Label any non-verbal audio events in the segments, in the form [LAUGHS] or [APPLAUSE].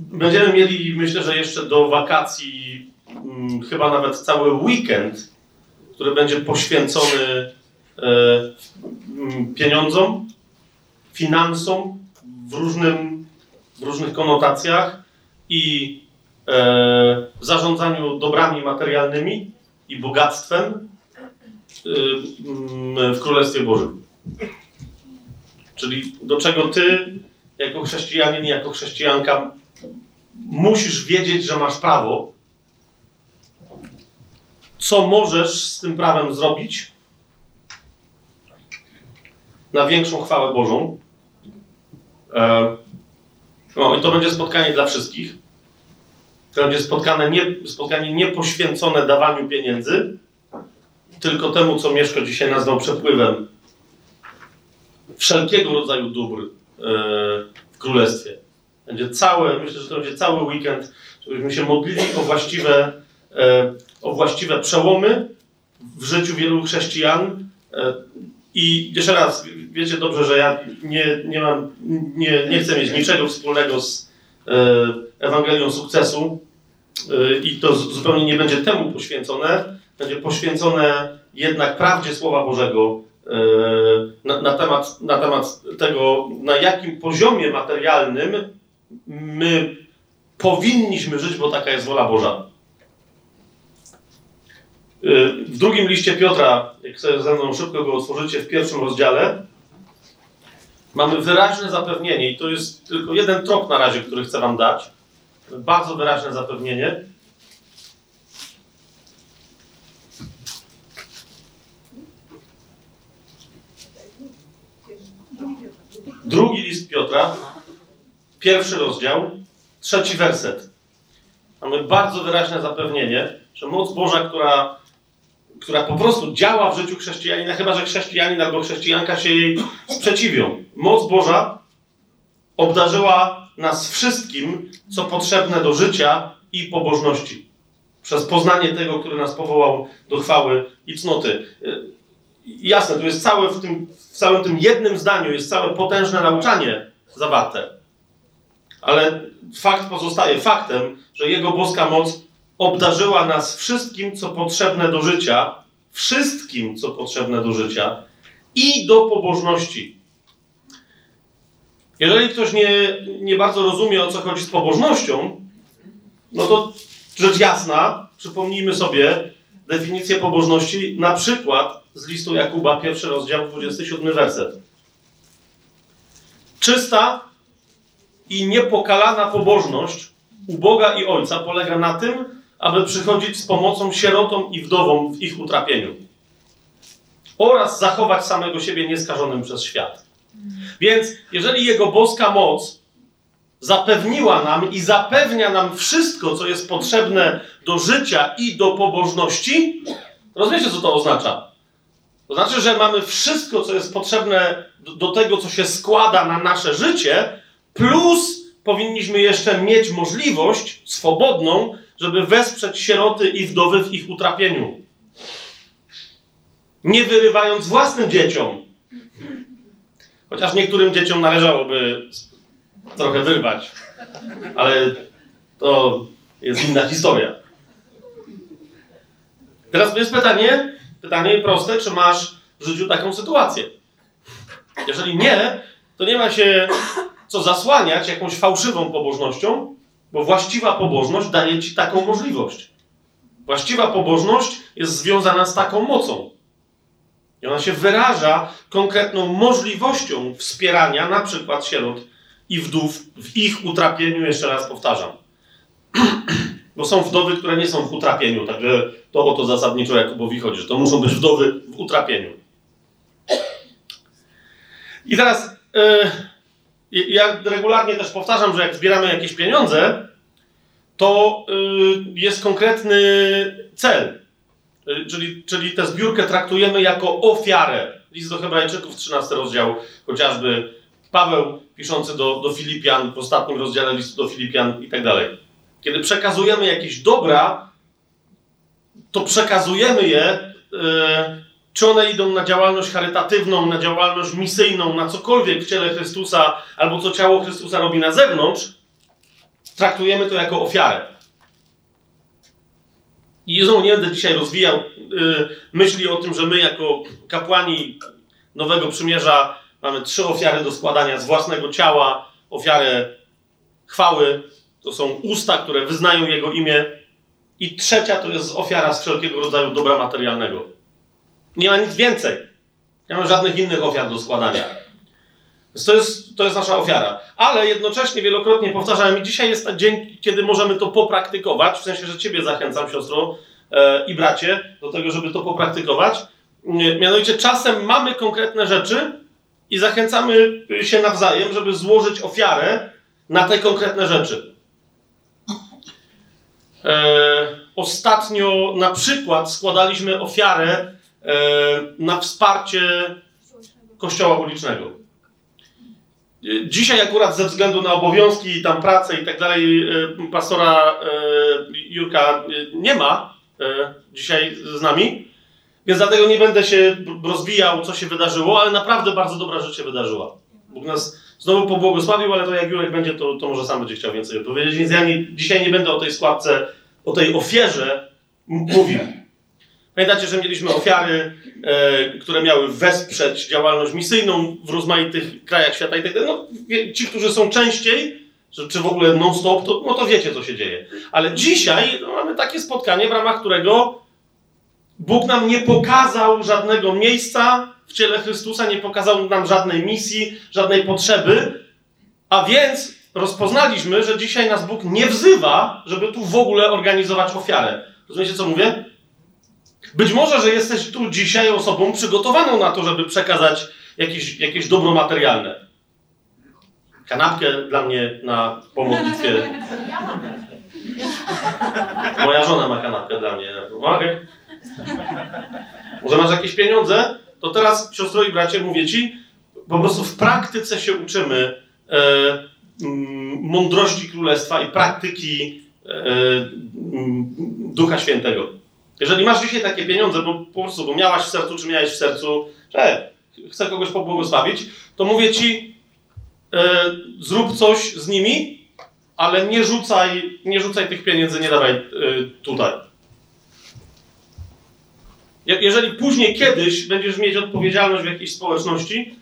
będziemy mieli, myślę, że jeszcze do wakacji mm, chyba nawet cały weekend, który będzie poświęcony e, mm, pieniądzom, finansom w, różnym, w różnych konotacjach i e, zarządzaniu dobrami materialnymi i bogactwem e, mm, w Królestwie Bożym. Czyli do czego ty, jako chrześcijanin, jako chrześcijanka, musisz wiedzieć, że masz prawo, co możesz z tym prawem zrobić na większą chwałę Bożą. E, no i to będzie spotkanie dla wszystkich. To będzie spotkanie nie, spotkanie nie poświęcone dawaniu pieniędzy, tylko temu, co Mieszko dzisiaj nazwał przepływem wszelkiego rodzaju dóbr e, w Królestwie. Będzie całe, myślę, że to będzie cały weekend, żebyśmy się modlili o właściwe, e, o właściwe przełomy w życiu wielu chrześcijan. E, I jeszcze raz, wiecie dobrze, że ja nie, nie mam, nie, nie chcę mieć niczego wspólnego z Ewangelią sukcesu i to zupełnie nie będzie temu poświęcone. Będzie poświęcone jednak prawdzie Słowa Bożego, na, na, temat, na temat tego, na jakim poziomie materialnym my powinniśmy żyć, bo taka jest wola Boża. W drugim liście Piotra, jak sobie ze mną szybko go otworzycie, w pierwszym rozdziale, mamy wyraźne zapewnienie, i to jest tylko jeden trop na razie, który chcę Wam dać. Bardzo wyraźne zapewnienie. Drugi list Piotra, pierwszy rozdział, trzeci werset. Mamy bardzo wyraźne zapewnienie, że moc Boża, która, która po prostu działa w życiu chrześcijanina, chyba że chrześcijanin albo chrześcijanka się jej sprzeciwią. Moc Boża obdarzyła nas wszystkim, co potrzebne do życia i pobożności. Przez poznanie tego, który nas powołał do chwały i cnoty jasne, tu jest całe w, tym, w całym tym jednym zdaniu jest całe potężne nauczanie zawarte. Ale fakt pozostaje faktem, że Jego boska moc obdarzyła nas wszystkim, co potrzebne do życia, wszystkim, co potrzebne do życia i do pobożności. Jeżeli ktoś nie, nie bardzo rozumie, o co chodzi z pobożnością, no to rzecz jasna, przypomnijmy sobie definicję pobożności, na przykład z listu Jakuba, pierwszy rozdział, 27 werset. Czysta i niepokalana pobożność u Boga i Ojca polega na tym, aby przychodzić z pomocą sierotom i wdowom w ich utrapieniu oraz zachować samego siebie nieskażonym przez świat. Więc jeżeli Jego boska moc zapewniła nam i zapewnia nam wszystko, co jest potrzebne do życia i do pobożności, rozumiecie, co to oznacza? To znaczy, że mamy wszystko, co jest potrzebne do, do tego, co się składa na nasze życie, plus powinniśmy jeszcze mieć możliwość swobodną, żeby wesprzeć sieroty i wdowy w ich utrapieniu. Nie wyrywając własnym dzieciom. Chociaż niektórym dzieciom należałoby trochę wyrwać. Ale to jest inna historia. Teraz jest pytanie, Pytanie proste, czy masz w życiu taką sytuację? Jeżeli nie, to nie ma się co zasłaniać jakąś fałszywą pobożnością, bo właściwa pobożność daje ci taką możliwość. Właściwa pobożność jest związana z taką mocą. I ona się wyraża konkretną możliwością wspierania na przykład sierot i wdów w ich utrapieniu, jeszcze raz powtarzam. [CLEARS THROAT] Bo są wdowy, które nie są w utrapieniu, także to o to zasadniczo Jakubowi chodzi, że to muszą być wdowy w utrapieniu. I teraz yy, ja regularnie też powtarzam, że jak zbieramy jakieś pieniądze, to yy, jest konkretny cel. Yy, czyli, czyli tę zbiórkę traktujemy jako ofiarę. List do Hebrajczyków, 13 rozdział, chociażby Paweł piszący do, do Filipian, w ostatnim rozdziale listu do Filipian i tak dalej. Kiedy przekazujemy jakieś dobra, to przekazujemy je, yy, czy one idą na działalność charytatywną, na działalność misyjną, na cokolwiek w ciele Chrystusa, albo co ciało Chrystusa robi na zewnątrz, traktujemy to jako ofiarę. I znowu nie będę dzisiaj rozwijał y, myśli o tym, że my jako kapłani Nowego Przymierza mamy trzy ofiary do składania z własnego ciała, ofiarę chwały, to są usta, które wyznają Jego imię i trzecia to jest ofiara z wszelkiego rodzaju dobra materialnego. Nie ma nic więcej. Nie ma żadnych innych ofiar do składania. Więc to jest, to jest nasza ofiara. Ale jednocześnie wielokrotnie powtarzałem, i dzisiaj jest ten dzień, kiedy możemy to popraktykować, w sensie, że Ciebie zachęcam, siostro e, i bracie, do tego, żeby to popraktykować. Mianowicie czasem mamy konkretne rzeczy i zachęcamy się nawzajem, żeby złożyć ofiarę na te konkretne rzeczy. E, ostatnio na przykład składaliśmy ofiarę na wsparcie kościoła ulicznego. Dzisiaj akurat ze względu na obowiązki, tam pracę i tak dalej, e, pastora e, Jurka e, nie ma dzisiaj z nami, więc dlatego nie będę się rozwijał, co się wydarzyło, ale naprawdę bardzo dobra rzecz się wydarzyła. Bóg nas znowu pobłogosławił, ale to jak Jurek będzie, to, to może sam będzie chciał więcej opowiedzieć, więc ja nie, dzisiaj nie będę o tej składce, o tej ofierze mówił. Pamiętacie, że mieliśmy ofiary, e, które miały wesprzeć działalność misyjną w rozmaitych krajach świata i tak dalej. No, ci, którzy są częściej, czy, czy w ogóle non-stop, to, no to wiecie, co się dzieje. Ale dzisiaj no, mamy takie spotkanie, w ramach którego Bóg nam nie pokazał żadnego miejsca w ciele Chrystusa, nie pokazał nam żadnej misji, żadnej potrzeby, a więc rozpoznaliśmy, że dzisiaj nas Bóg nie wzywa, żeby tu w ogóle organizować ofiarę. Rozumiecie, co mówię? Być może, że jesteś tu dzisiaj osobą przygotowaną na to, żeby przekazać jakieś, jakieś dobro materialne. Kanapkę dla mnie na pomodlitwie. Moja żona ma kanapkę dla mnie. Mogę? Może masz jakieś pieniądze? To teraz, siostro i bracie, mówię ci, po prostu w praktyce się uczymy e, mm, mądrości królestwa i praktyki e, mm, Ducha Świętego. Jeżeli masz dzisiaj takie pieniądze, bo po prostu, bo miałaś w sercu, czy miałeś w sercu, że chcę kogoś pobłogosławić, to mówię ci, e, zrób coś z nimi, ale nie rzucaj, nie rzucaj tych pieniędzy, nie dawaj e, tutaj. Jeżeli później kiedyś będziesz mieć odpowiedzialność w jakiejś społeczności,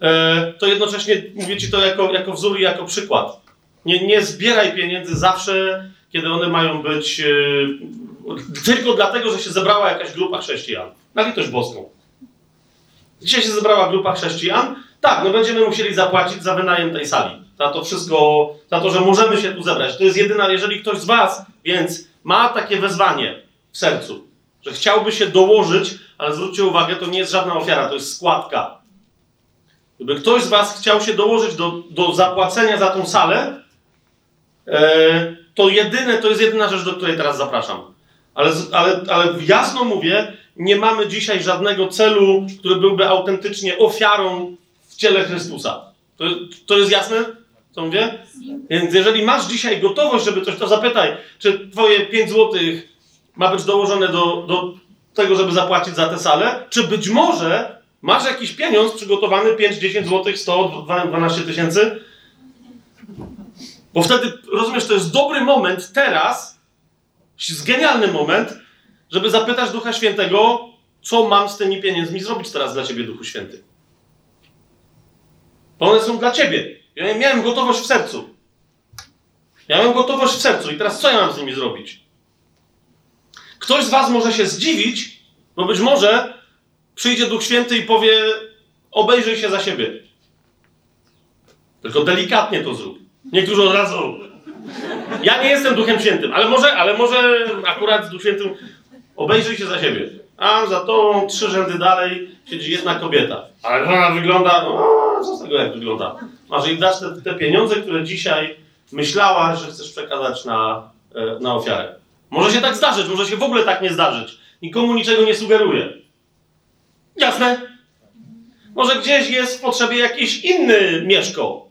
e, to jednocześnie mówię ci to jako, jako wzór i jako przykład. Nie, nie zbieraj pieniędzy zawsze, kiedy one mają być tylko dlatego, że się zebrała jakaś grupa chrześcijan. Na litość boską. Dzisiaj się zebrała grupa chrześcijan. Tak, no będziemy musieli zapłacić za wynajem tej sali. Za to wszystko, za to, że możemy się tu zebrać. To jest jedyna, jeżeli ktoś z Was więc ma takie wezwanie w sercu, że chciałby się dołożyć, ale zwróćcie uwagę, to nie jest żadna ofiara, to jest składka. Gdyby ktoś z Was chciał się dołożyć do, do zapłacenia za tą salę, e, to jedyne, to jest jedyna rzecz, do której teraz zapraszam. Ale, ale, ale jasno mówię, nie mamy dzisiaj żadnego celu, który byłby autentycznie ofiarą w ciele Chrystusa. To, to jest jasne, co mówię? Więc jeżeli masz dzisiaj gotowość, żeby coś, to zapytaj, czy twoje 5 złotych ma być dołożone do, do tego, żeby zapłacić za tę salę, czy być może masz jakiś pieniądz przygotowany 5, 10 złotych, 100, 12 tysięcy? Bo wtedy, rozumiesz, to jest dobry moment teraz, jest genialny moment, żeby zapytać Ducha Świętego, co mam z tymi pieniędzmi zrobić teraz dla Ciebie, Duchu Święty. Bo one są dla Ciebie. Ja miałem gotowość w sercu. Miałem gotowość w sercu i teraz co ja mam z nimi zrobić? Ktoś z Was może się zdziwić, bo być może przyjdzie Duch Święty i powie: obejrzyj się za siebie. Tylko delikatnie to zrób. Niektórzy od razu, ja nie jestem Duchem Świętym, ale może, ale może akurat z Duchem Świętym obejrzyj się za siebie. A za to trzy rzędy dalej siedzi jedna kobieta. Ale ona wygląda, no co z tego jak wygląda? Masz jej dasz te, te pieniądze, które dzisiaj myślałaś, że chcesz przekazać na, e, na ofiarę. Może się tak zdarzyć, może się w ogóle tak nie zdarzyć. Nikomu niczego nie sugeruję. Jasne? Może gdzieś jest w potrzebie jakiś inny mieszko,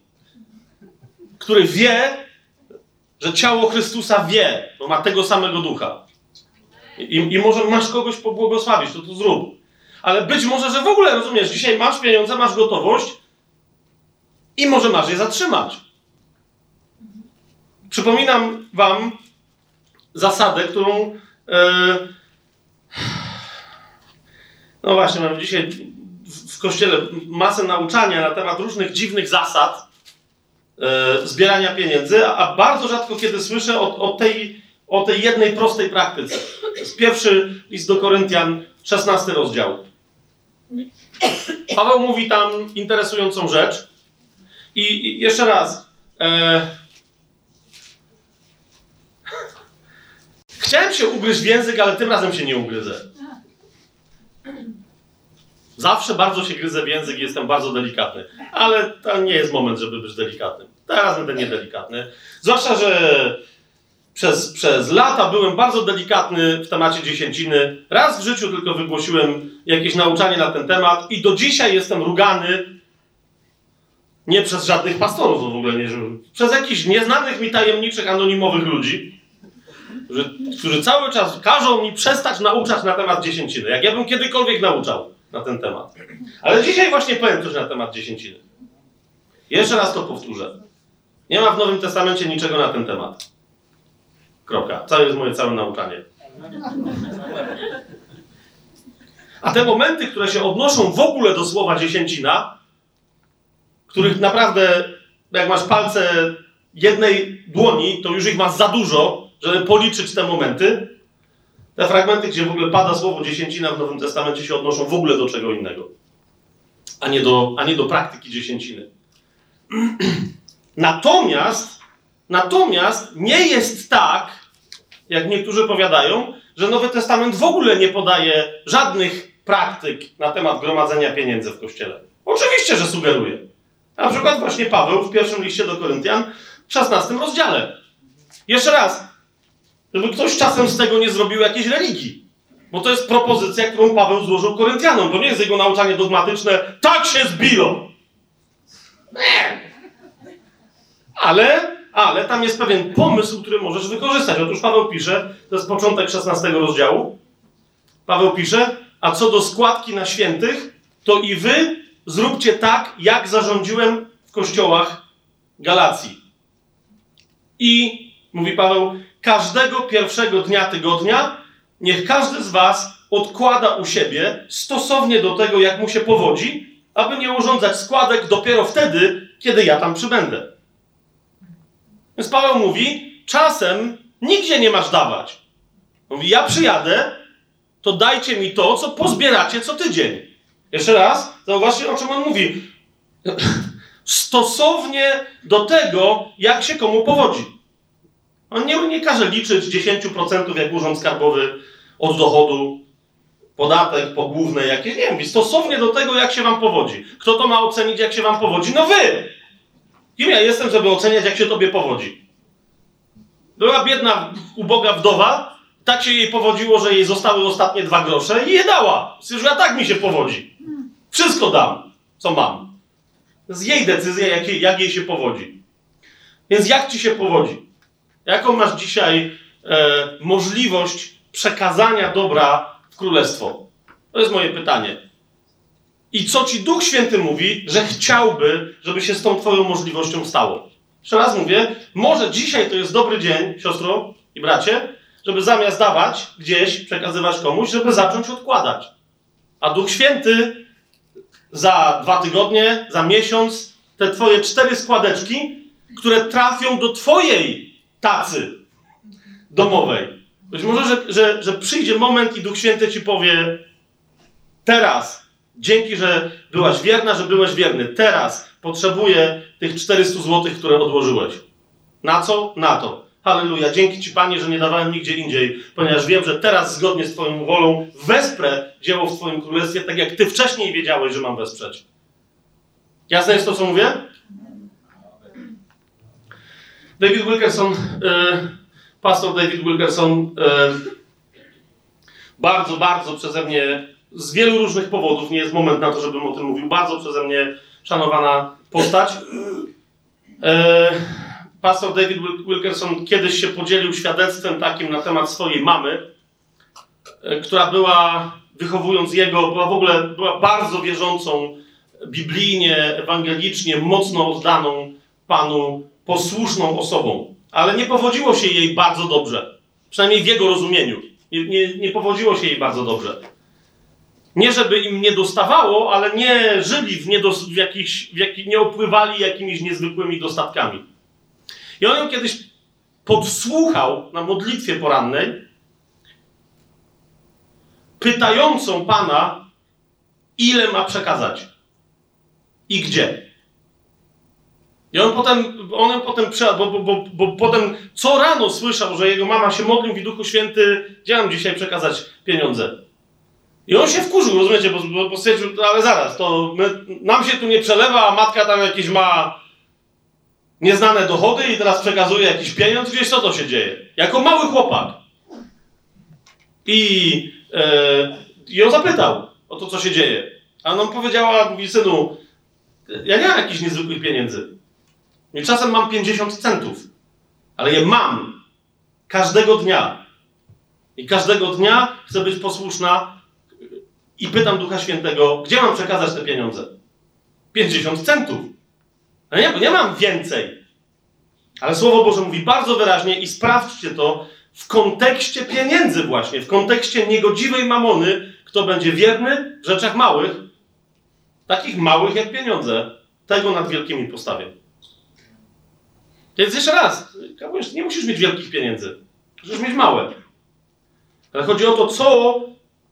który wie, że ciało Chrystusa wie, bo ma tego samego ducha. I, I, może masz kogoś pobłogosławić, to to zrób. Ale być może, że w ogóle, rozumiesz, dzisiaj masz pieniądze, masz gotowość i może masz je zatrzymać. przypominam wam zasadę, którą e, no właśnie, mamy dzisiaj w kościele masę nauczania na temat różnych dziwnych zasad zbierania pieniędzy, a bardzo rzadko kiedy słyszę o, o, tej, o tej jednej prostej praktyce. Pierwszy list do Koryntian, 16 rozdział. Paweł mówi tam interesującą rzecz. I, i jeszcze raz. E... Chciałem się ugryźć w język, ale tym razem się nie ugryzę. Zawsze bardzo się gryzę w język i jestem bardzo delikatny. Ale to nie jest moment, żeby być delikatnym. Teraz będę niedelikatny. Zwłaszcza, że przez, przez lata byłem bardzo delikatny w temacie dziesięciny. Raz w życiu tylko wygłosiłem jakieś nauczanie na ten temat i do dzisiaj jestem rugany nie przez żadnych pastorów w ogóle, nie, przez jakichś nieznanych mi tajemniczych, anonimowych ludzi, którzy, którzy cały czas każą mi przestać nauczać na temat dziesięciny. Jak ja bym kiedykolwiek nauczał na ten temat. Ale dzisiaj właśnie powiem coś na temat dziesięciny. Jeszcze raz to powtórzę. Nie ma w Nowym Testamencie niczego na ten temat. Kropka. To jest moje całe nauczanie. A te momenty, które się odnoszą w ogóle do słowa dziesięcina, których naprawdę, jak masz palce jednej dłoni, to już ich masz za dużo, żeby policzyć te momenty. Te fragmenty, gdzie w ogóle pada słowo dziesięcina w Nowym Testamencie się odnoszą w ogóle do czego innego, a nie do, a nie do praktyki dziesięciny. Natomiast, natomiast nie jest tak, jak niektórzy powiadają, że Nowy Testament w ogóle nie podaje żadnych praktyk na temat gromadzenia pieniędzy w Kościele. Oczywiście, że sugeruje. Na przykład właśnie Paweł w pierwszym liście do Koryntian w 16 rozdziale. Jeszcze raz, żeby ktoś czasem z tego nie zrobił jakiejś religii. Bo to jest propozycja, którą Paweł złożył Koryntianom. To nie jest jego nauczanie dogmatyczne, tak się zbiło. Nie. Ale, ale tam jest pewien pomysł, który możesz wykorzystać. Otóż Paweł pisze, to jest początek 16 rozdziału. Paweł pisze, a co do składki na świętych, to i wy zróbcie tak, jak zarządziłem w kościołach Galacji. I, mówi Paweł, każdego pierwszego dnia tygodnia niech każdy z was odkłada u siebie stosownie do tego, jak mu się powodzi, aby nie urządzać składek dopiero wtedy, kiedy ja tam przybędę. Więc Paweł mówi, czasem nigdzie nie masz dawać. Mówi, ja przyjadę, to dajcie mi to, co pozbieracie co tydzień. Jeszcze raz, zauważcie, o czym on mówi. [CLEARS THROAT] Stosownie do tego, jak się komu powodzi. On nie, nie każe liczyć 10% jak urząd skarbowy od dochodu, podatek pogłówny jakieś, nie wiem, stosownie do tego, jak się wam powodzi. Kto to ma ocenić, jak się wam powodzi? No wy! Kim ja jestem, żeby oceniać, jak się tobie powodzi? Była biedna, uboga wdowa, tak się jej powodziło, że jej zostały ostatnie dwa grosze i je dała. Ja tak mi się powodzi. Wszystko dam, co mam. To jest jej decyzja, jak jej, jak jej się powodzi. Więc jak ci się powodzi? Jaką masz dzisiaj e, możliwość przekazania dobra w królestwo? To jest moje pytanie. I co ci Duch Święty mówi, że chciałby, żeby się z tą Twoją możliwością stało? Jeszcze raz mówię, może dzisiaj to jest dobry dzień, siostro i bracie, żeby zamiast dawać gdzieś, przekazywać komuś, żeby zacząć odkładać. A Duch Święty za dwa tygodnie, za miesiąc, te Twoje cztery składeczki, które trafią do Twojej tacy domowej. Być może, że, że, że przyjdzie moment i Duch Święty Ci powie teraz, dzięki, że byłaś wierna, że byłeś wierny, teraz potrzebuję tych 400 zł, które odłożyłeś. Na co? Na to. Halleluja. Dzięki Ci, Panie, że nie dawałem nigdzie indziej, ponieważ wiem, że teraz zgodnie z Twoją wolą wesprę dzieło w Twoim królestwie, tak jak Ty wcześniej wiedziałeś, że mam wesprzeć. Jasne jest to, co mówię? David Wilkerson, e, pastor David Wilkerson, e, bardzo, bardzo przeze mnie, z wielu różnych powodów, nie jest moment na to, żebym o tym mówił, bardzo przeze mnie szanowana postać. E, pastor David Wilkerson kiedyś się podzielił świadectwem takim na temat swojej mamy, która była, wychowując jego, była w ogóle była bardzo wierzącą, biblijnie, ewangelicznie, mocno oddaną Panu posłuszną osobą. ale nie powodziło się jej bardzo dobrze. Przynajmniej w jego rozumieniu. Nie, nie, nie powodziło się jej bardzo dobrze. Nie, żeby im nie dostawało, ale nie żyli w, niedos, w jakichś, w jakich, nie opływali jakimiś niezwykłymi dostatkami. I on ją kiedyś podsłuchał na modlitwie porannej, pytającą Pana, ile ma przekazać i gdzie. I on potem, on potem bo, bo, bo, bo potem co rano słyszał, że jego mama się modlił w Duchu Święty, gdzie mam dzisiaj przekazać pieniądze. I on się wkurzył, rozumiecie, bo, bo, bo stwierdził, ale zaraz, to my, nam się tu nie przelewa, a matka tam jakieś ma nieznane dochody i teraz przekazuje jakiś pieniądz, gdzieś co to się dzieje. Jako mały chłopak. I, e, i ją zapytał o to, co się dzieje. A on powiedziała, mówi, synu, ja nie mam jakichś niezwykłych pieniędzy. I czasem mam 50 centów, ale je mam każdego dnia. I każdego dnia chcę być posłuszna i pytam Ducha Świętego, gdzie mam przekazać te pieniądze? 50 centów. Ale nie, nie mam więcej. Ale Słowo Boże mówi bardzo wyraźnie i sprawdźcie to w kontekście pieniędzy właśnie, w kontekście niegodziwej mamony, kto będzie wierny w rzeczach małych, takich małych jak pieniądze, tego nad wielkimi postawię. Więc jeszcze raz, nie musisz mieć wielkich pieniędzy. Musisz mieć małe. Ale chodzi o to, co,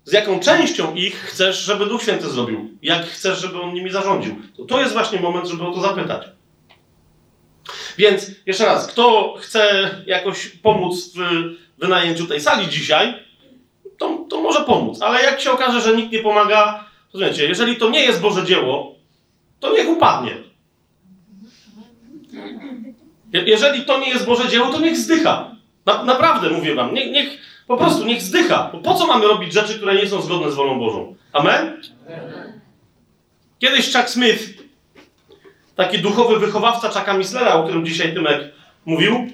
z jaką częścią ich chcesz, żeby Duch Święty zrobił. Jak chcesz, żeby On nimi zarządził. To, to jest właśnie moment, żeby o to zapytać. Więc jeszcze raz, kto chce jakoś pomóc w wynajęciu tej sali dzisiaj, to, to może pomóc. Ale jak się okaże, że nikt nie pomaga, to wiecie, jeżeli to nie jest Boże dzieło, to niech upadnie. Jeżeli to nie jest Boże dzieło, to niech zdycha. Na, naprawdę mówię wam, niech, niech po prostu niech zdycha. Bo po co mamy robić rzeczy, które nie są zgodne z wolą Bożą? Amen? Kiedyś Chuck Smith, taki duchowy wychowawca Chucka Mislera, o którym dzisiaj Tymek mówił,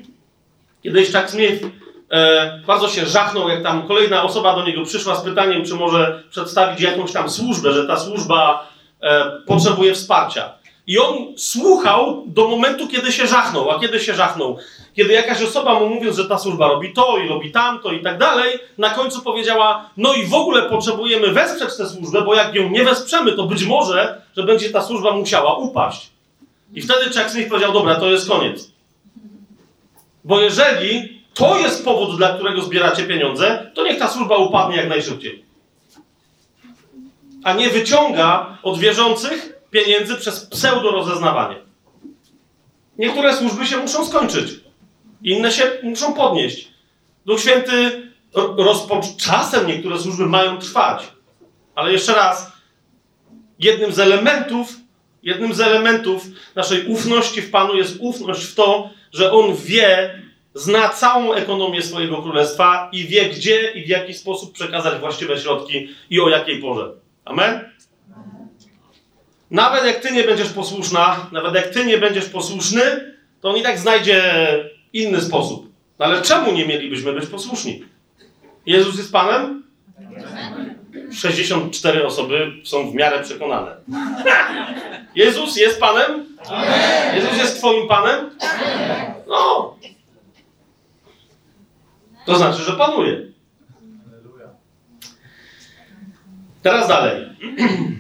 kiedyś Chuck Smith e, bardzo się żachnął, jak tam kolejna osoba do niego przyszła z pytaniem, czy może przedstawić jakąś tam służbę, że ta służba e, potrzebuje wsparcia. I on słuchał do momentu, kiedy się żachnął. A kiedy się żachnął? Kiedy jakaś osoba mu mówiąc, że ta służba robi to i robi tamto i tak dalej, na końcu powiedziała, no i w ogóle potrzebujemy wesprzeć tę służbę, bo jak ją nie wesprzemy, to być może, że będzie ta służba musiała upaść. I wtedy Chuck Smith powiedział, dobra, to jest koniec. Bo jeżeli to jest powód, dla którego zbieracie pieniądze, to niech ta służba upadnie jak najszybciej. A nie wyciąga od wierzących pieniędzy przez pseudo rozeznawanie. Niektóre służby się muszą skończyć, inne się muszą podnieść. Duch Święty rozpoc- czasem niektóre służby mają trwać. Ale jeszcze raz, jednym z elementów, jednym z elementów naszej ufności w Panu jest ufność w to, że On wie, zna całą ekonomię swojego królestwa i wie, gdzie i w jaki sposób przekazać właściwe środki i o jakiej porze. Amen? Nawet jak ty nie będziesz posłuszna, nawet jak ty nie będziesz posłuszny, to on i tak znajdzie inny sposób. No ale czemu nie mielibyśmy być posłuszni? Jezus jest Panem? 64 osoby są w miarę przekonane. [LAUGHS] Jezus jest Panem? Jezus jest Twoim Panem? No. To znaczy, że panuje. Teraz dalej. [CLEARS THROAT]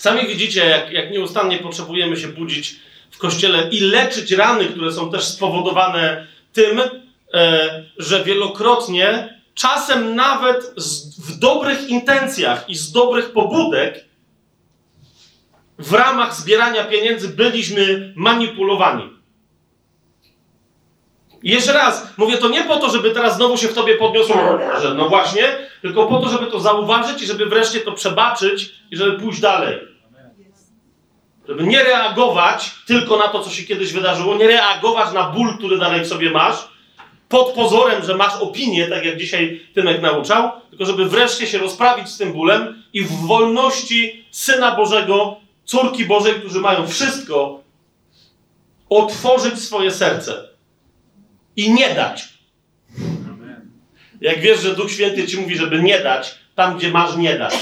Sami widzicie, jak, jak nieustannie potrzebujemy się budzić w kościele i leczyć rany, które są też spowodowane tym, e, że wielokrotnie, czasem nawet z, w dobrych intencjach i z dobrych pobudek, w ramach zbierania pieniędzy byliśmy manipulowani. I jeszcze raz, mówię to nie po to, żeby teraz znowu się w tobie podniosło, że no właśnie, tylko po to, żeby to zauważyć i żeby wreszcie to przebaczyć i żeby pójść dalej. Żeby nie reagować tylko na to, co się kiedyś wydarzyło, nie reagować na ból, który dalej w sobie masz, pod pozorem, że masz opinię, tak jak dzisiaj Tymek nauczał, tylko żeby wreszcie się rozprawić z tym bólem i w wolności Syna Bożego, córki Bożej, którzy mają wszystko, otworzyć swoje serce i nie dać. Jak wiesz, że Duch Święty ci mówi, żeby nie dać, tam gdzie masz nie dać,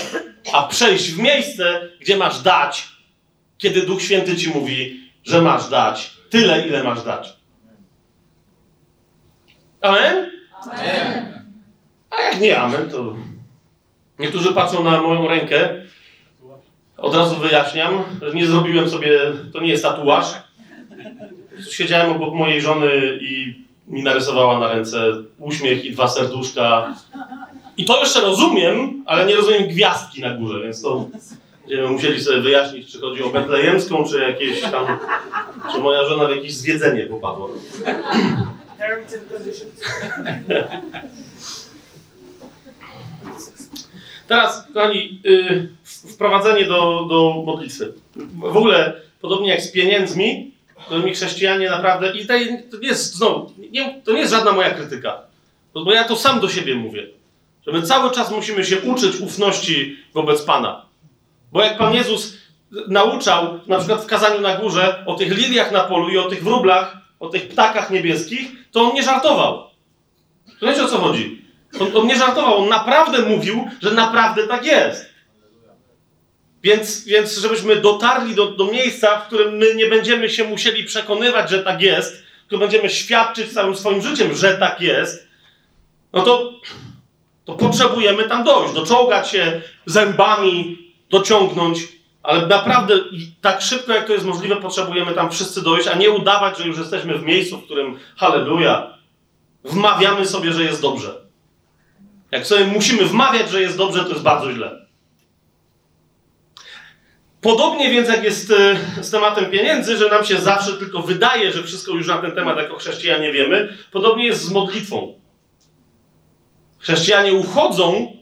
a przejść w miejsce, gdzie masz dać, kiedy Duch Święty ci mówi, że masz dać tyle, ile masz dać. Amen? Amen. A jak nie amen, to niektórzy patrzą na moją rękę. Od razu wyjaśniam, że nie zrobiłem sobie, to nie jest tatuaż. Siedziałem obok mojej żony i mi narysowała na ręce uśmiech i dwa serduszka. I to jeszcze rozumiem, ale nie rozumiem gwiazdki na górze, więc to będziemy musieli sobie wyjaśnić, czy chodzi o betlejemską, czy jakieś tam, czy moja żona w jakieś zwiedzenie popadła. Teraz, kochani, yy, wprowadzenie do, do modlitwy. W ogóle, podobnie jak z pieniędzmi, którymi chrześcijanie naprawdę. I tutaj to nie jest, znowu, nie, to nie jest żadna moja krytyka. Bo ja to sam do siebie mówię. Że my cały czas musimy się uczyć ufności wobec Pana. Bo jak Pan Jezus nauczał, na przykład w kazaniu na górze, o tych liliach na polu i o tych wróblach, o tych ptakach niebieskich, to on nie żartował. To wiecie o co chodzi? On, on nie żartował, on naprawdę mówił, że naprawdę tak jest. Więc, więc żebyśmy dotarli do, do miejsca, w którym my nie będziemy się musieli przekonywać, że tak jest, tylko będziemy świadczyć całym swoim życiem, że tak jest, no to, to potrzebujemy tam dojść, doczołgać się zębami, dociągnąć, ale naprawdę tak szybko, jak to jest możliwe, potrzebujemy tam wszyscy dojść, a nie udawać, że już jesteśmy w miejscu, w którym halleluja, wmawiamy sobie, że jest dobrze. Jak sobie musimy wmawiać, że jest dobrze, to jest bardzo źle. Podobnie więc jak jest e, z tematem pieniędzy, że nam się zawsze tylko wydaje, że wszystko już na ten temat jako chrześcijanie wiemy, podobnie jest z modlitwą. Chrześcijanie uchodzą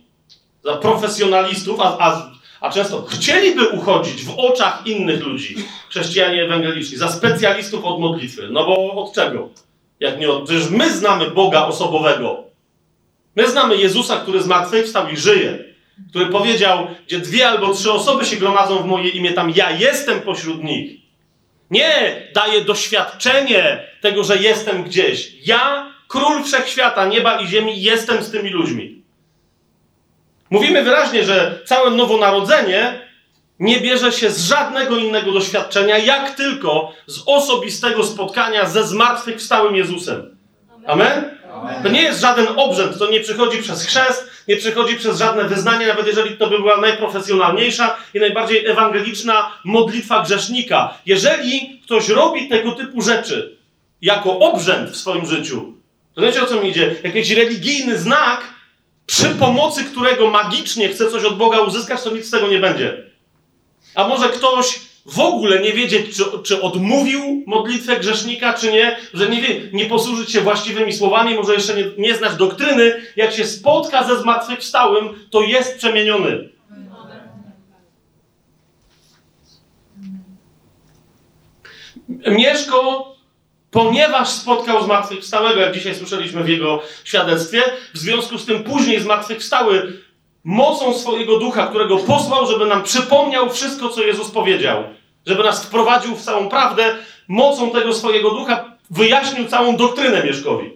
za profesjonalistów, a, a, a często chcieliby uchodzić w oczach innych ludzi, chrześcijanie ewangeliczni, za specjalistów od modlitwy. No bo od czego? Jak nie od... Przecież my znamy Boga osobowego. My znamy Jezusa, który zmartwychwstał i żyje który powiedział, gdzie dwie albo trzy osoby się gromadzą w moje imię, tam ja jestem pośród nich. Nie daję doświadczenie tego, że jestem gdzieś. Ja, król wszechświata, nieba i ziemi, jestem z tymi ludźmi. Mówimy wyraźnie, że całe nowonarodzenie nie bierze się z żadnego innego doświadczenia, jak tylko z osobistego spotkania ze zmartwychwstałym Jezusem. Amen? To nie jest żaden obrzęd, to nie przychodzi przez chrzest, nie przychodzi przez żadne wyznanie, nawet jeżeli to by była najprofesjonalniejsza i najbardziej ewangeliczna modlitwa grzesznika. Jeżeli ktoś robi tego typu rzeczy jako obrzęd w swoim życiu, to wiecie o co mi idzie? Jakiś religijny znak, przy pomocy którego magicznie chce coś od Boga uzyskać, to nic z tego nie będzie. A może ktoś w ogóle nie wiedzieć, czy, czy odmówił modlitwę grzesznika, czy nie, że nie, wie, nie posłużyć się właściwymi słowami, może jeszcze nie, nie doktryny, jak się spotka ze zmartwychwstałym, to jest przemieniony. Mieszko, ponieważ spotkał zmartwychwstałego, jak dzisiaj słyszeliśmy w jego świadectwie, w związku z tym później zmartwychwstały mocą swojego ducha, którego posłał, żeby nam przypomniał wszystko, co Jezus powiedział. Żeby nas wprowadził w całą prawdę, mocą tego swojego ducha wyjaśnił całą doktrynę Mieszkowi.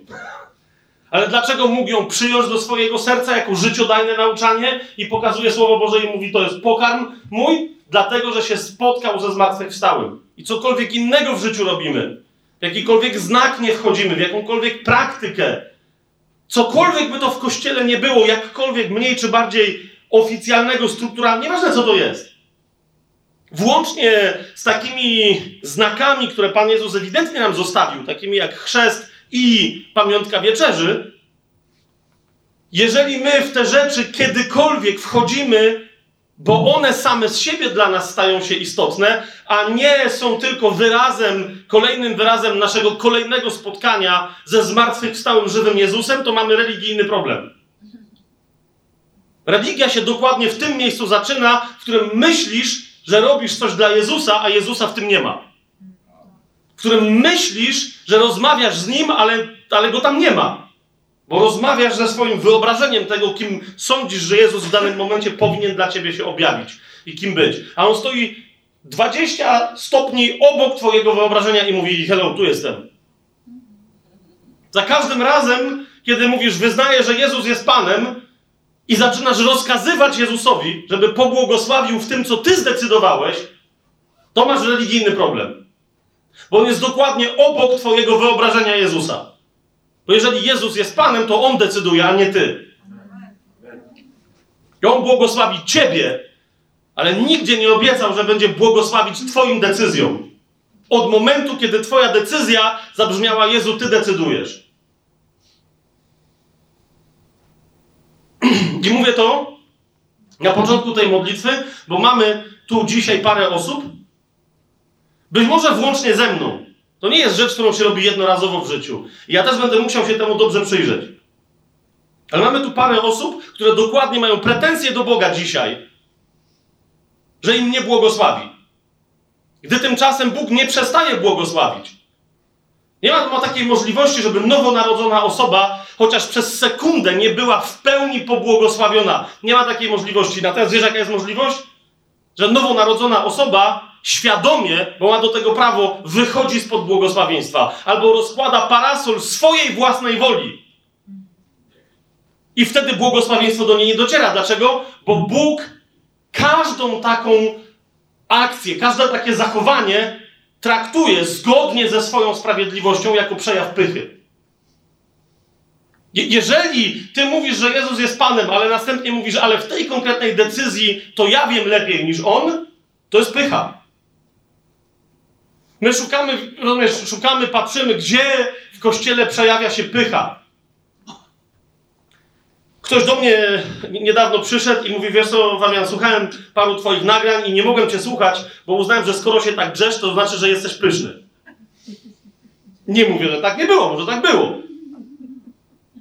Ale dlaczego mógł ją przyjąć do swojego serca jako życiodajne nauczanie i pokazuje Słowo Boże i mówi, to jest pokarm mój? Dlatego, że się spotkał ze zmartwychwstałym. I cokolwiek innego w życiu robimy, w jakikolwiek znak nie wchodzimy, w jakąkolwiek praktykę, Cokolwiek by to w kościele nie było, jakkolwiek mniej czy bardziej oficjalnego, strukturalnie, nieważne co to jest. Włącznie z takimi znakami, które Pan Jezus ewidentnie nam zostawił, takimi jak chrzest i pamiątka wieczerzy, jeżeli my w te rzeczy kiedykolwiek wchodzimy, bo one same z siebie dla nas stają się istotne, a nie są tylko wyrazem, kolejnym wyrazem naszego kolejnego spotkania ze zmartwychwstałym żywym Jezusem, to mamy religijny problem. Religia się dokładnie w tym miejscu zaczyna, w którym myślisz, że robisz coś dla Jezusa, a Jezusa w tym nie ma. W którym myślisz, że rozmawiasz z Nim, ale, ale Go tam nie ma. Bo rozmawiasz ze swoim wyobrażeniem tego, kim sądzisz, że Jezus w danym momencie powinien dla ciebie się objawić i kim być. A on stoi 20 stopni obok twojego wyobrażenia i mówi: Hello, tu jestem. Za każdym razem, kiedy mówisz, wyznaję, że Jezus jest Panem i zaczynasz rozkazywać Jezusowi, żeby pobłogosławił w tym, co ty zdecydowałeś, to masz religijny problem. Bo on jest dokładnie obok twojego wyobrażenia Jezusa. Bo jeżeli Jezus jest Panem, to On decyduje, a nie ty. I On błogosławi ciebie, ale nigdzie nie obiecał, że będzie błogosławić twoim decyzjom. Od momentu, kiedy twoja decyzja zabrzmiała, Jezu, ty decydujesz. [CLEARS THROAT] I mówię to na początku tej modlitwy, bo mamy tu dzisiaj parę osób, być może włącznie ze mną. To nie jest rzecz, którą się robi jednorazowo w życiu. Ja też będę musiał się temu dobrze przyjrzeć. Ale mamy tu parę osób, które dokładnie mają pretensje do Boga dzisiaj, że im nie błogosławi. Gdy tymczasem Bóg nie przestaje błogosławić. Nie ma, ma takiej możliwości, żeby nowonarodzona osoba chociaż przez sekundę nie była w pełni pobłogosławiona. Nie ma takiej możliwości. Natomiast wiesz, jaka jest możliwość? Że nowonarodzona osoba świadomie, bo ma do tego prawo, wychodzi spod błogosławieństwa albo rozkłada parasol swojej własnej woli. I wtedy błogosławieństwo do niej nie dociera. Dlaczego? Bo Bóg każdą taką akcję, każde takie zachowanie traktuje zgodnie ze swoją sprawiedliwością jako przejaw pychy. Je jeżeli ty mówisz, że Jezus jest Panem, ale następnie mówisz, ale w tej konkretnej decyzji to ja wiem lepiej niż On, to jest pycha. My szukamy, rozumiesz, szukamy, patrzymy, gdzie w kościele przejawia się pycha. Ktoś do mnie niedawno przyszedł i mówi, wiesz co, Wamian, słuchałem paru twoich nagrań i nie mogłem cię słuchać, bo uznałem, że skoro się tak grzesz, to znaczy, że jesteś pyszny. Nie mówię, że tak nie było, może tak było.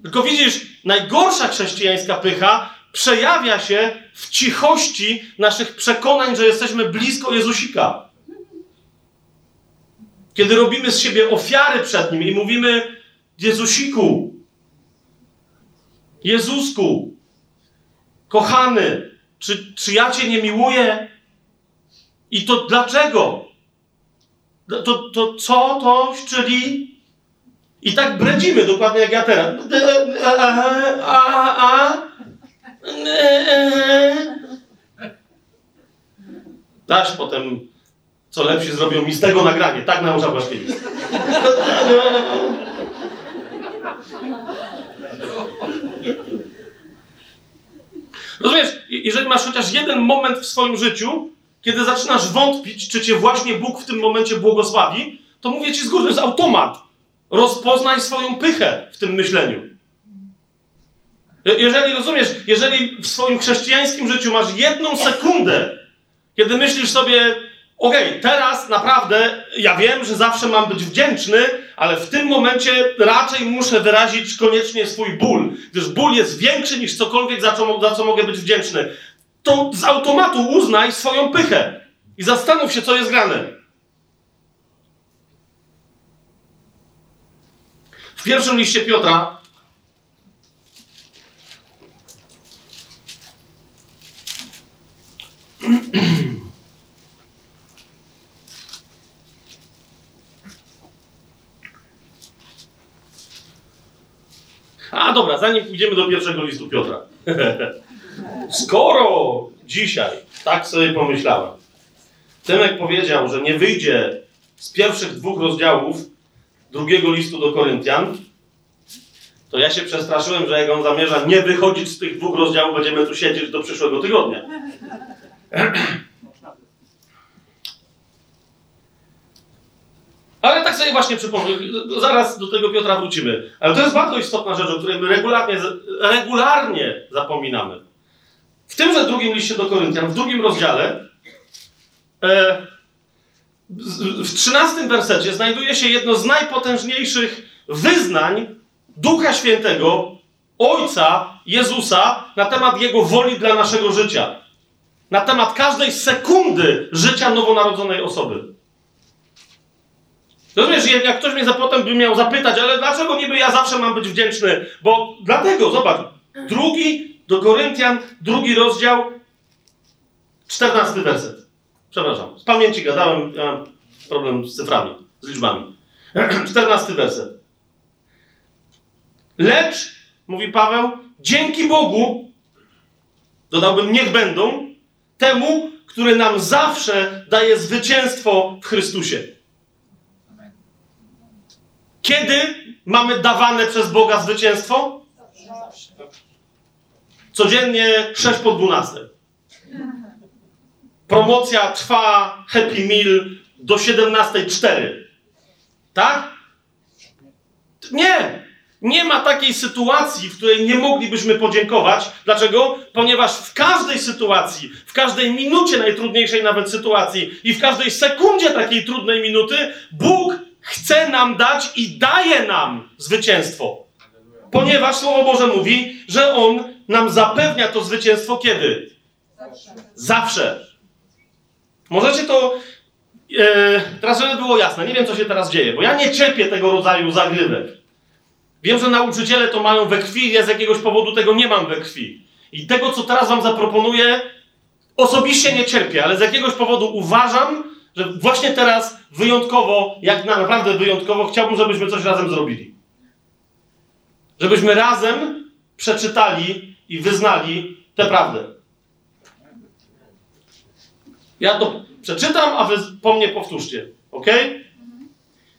Tylko widzisz, najgorsza chrześcijańska pycha przejawia się w cichości naszych przekonań, że jesteśmy blisko Jezusika. Kiedy robimy z siebie ofiary przed Nim i mówimy Jezusiku, Jezusku, kochany, czy, czy ja Cię nie miłuję? I to dlaczego? To, to co to, czyli? I tak bredzimy dokładnie jak ja teraz. A, a, Dasz potem, co lepsi zrobią mi z tego nagranie. Tak nauczał Waszkiewicz. Rozumiesz, jeżeli masz chociaż jeden moment w swoim życiu, kiedy zaczynasz wątpić, czy cię właśnie Bóg w tym momencie błogosławi, to mówię ci z góry, jest automat. Rozpoznaj swoją pychę w tym myśleniu. Jeżeli rozumiesz, jeżeli w swoim chrześcijańskim życiu masz jedną sekundę, kiedy myślisz sobie, okej, okay, teraz naprawdę ja wiem, że zawsze mam być wdzięczny, ale w tym momencie raczej muszę wyrazić koniecznie swój ból, gdyż ból jest większy niż cokolwiek, za co, za co mogę być wdzięczny. To z automatu uznaj swoją pychę i zastanów się, co jest grane. W pierwszym liście Piotra [CLEARS THROAT] A dobra, zanim pójdziemy do pierwszego listu Piotra. [LAUGHS] Skoro dzisiaj, tak sobie pomyślałem, Tymek powiedział, że nie wyjdzie z pierwszych dwóch rozdziałów drugiego listu do Koryntian, to ja się przestraszyłem, że jak on zamierza nie wychodzić z tych dwóch rozdziałów, będziemy tu siedzieć do przyszłego tygodnia. Ale tak sobie właśnie przypomnę, zaraz do tego Piotra wrócimy. Ale to jest bardzo istotna rzecz, o której my regularnie, regularnie zapominamy. W tymże drugim liście do Koryntian, w drugim rozdziale, e, w trzynastym wersecie znajduje się jedno z najpotężniejszych wyznań Ducha Świętego, Ojca Jezusa na temat Jego woli dla naszego życia. Na temat każdej sekundy życia nowonarodzonej osoby. Rozumiesz, jak ktoś mnie za potem by miał zapytać, ale dlaczego niby ja zawsze mam być wdzięczny? Bo dlatego, zobacz, drugi do Koryntian, drugi rozdział, czternasty werset. Przepraszam, z pamięci gadałem, ja mam problem z cyframi, z liczbami. [CLEARS THROAT] Czternasty werset. Lecz, mówi Paweł, dzięki Bogu, dodałbym, niech będą, temu, który nam zawsze daje zwycięstwo w Chrystusie. Kiedy mamy dawane przez Boga zwycięstwo? Codziennie 6 po 12. Promocja trwa Happy Meal do 17.04. Tak? Nie! Nie ma takiej sytuacji, w której nie moglibyśmy podziękować. Dlaczego? Ponieważ w każdej sytuacji, w każdej minucie najtrudniejszej nawet sytuacji i w każdej sekundzie takiej trudnej minuty, Bóg chce nam dać i daje nam zwycięstwo. Ponieważ Słowo Boże mówi, że On nam zapewnia to zwycięstwo kiedy? Zawsze. Zawsze. Możecie to. E, teraz, żeby było jasne, nie wiem, co się teraz dzieje, bo ja nie cierpię tego rodzaju zagrywek. Wiem, że nauczyciele to mają we krwi, ja z jakiegoś powodu tego nie mam we krwi. I tego, co teraz wam zaproponuję, osobiście nie cierpię, ale z jakiegoś powodu uważam, że właśnie teraz wyjątkowo, jak naprawdę wyjątkowo, chciałbym, żebyśmy coś razem zrobili. Żebyśmy razem przeczytali i wyznali tę prawdę. Ja to przeczytam, a wy po mnie powtórzcie. Ok?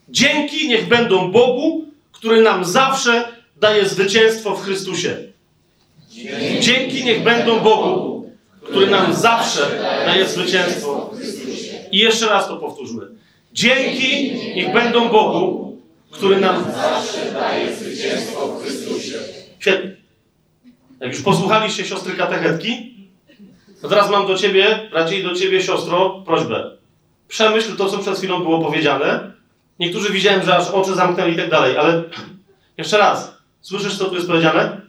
Dzięki niech będą Bogu, który nam zawsze daje zwycięstwo w Chrystusie. Dzięki niech będą Bogu, który nam zawsze daje zwycięstwo. I jeszcze raz to powtórzmy. Dzięki niech będą Bogu, który nam zawsze daje zwycięstwo w Chrystusie. Świetnie. Jak już posłuchaliście siostry katechetki, to teraz mam do ciebie, raczej do ciebie, siostro, prośbę. Przemyśl to, co przed chwilą było powiedziane Niektórzy widziałem, że aż oczy zamknęli i tak dalej, ale jeszcze raz, słyszysz, co tu jest powiedziane?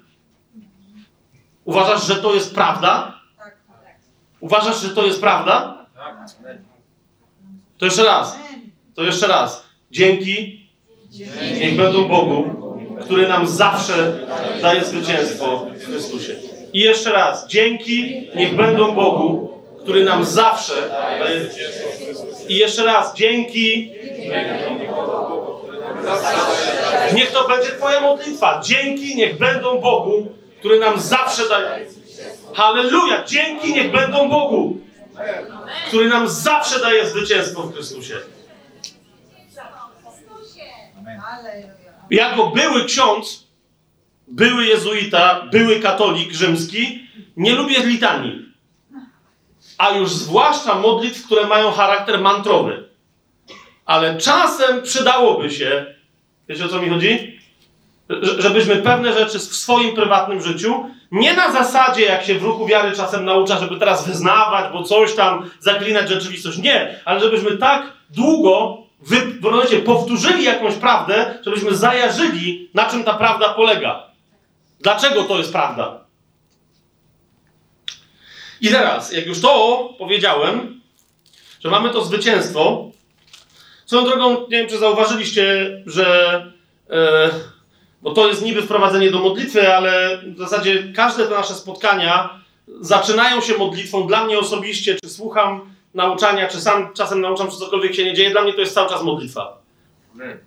Uważasz, że to jest prawda? Uważasz, że to jest prawda? To jeszcze raz. To jeszcze raz. Dzięki. Niech będą Bogu, który nam zawsze daje zwycięstwo w Chrystusie. I jeszcze raz. Dzięki. Niech będą Bogu, który nam zawsze daje. I jeszcze raz. Dzięki. Niech to będzie Twoja modlitwa. Dzięki niech będą Bogu, który nam zawsze daje. Halleluja! Dzięki niech będą Bogu, który nam zawsze daje zwycięstwo w Chrystusie. Jako były ksiądz, były jezuita, były katolik rzymski, nie lubię litanii. A już zwłaszcza modlitw, które mają charakter mantrowy ale czasem przydałoby się, wiecie o co mi chodzi? Żebyśmy pewne rzeczy w swoim prywatnym życiu, nie na zasadzie, jak się w ruchu wiary czasem naucza, żeby teraz wyznawać, bo coś tam zaklinać rzeczywistość. Nie, ale żebyśmy tak długo wy, powtórzyli jakąś prawdę, żebyśmy zajarzyli, na czym ta prawda polega. Dlaczego to jest prawda? I teraz, jak już to powiedziałem, że mamy to zwycięstwo, Swoją drogą, nie wiem, czy zauważyliście, że. E, bo to jest niby wprowadzenie do modlitwy, ale w zasadzie każde te nasze spotkania zaczynają się modlitwą. Dla mnie osobiście, czy słucham nauczania, czy sam czasem nauczam, czy cokolwiek się nie dzieje, dla mnie to jest cały czas modlitwa.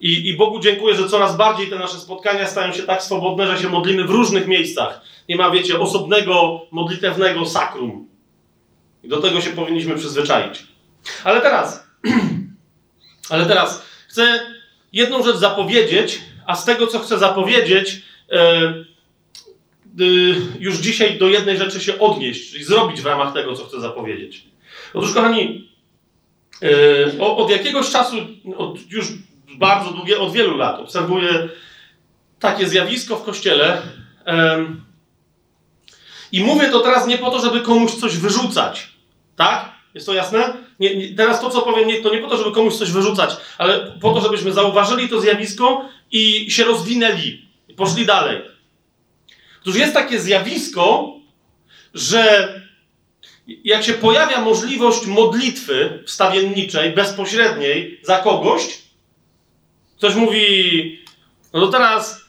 I, I Bogu dziękuję, że coraz bardziej te nasze spotkania stają się tak swobodne, że się modlimy w różnych miejscach. Nie ma, wiecie, osobnego modlitewnego sakrum. I do tego się powinniśmy przyzwyczaić. Ale teraz [CLEARS THROAT] Ale teraz chcę jedną rzecz zapowiedzieć, a z tego, co chcę zapowiedzieć, e, e, już dzisiaj do jednej rzeczy się odnieść, czyli zrobić w ramach tego, co chcę zapowiedzieć. Otóż, kochani, e, od jakiegoś czasu, od już bardzo długie, od wielu lat obserwuję takie zjawisko w kościele. I mówię to teraz nie po to, żeby komuś coś wyrzucać, tak? Jest to jasne? Nie, nie, teraz to, co powiem, nie, to nie po to, żeby komuś coś wyrzucać, ale po to, żebyśmy zauważyli to zjawisko i się rozwinęli. Poszli dalej. Otóż jest takie zjawisko, że jak się pojawia możliwość modlitwy wstawienniczej, bezpośredniej za kogoś, ktoś mówi, no to teraz,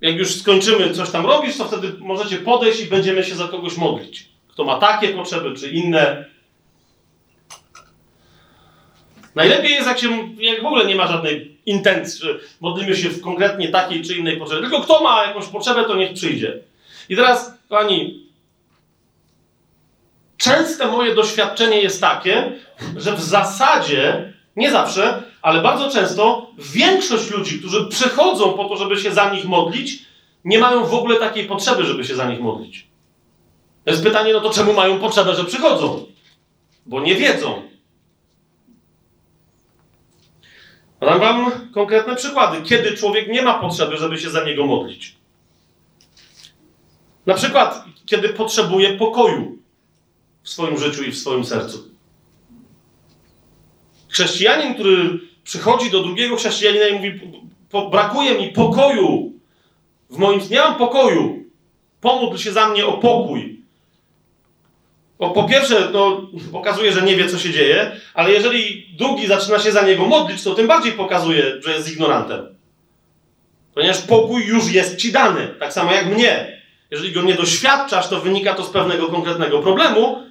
jak już skończymy coś tam robić, to wtedy możecie podejść i będziemy się za kogoś modlić. Kto ma takie potrzeby, czy inne. Najlepiej jest, jak, się, jak w ogóle nie ma żadnej intencji, że modlimy się w konkretnie takiej czy innej potrzebie. Tylko kto ma jakąś potrzebę, to niech przyjdzie. I teraz, kochani, częste moje doświadczenie jest takie, że w zasadzie, nie zawsze, ale bardzo często większość ludzi, którzy przychodzą po to, żeby się za nich modlić, nie mają w ogóle takiej potrzeby, żeby się za nich modlić. To jest pytanie, no to czemu mają potrzebę, że przychodzą? Bo nie wiedzą. Podam wam konkretne przykłady, kiedy człowiek nie ma potrzeby, żeby się za niego modlić. Na przykład, kiedy potrzebuje pokoju w swoim życiu i w swoim sercu. Chrześcijanin, który przychodzi do drugiego chrześcijanina i mówi: Brakuje mi pokoju w moim. Nie mam pokoju. Pomódl się za mnie o pokój. Po, po pierwsze, no, pokazuje, że nie wie, co się dzieje, ale jeżeli drugi zaczyna się za niego modlić, to tym bardziej pokazuje, że jest ignorantem. Ponieważ pokój już jest ci dany, tak samo jak mnie. Jeżeli go nie doświadczasz, to wynika to z pewnego konkretnego problemu,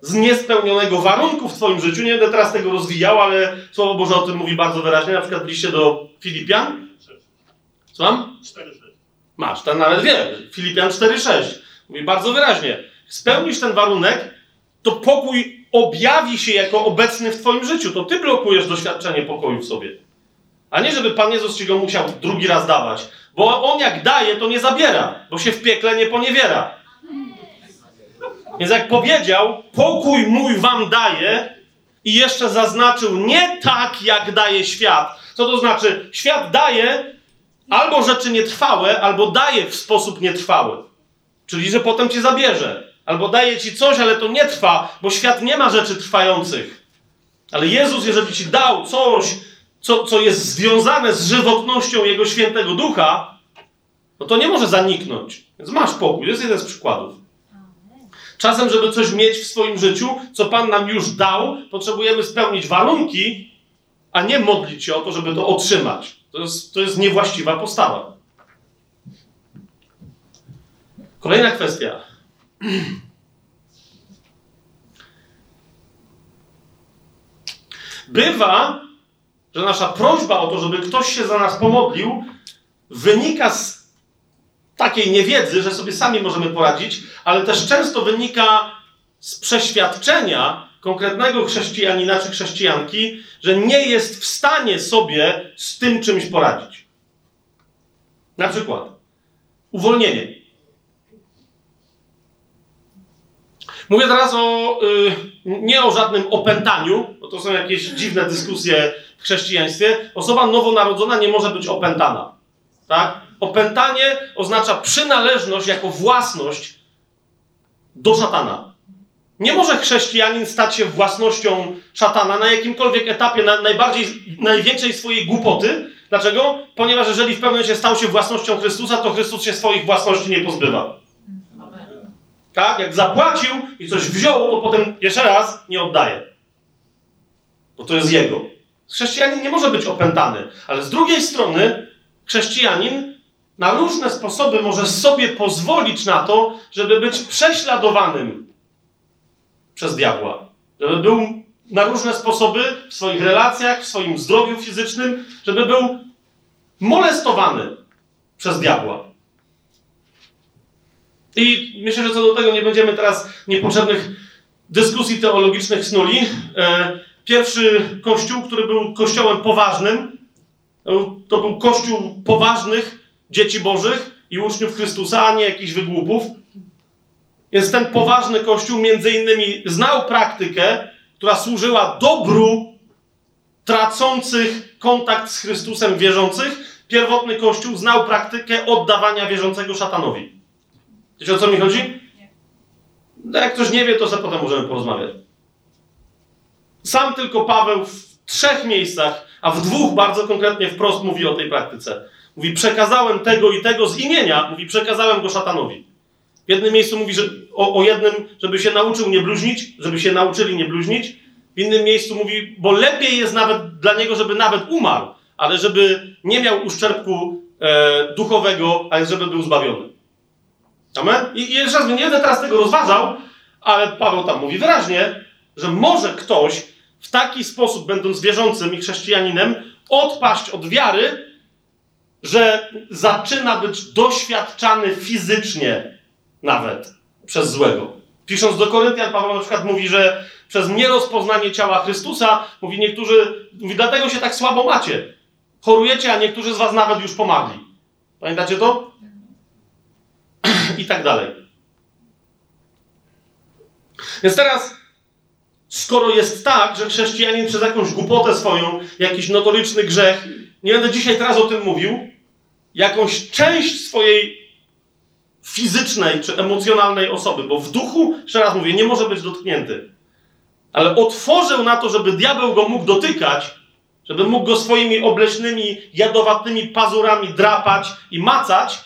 z niespełnionego warunku w Twoim życiu. Nie będę teraz tego rozwijał, ale Słowo Boże o tym mówi bardzo wyraźnie. Na przykład w liście do Filipian. Co mam? 4,6. Masz, ten nawet wie. Filipian 4,6. Mówi bardzo wyraźnie. Spełnisz ten warunek, to pokój objawi się jako obecny w Twoim życiu. To Ty blokujesz doświadczenie pokoju w sobie. A nie, żeby Pan Jezus Ci go musiał drugi raz dawać. Bo On jak daje, to nie zabiera, bo się w piekle nie poniewiera. Więc jak powiedział, pokój mój wam daje i jeszcze zaznaczył nie tak, jak daje świat. Co to znaczy? Świat daje albo rzeczy nietrwałe, albo daje w sposób nietrwały. Czyli, że potem cię zabierze. Albo daje ci coś, ale to nie trwa, bo świat nie ma rzeczy trwających. Ale Jezus, jeżeli ci dał coś, co, co jest związane z żywotnością Jego świętego ducha, no to nie może zaniknąć. Więc masz pokój. To jest jeden z przykładów. Czasem, żeby coś mieć w swoim życiu, co Pan nam już dał, potrzebujemy spełnić warunki, a nie modlić się o to, żeby to otrzymać. To jest, to jest niewłaściwa postawa. Kolejna kwestia. Bywa, że nasza prośba o to, żeby ktoś się za nas pomodlił, wynika z takiej niewiedzy, że sobie sami możemy poradzić, ale też często wynika z przeświadczenia konkretnego chrześcijanina czy chrześcijanki, że nie jest w stanie sobie z tym czymś poradzić. Na przykład uwolnienie. Mówię teraz o, y, nie o żadnym opętaniu, bo to są jakieś dziwne dyskusje w chrześcijaństwie. Osoba nowonarodzona nie może być opętana. Tak? Opętanie oznacza przynależność jako własność do szatana. Nie może chrześcijanin stać się własnością szatana na jakimkolwiek etapie na najbardziej, największej swojej głupoty. Dlaczego? Ponieważ jeżeli w pewnym momencie stał się własnością Chrystusa, to Chrystus się swoich własności nie pozbywa. Tak? Jak zapłacił i coś wziął, to potem jeszcze raz nie oddaje. Bo to jest jego. Chrześcijanin nie może być opętany, ale z drugiej strony chrześcijanin na różne sposoby może sobie pozwolić na to, żeby być prześladowanym przez diabła. Żeby był na różne sposoby w swoich relacjach, w swoim zdrowiu fizycznym, żeby był molestowany przez diabła. I myślę, że co do tego nie będziemy teraz niepotrzebnych dyskusji teologicznych snuli. E, pierwszy kościół, który był kościołem poważnym, to był kościół poważnych, dzieci bożych i uczniów Chrystusa, a nie jakichś wygłupów. Więc ten poważny Kościół między innymi znał praktykę, która służyła dobru tracących kontakt z Chrystusem wierzących. Pierwotny Kościół znał praktykę oddawania wierzącego szatanowi. Wiecie o co mi chodzi? No jak ktoś nie wie, to sobie potem możemy porozmawiać. Sam tylko Paweł w trzech miejscach, a w dwóch bardzo konkretnie wprost mówi o tej praktyce. Mówi, przekazałem tego i tego z imienia, mówi, przekazałem go szatanowi. W jednym miejscu mówi że o, o jednym, żeby się nauczył nie bluźnić, żeby się nauczyli nie bluźnić. W innym miejscu mówi, bo lepiej jest nawet dla niego, żeby nawet umarł, ale żeby nie miał uszczerbku e, duchowego, ale żeby był zbawiony. Amen? I, jeszcze raz, nie będę teraz tego rozważał, ale Paweł tam mówi wyraźnie, że może ktoś w taki sposób, będąc wierzącym i chrześcijaninem, odpaść od wiary, że zaczyna być doświadczany fizycznie nawet przez złego. Pisząc do Koryntian, Paweł na przykład mówi, że przez nierozpoznanie ciała Chrystusa, mówi niektórzy, mówi, dlatego się tak słabo macie. Chorujecie, a niektórzy z was nawet już pomagli. Pamiętacie to? I tak dalej. Więc teraz, skoro jest tak, że chrześcijanin przez jakąś głupotę swoją, jakiś notoryczny grzech, nie będę dzisiaj teraz o tym mówił, jakąś część swojej fizycznej czy emocjonalnej osoby, bo w duchu, jeszcze raz mówię, nie może być dotknięty, ale otworzył na to, żeby diabeł go mógł dotykać, żeby mógł go swoimi obleśnymi, jadowatymi pazurami drapać i macać,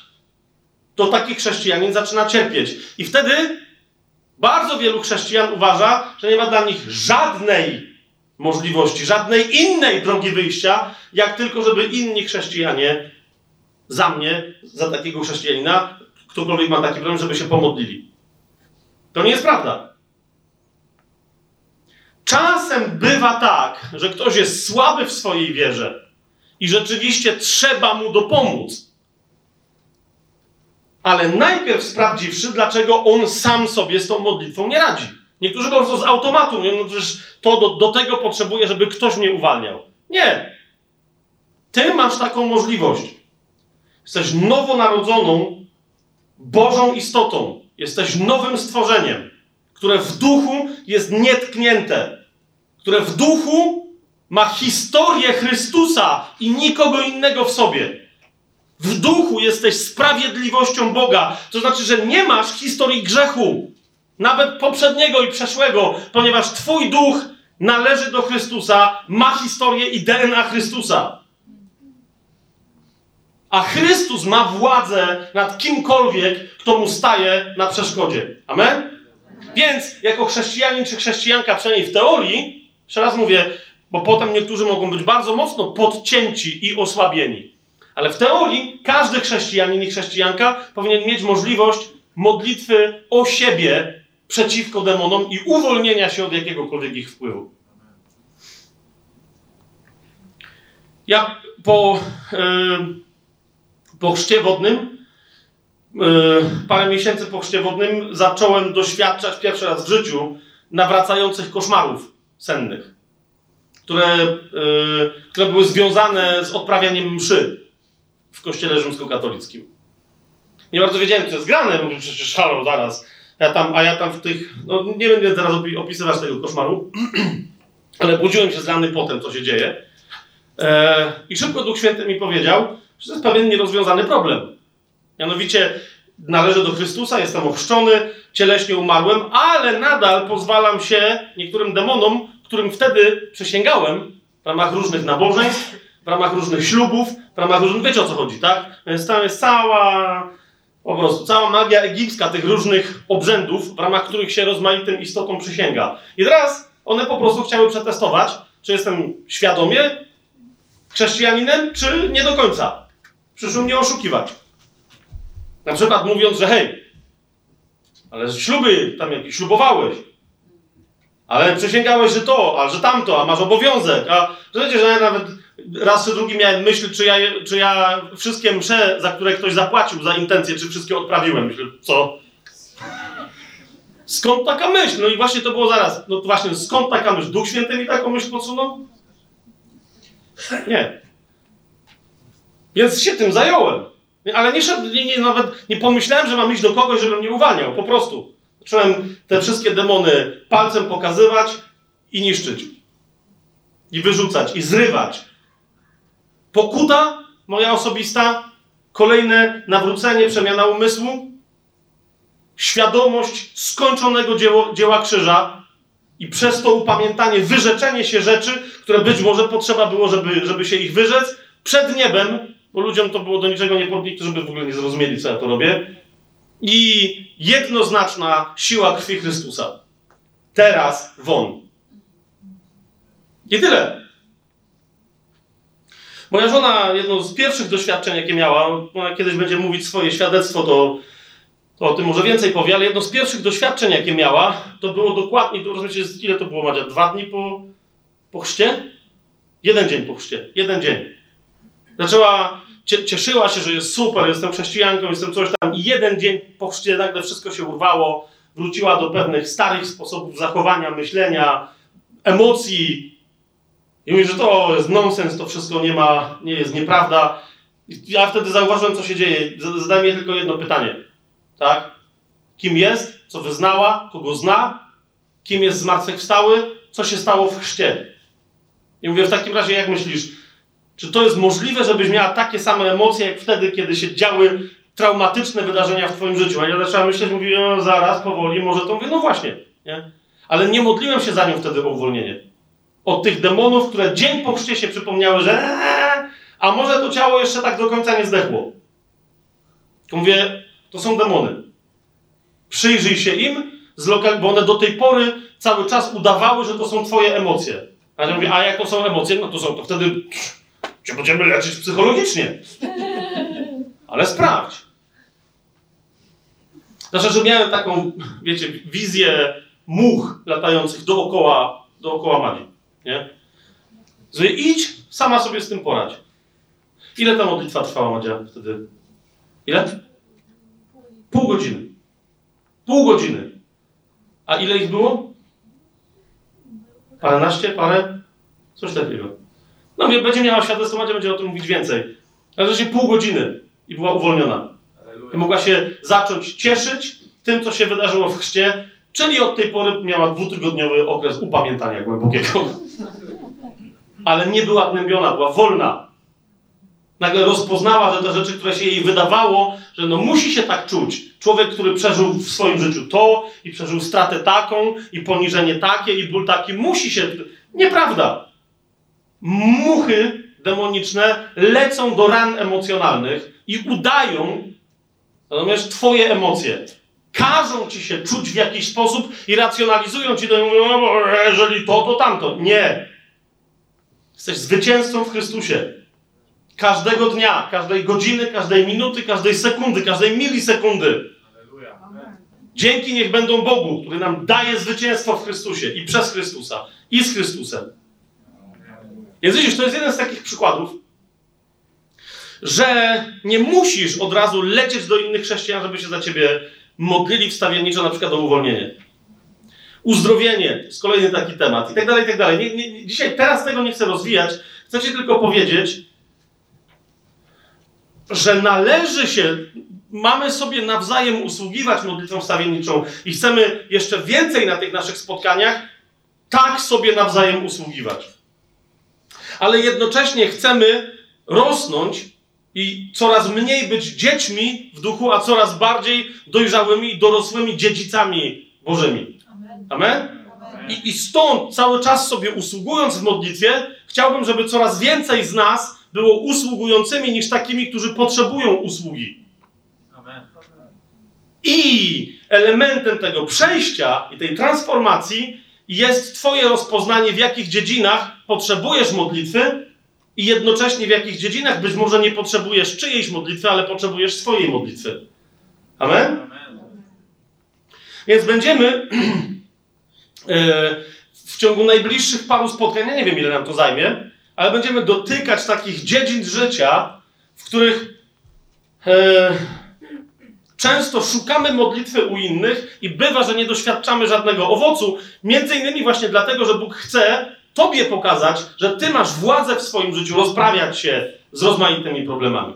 to taki chrześcijanin zaczyna cierpieć. I wtedy bardzo wielu chrześcijan uważa, że nie ma dla nich żadnej możliwości, żadnej innej drogi wyjścia, jak tylko, żeby inni chrześcijanie za mnie, za takiego chrześcijanina, ktokolwiek ma taki problem, żeby się pomodlili. To nie jest prawda. Czasem bywa tak, że ktoś jest słaby w swojej wierze i rzeczywiście trzeba mu dopomóc. Ale najpierw sprawdziwszy, dlaczego on sam sobie z tą modlitwą nie radzi. Niektórzy po prostu z automatu mówią, no przecież to do, do tego potrzebuję, żeby ktoś mnie uwalniał. Nie. Ty masz taką możliwość. Jesteś nowonarodzoną Bożą istotą. Jesteś nowym stworzeniem, które w duchu jest nietknięte, które w duchu ma historię Chrystusa i nikogo innego w sobie. W duchu jesteś sprawiedliwością Boga. To znaczy, że nie masz historii grzechu, nawet poprzedniego i przeszłego, ponieważ Twój duch należy do Chrystusa, ma historię i DNA Chrystusa. A Chrystus ma władzę nad kimkolwiek, kto mu staje na przeszkodzie. Amen? Więc jako chrześcijanin czy chrześcijanka, przynajmniej w teorii, jeszcze raz mówię, bo potem niektórzy mogą być bardzo mocno podcięci i osłabieni. Ale w teorii każdy chrześcijanin i chrześcijanka powinien mieć możliwość modlitwy o siebie przeciwko demonom i uwolnienia się od jakiegokolwiek ich wpływu. Ja po. Yy, po chrzcie wodnym, yy, parę miesięcy po chrzcie wodnym, zacząłem doświadczać pierwszy raz w życiu nawracających koszmarów sennych, które, yy, które były związane z odprawianiem mszy w kościele rzymskokatolickim. Nie bardzo wiedziałem, co jest grane, mówię, przecież halo, zaraz. Ja tam, a ja tam w tych, no nie będę teraz opisywać tego koszmaru, [CLEARS THROAT] ale budziłem się z rany potem, co się dzieje. E, I szybko Duch Święty mi powiedział, że to jest pewien nierozwiązany problem. Mianowicie należę do Chrystusa, jestem ochrzczony, cieleśnie umarłem, ale nadal pozwalam się niektórym demonom, którym wtedy przysięgałem w ramach różnych nabożeństw, w ramach różnych ślubów, w ramach różnych, wiecie o co chodzi, tak? Więc tam jest cała, po prostu cała magia egipska tych różnych obrzędów, w ramach których się rozmaitym istotom przysięga. I teraz one po prostu chciały przetestować, czy jestem świadomie chrześcijaninem, czy nie do końca przyszło mnie oszukiwać. Na przykład mówiąc, że hej, ale śluby tam jakieś ślubowałeś, ale przysięgałeś, że to, a że tamto, a masz obowiązek, a wiecie, że nawet raz czy drugi miałem myśl, czy ja, czy ja wszystkie msze, za które ktoś zapłacił za intencje, czy wszystkie odprawiłem. Myślę, co? Skąd taka myśl? No i właśnie to było zaraz. No właśnie, skąd taka myśl? Duch Święty mi taką myśl podsunął? Nie. Więc się tym zająłem. Ale nie, nie, nie, nawet nie pomyślałem, że mam iść do kogoś, żeby mnie uwalniał. Po prostu. Zacząłem te wszystkie demony palcem pokazywać i niszczyć. I wyrzucać, i zrywać. Pokuta moja osobista, kolejne nawrócenie, przemiana umysłu, świadomość skończonego dzieło, dzieła krzyża i przez to upamiętanie, wyrzeczenie się rzeczy, które być może potrzeba było, żeby, żeby się ich wyrzec, przed niebem bo ludziom to było do niczego nie którzy by w ogóle nie zrozumieli, co ja to robię. I jednoznaczna siła krwi Chrystusa. Teraz won. I tyle. Moja żona, jedno z pierwszych doświadczeń, jakie miała, ona kiedyś będzie mówić swoje świadectwo, to, to o tym może więcej powie, ale jedno z pierwszych doświadczeń, jakie miała, to było dokładnie, to rozumiecie, ile to było, Madzia? Dwa dni po, po chrzcie? Jeden dzień po chrzcie. Jeden dzień. Zaczęła, cieszyła się, że jest super, jestem chrześcijanką, jestem coś tam i jeden dzień po chrzcie nagle wszystko się urwało, wróciła do pewnych starych sposobów zachowania, myślenia, emocji. I mówi, że to jest nonsens, to wszystko nie ma, nie jest nieprawda. Ja wtedy zauważyłem, co się dzieje. Zadałem jej tylko jedno pytanie. Tak? Kim jest? Co wyznała? Kogo zna? Kim jest zmartwychwstały? Co się stało w chrzcie? I mówię, w takim razie, jak myślisz, czy to jest możliwe, żebyś miała takie same emocje, jak wtedy, kiedy się działy traumatyczne wydarzenia w twoim życiu? A ja zaczęłam myśleć, mówię, no, zaraz, powoli, może to mówię, no właśnie, nie? Ale nie modliłem się za nią wtedy o uwolnienie. Od tych demonów, które dzień po chrzcie się przypomniały, że eee, a może to ciało jeszcze tak do końca nie zdechło. Mówię, to są demony. Przyjrzyj się im, bo one do tej pory cały czas udawały, że to są twoje emocje. A ja mówię, a jak to są emocje, no to są, to wtedy cię będziemy leczyć psychologicznie. [LAUGHS] Ale sprawdź. Znaczy, że miałem taką, wiecie, wizję much latających dookoła, dookoła magii. Nie? Że idź, sama sobie z tym poradź. Ile ta modlitwa trwała, Madzia, wtedy? Ile? Pół godziny. Pół godziny. A ile ich było? Paręnaście? Parę? Coś takiego. No będzie miała świadectwo, Madzia będzie o tym mówić więcej. Ale się pół godziny i była uwolniona. I mogła się zacząć cieszyć tym, co się wydarzyło w chrzcie, czyli od tej pory miała dwutygodniowy okres upamiętania głębokiego. Ale nie była gnębiona, była wolna. Nagle rozpoznała, że te rzeczy, które się jej wydawało, że no musi się tak czuć. Człowiek, który przeżył w swoim życiu to i przeżył stratę taką i poniżenie takie i ból taki, musi się... Nieprawda. Muchy demoniczne lecą do ran emocjonalnych i udają, natomiast twoje emocje. Każą ci się czuć w jakiś sposób i racjonalizują ci, to mówią, no, jeżeli to, to tamto. Nie. Jesteś zwycięzcą w Chrystusie. Każdego dnia, każdej godziny, każdej minuty, każdej sekundy, każdej milisekundy. Dzięki niech będą Bogu, który nam daje zwycięstwo w Chrystusie i przez Chrystusa i z Chrystusem. Więc widzisz, to jest jeden z takich przykładów, że nie musisz od razu lecieć do innych chrześcijan, żeby się za ciebie modlili wstawienniczo na przykład o uwolnienie. Uzdrowienie, to jest kolejny taki temat i tak dalej, i tak dalej. Nie, nie, dzisiaj, teraz tego nie chcę rozwijać, chcę ci tylko powiedzieć, że należy się, mamy sobie nawzajem usługiwać modlitwą wstawienniczą i chcemy jeszcze więcej na tych naszych spotkaniach tak sobie nawzajem usługiwać. Ale jednocześnie chcemy rosnąć i coraz mniej być dziećmi w duchu, a coraz bardziej dojrzałymi i dorosłymi dziedzicami Bożymi. Amen? I, I stąd cały czas sobie usługując w modlitwie, chciałbym, żeby coraz więcej z nas było usługującymi niż takimi, którzy potrzebują usługi. Amen. I elementem tego przejścia i tej transformacji jest Twoje rozpoznanie, w jakich dziedzinach potrzebujesz modlitwy i jednocześnie w jakich dziedzinach być może nie potrzebujesz czyjejś modlitwy, ale potrzebujesz swojej modlitwy. Amen? Więc będziemy [CLEARS THROAT] e, w ciągu najbliższych paru spotkań, ja nie wiem ile nam to zajmie, ale będziemy dotykać takich dziedzin życia, w których e, często szukamy modlitwy u innych i bywa, że nie doświadczamy żadnego owocu, między innymi właśnie dlatego, że Bóg chce Tobie pokazać, że Ty masz władzę w swoim życiu rozprawiać się z rozmaitymi problemami.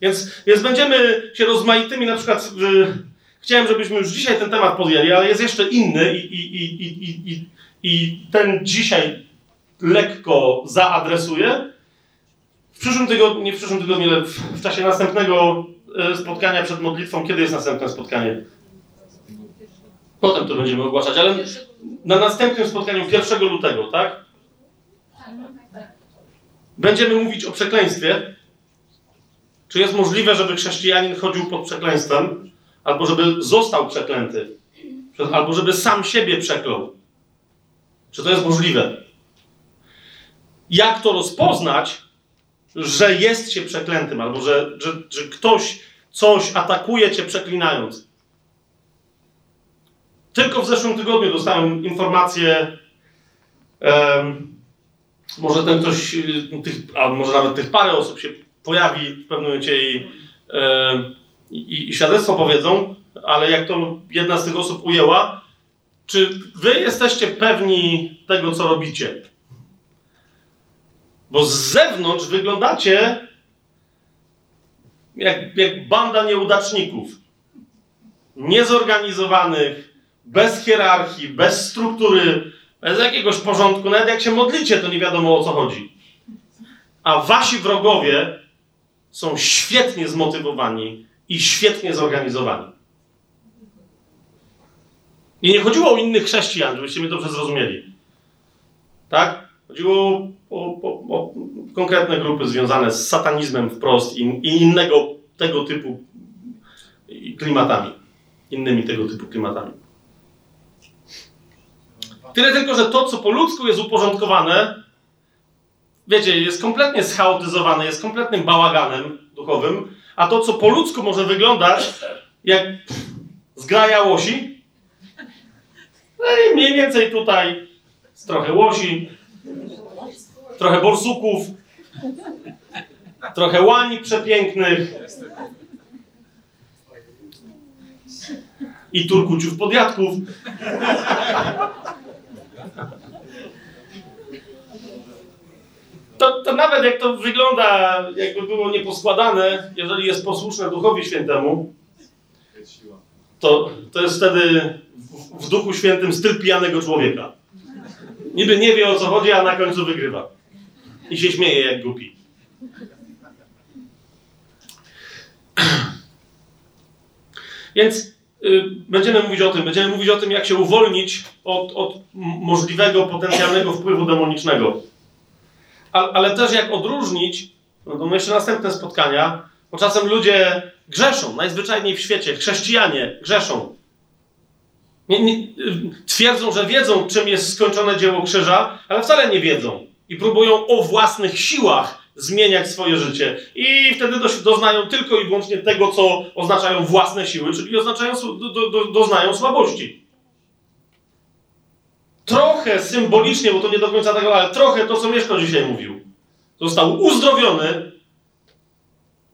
Więc, więc będziemy się rozmaitymi, na przykład y, chciałem, żebyśmy już dzisiaj ten temat podjęli, ale jest jeszcze inny i, i, i, i, i, i ten dzisiaj lekko zaadresuję. W przyszłym tygodniu, nie w przyszłym tygodniu, ale w, w czasie następnego e, spotkania przed modlitwą, kiedy jest następne spotkanie? Potem to będziemy ogłaszać, ale na następnym spotkaniu 1 lutego, tak? Będziemy mówić o przekleństwie. Czy jest możliwe, żeby chrześcijanin chodził pod przekleństwem, albo żeby został przeklęty, albo żeby sam siebie przeklął? Czy to jest możliwe? jak to rozpoznać, że jest się przeklętym, albo że, że, że ktoś coś atakuje cię przeklinając. Tylko w zeszłym tygodniu dostałem informację, um, może ten ktoś, tych, a może nawet tych parę osób się pojawi w pewnym momencie i, um, i, i świadectwo powiedzą, ale jak to jedna z tych osób ujęła, czy wy jesteście pewni tego, co robicie? Bo z zewnątrz wyglądacie jak, jak banda nieudaczników. Niezorganizowanych, bez hierarchii, bez struktury, bez jakiegoś porządku. Nawet jak się modlicie, to nie wiadomo o co chodzi. A wasi wrogowie są świetnie zmotywowani i świetnie zorganizowani. I nie chodziło o innych chrześcijan, żebyście mnie dobrze zrozumieli. Tak? Chodziło o, o, o konkretne grupy związane z satanizmem wprost i, i innego tego typu klimatami. Innymi tego typu klimatami. Tyle tylko, że to, co po ludzku jest uporządkowane, wiecie, jest kompletnie schaotyzowane, jest kompletnym bałaganem duchowym, a to, co po ludzku może wyglądać jak zgraja łosi, no i mniej więcej tutaj trochę łosi, trochę borsuków, trochę łani przepięknych i turkuciów podjadków. To, to nawet jak to wygląda, jakby było nieposkładane, jeżeli jest posłuszne Duchowi Świętemu, to, to jest wtedy w, w Duchu Świętym styl pijanego człowieka. Niby nie wie o co chodzi, a na końcu wygrywa. I się śmieje jak głupi. Więc będziemy mówić o tym, będziemy mówić o tym, jak się uwolnić od, od możliwego, potencjalnego wpływu demonicznego. A, ale też jak odróżnić, no to jeszcze następne spotkania, bo czasem ludzie grzeszą, najzwyczajniej w świecie, chrześcijanie grzeszą. Nie, nie, twierdzą, że wiedzą, czym jest skończone dzieło krzyża, ale wcale nie wiedzą. I próbują o własnych siłach zmieniać swoje życie. I wtedy doznają tylko i wyłącznie tego, co oznaczają własne siły, czyli oznaczają, do, do, doznają słabości. Trochę symbolicznie, bo to nie do końca tego, ale trochę to, co Mieszko dzisiaj mówił. Został uzdrowiony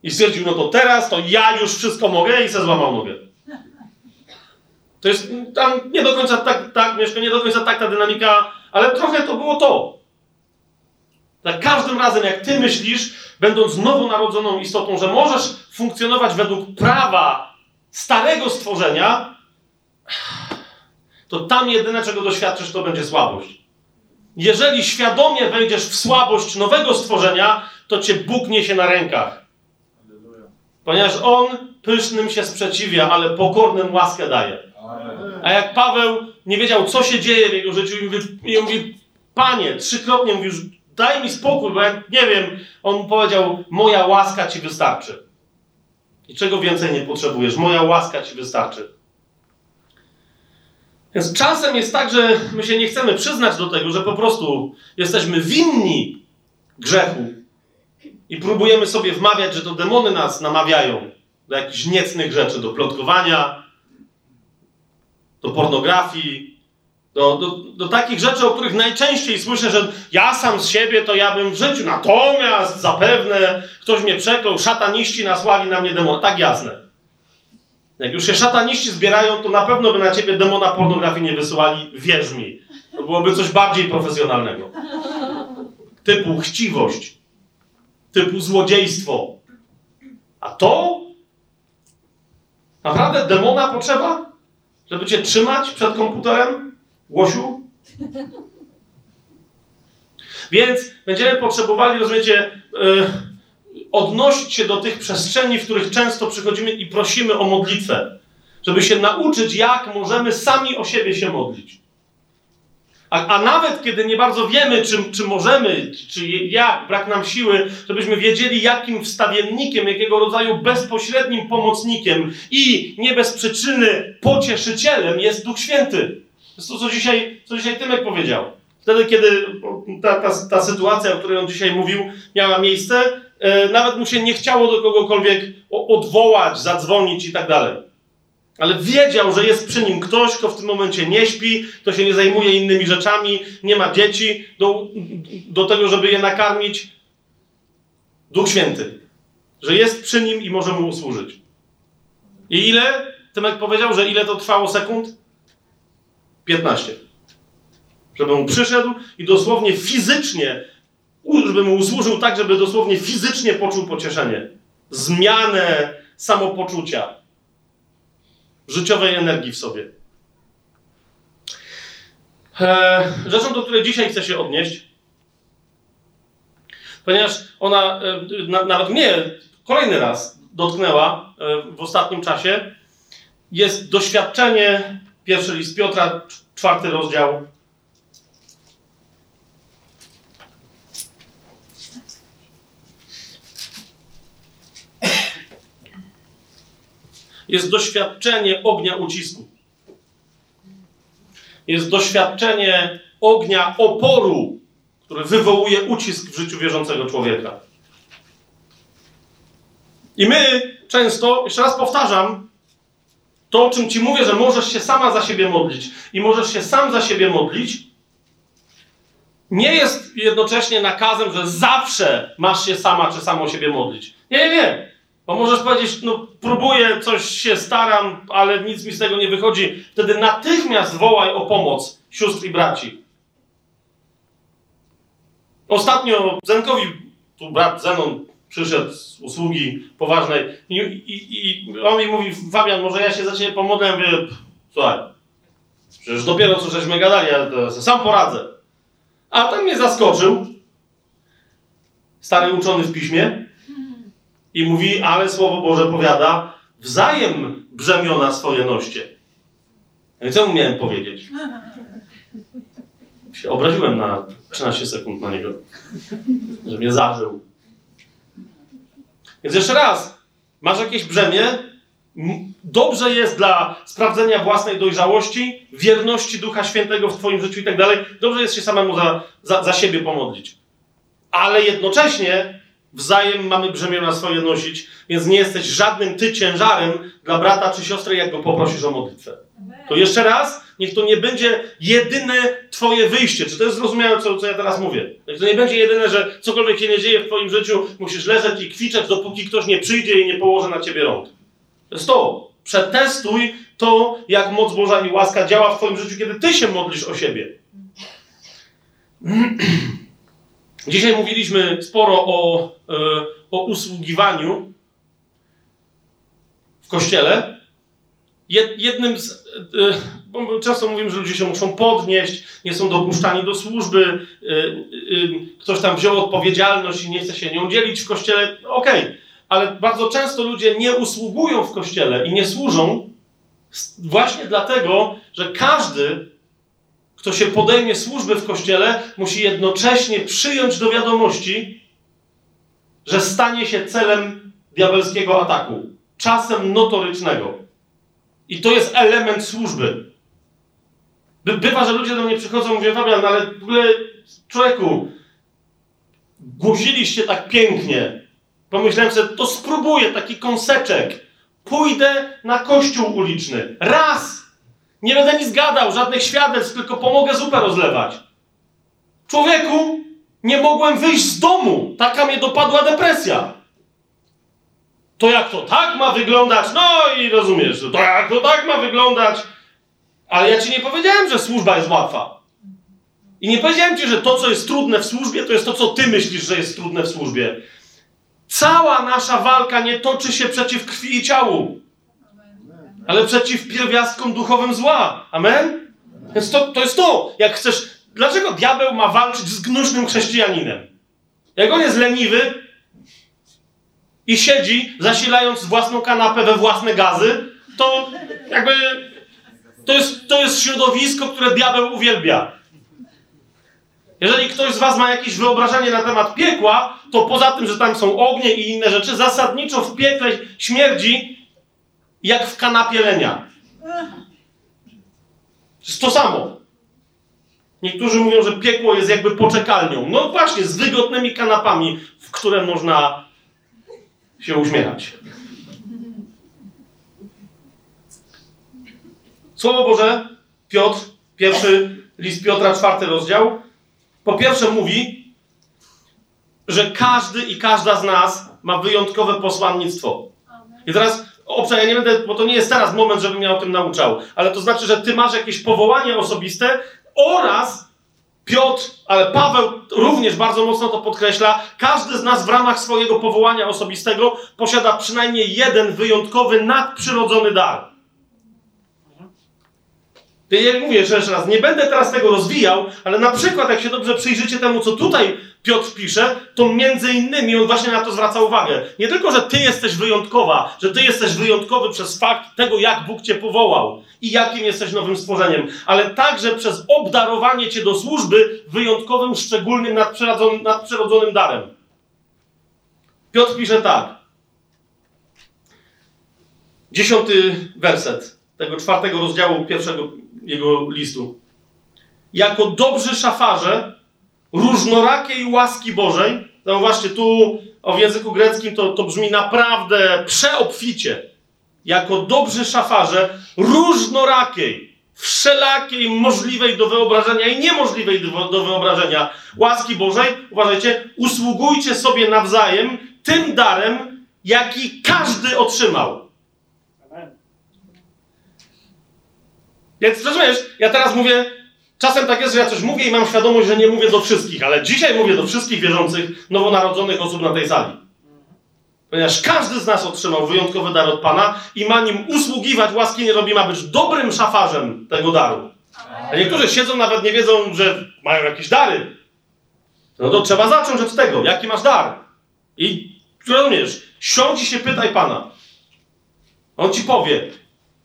i stwierdził, no to teraz to ja już wszystko mogę i se złamał nogę. To jest tam nie do końca tak, tak, Mieszko, nie do końca tak ta dynamika, ale trochę to było to. Za każdym razem, jak ty myślisz, będąc nowonarodzoną istotą, że możesz funkcjonować według prawa starego stworzenia, to tam jedyne, czego doświadczysz, to będzie słabość. Jeżeli świadomie wejdziesz w słabość nowego stworzenia, to cię Bóg niesie na rękach. Ponieważ On pysznym się sprzeciwia, ale pokornym łaskę daje. A jak Paweł nie wiedział, co się dzieje w jego życiu i mówi, i mówi Panie, trzykrotnie mówił, daj mi spokój, bo jak nie wiem, on powiedział, moja łaska ci wystarczy. I czego więcej nie potrzebujesz? Moja łaska ci wystarczy. Więc czasem jest tak, że my się nie chcemy przyznać do tego, że po prostu jesteśmy winni grzechu i próbujemy sobie wmawiać, że to demony nas namawiają do jakichś niecnych rzeczy, do plotkowania, do pornografii, do, do, do takich rzeczy, o których najczęściej słyszę, że ja sam z siebie to ja bym w życiu, natomiast zapewne ktoś mnie przeklął, szataniści nasłali na mnie demon. Tak jasne. Jak już się szataniści zbierają, to na pewno by na ciebie demona pornografii nie wysyłali, wierz mi. To byłoby coś bardziej profesjonalnego. Typu chciwość, typu złodziejstwo. A to? Naprawdę demona potrzeba? Żeby cię trzymać przed komputerem? Łosiu? Więc będziemy potrzebowali, rozumiecie, yy, odnosić się do tych przestrzeni, w których często przychodzimy i prosimy o modlitwę, żeby się nauczyć, jak możemy sami o siebie się modlić. A, a nawet kiedy nie bardzo wiemy, czy, czy możemy, czy jak, brak nam siły, żebyśmy wiedzieli, jakim wstawiennikiem, jakiego rodzaju bezpośrednim pomocnikiem i nie bez przyczyny pocieszycielem jest Duch Święty. Jest to, co dzisiaj, co dzisiaj Tymek powiedział. Wtedy, kiedy ta, ta, ta sytuacja, o której on dzisiaj mówił, miała miejsce, e, nawet mu się nie chciało do kogokolwiek odwołać, zadzwonić i tak dalej ale wiedział, że jest przy nim ktoś, kto w tym momencie nie śpi, kto się nie zajmuje innymi rzeczami, nie ma dzieci do, do tego, żeby je nakarmić. Duch Święty. Że jest przy nim i może mu usłużyć. I ile? Tymek powiedział, że ile to trwało sekund? 15. Żeby mu przyszedł i dosłownie fizycznie, żeby mu usłużył tak, żeby dosłownie fizycznie poczuł pocieszenie. Zmianę samopoczucia, życiowej energii w sobie. Eee, rzeczą, do której dzisiaj chcę się odnieść, ponieważ ona e, na, nawet mnie kolejny raz dotknęła e, w ostatnim czasie, jest doświadczenie, pierwszy list Piotra, czwarty rozdział. Jest doświadczenie ognia ucisku. Jest doświadczenie ognia oporu, który wywołuje ucisk w życiu wierzącego człowieka. I my często, jeszcze raz powtarzam, to o czym ci mówię, że możesz się sama za siebie modlić i możesz się sam za siebie modlić, nie jest jednocześnie nakazem, że zawsze masz się sama czy samo siebie modlić. Nie, nie, nie. Bo możesz powiedzieć, no próbuję, coś się staram, ale nic mi z tego nie wychodzi. Wtedy natychmiast wołaj o pomoc sióstr i braci. Ostatnio Zenkowi, tu brat Zenon przyszedł z usługi poważnej i, i, i on mi mówi, Fabian, może ja się za ciebie pomodlę? Ja słuchaj, przecież dopiero co żeśmy gadali, to sam poradzę. A ten mnie zaskoczył, stary uczony w piśmie, i mówi, ale Słowo Boże powiada, wzajem brzemiona swoje noście. No i co mu miałem powiedzieć? Się obraziłem na 13 sekund na niego, że mnie zażył. Więc jeszcze raz, masz jakieś brzemię, dobrze jest dla sprawdzenia własnej dojrzałości, wierności Ducha Świętego w Twoim życiu i tak dalej. Dobrze jest się samemu za, za, za siebie pomodlić. Ale jednocześnie wzajem mamy brzemiona swoje nosić, więc nie jesteś żadnym ty ciężarem dla brata czy siostry, jak go poprosisz o modlitwę. To jeszcze raz, niech to nie będzie jedyne twoje wyjście. Czy to jest zrozumiałe, co, co ja teraz mówię? Niech to nie będzie jedyne, że cokolwiek się nie dzieje w twoim życiu, musisz leżeć i kwiczeć, dopóki ktoś nie przyjdzie i nie położy na ciebie rąk. To jest to. Przetestuj to, jak moc Boża i łaska działa w twoim życiu, kiedy ty się modlisz o siebie. [CLEARS THROAT] Dzisiaj mówiliśmy sporo o, e, o usługiwaniu w kościele. Jednym z. E, bo często mówimy, że ludzie się muszą podnieść, nie są dopuszczani do służby, e, ktoś tam wziął odpowiedzialność i nie chce się nią dzielić w kościele. Okej, okay. ale bardzo często ludzie nie usługują w kościele i nie służą właśnie dlatego, że każdy kto się podejmie służby w kościele, musi jednocześnie przyjąć do wiadomości, że stanie się celem diabelskiego ataku. Czasem notorycznego. I to jest element służby. By, bywa, że ludzie do mnie przychodzą mówią, Fabian, ale w ogóle człowieku, głosiliście tak pięknie. Pomyślałem sobie, to spróbuję taki kąseczek. Pójdę na kościół uliczny. Raz! Nie będę nic gadał, żadnych świadectw, tylko pomogę zupę rozlewać. Człowieku, nie mogłem wyjść z domu. Taka mnie dopadła depresja. To jak to tak ma wyglądać? No i rozumiesz, to jak to tak ma wyglądać? Ale ja ci nie powiedziałem, że służba jest łatwa. I nie powiedziałem ci, że to, co jest trudne w służbie, to jest to, co ty myślisz, że jest trudne w służbie. Cała nasza walka nie toczy się przeciw krwi i ciału ale przeciw pierwiastkom duchowym zła. Amen? Więc to, to jest to. Jak chcesz. Dlaczego diabeł ma walczyć z gnusznym chrześcijaninem? Jak on jest leniwy i siedzi, zasilając własną kanapę we własne gazy, to jakby to jest, to jest środowisko, które diabeł uwielbia. Jeżeli ktoś z Was ma jakieś wyobrażenie na temat piekła, to poza tym, że tam są ognie i inne rzeczy, zasadniczo w piekle śmierdzi jak w kanapie lenia. To jest to samo. Niektórzy mówią, że piekło jest jakby poczekalnią. No właśnie, z wygodnymi kanapami, w które można się uśmiechać. Słowo Boże, Piotr, pierwszy list Piotra, czwarty rozdział, po pierwsze mówi, że każdy i każda z nas ma wyjątkowe posłannictwo. I teraz obszar, ja nie będę, bo to nie jest teraz moment, żebym ja o tym nauczał, ale to znaczy, że ty masz jakieś powołanie osobiste oraz Piotr, ale Paweł również bardzo mocno to podkreśla. Każdy z nas w ramach swojego powołania osobistego posiada przynajmniej jeden wyjątkowy, nadprzyrodzony dar. Ja mówię jeszcze raz, nie będę teraz tego rozwijał, ale na przykład, jak się dobrze przyjrzycie temu, co tutaj Piotr pisze, to między innymi on właśnie na to zwraca uwagę. Nie tylko, że ty jesteś wyjątkowa, że ty jesteś wyjątkowy przez fakt tego, jak Bóg cię powołał i jakim jesteś nowym stworzeniem, ale także przez obdarowanie cię do służby wyjątkowym, szczególnym, nadprzyrodzonym darem. Piotr pisze tak. Dziesiąty werset tego czwartego rozdziału pierwszego jego listu. Jako dobrzy szafarze różnorakiej łaski Bożej, zauważcie, tu w języku greckim to, to brzmi naprawdę przeobficie. Jako dobrzy szafarze różnorakiej, wszelakiej możliwej do wyobrażenia i niemożliwej do, do wyobrażenia łaski Bożej, uważajcie, usługujcie sobie nawzajem tym darem, jaki każdy otrzymał. Więc rozumiesz, ja teraz mówię, czasem tak jest, że ja coś mówię i mam świadomość, że nie mówię do wszystkich, ale dzisiaj mówię do wszystkich wierzących, nowonarodzonych osób na tej sali. Ponieważ każdy z nas otrzymał wyjątkowy dar od Pana i ma nim usługiwać, łaski nie robi, ma być dobrym szafarzem tego daru. A niektórzy siedzą, nawet nie wiedzą, że mają jakieś dary. No to trzeba zacząć od tego, jaki masz dar. I rozumiesz, siądź i się pytaj Pana. On ci powie.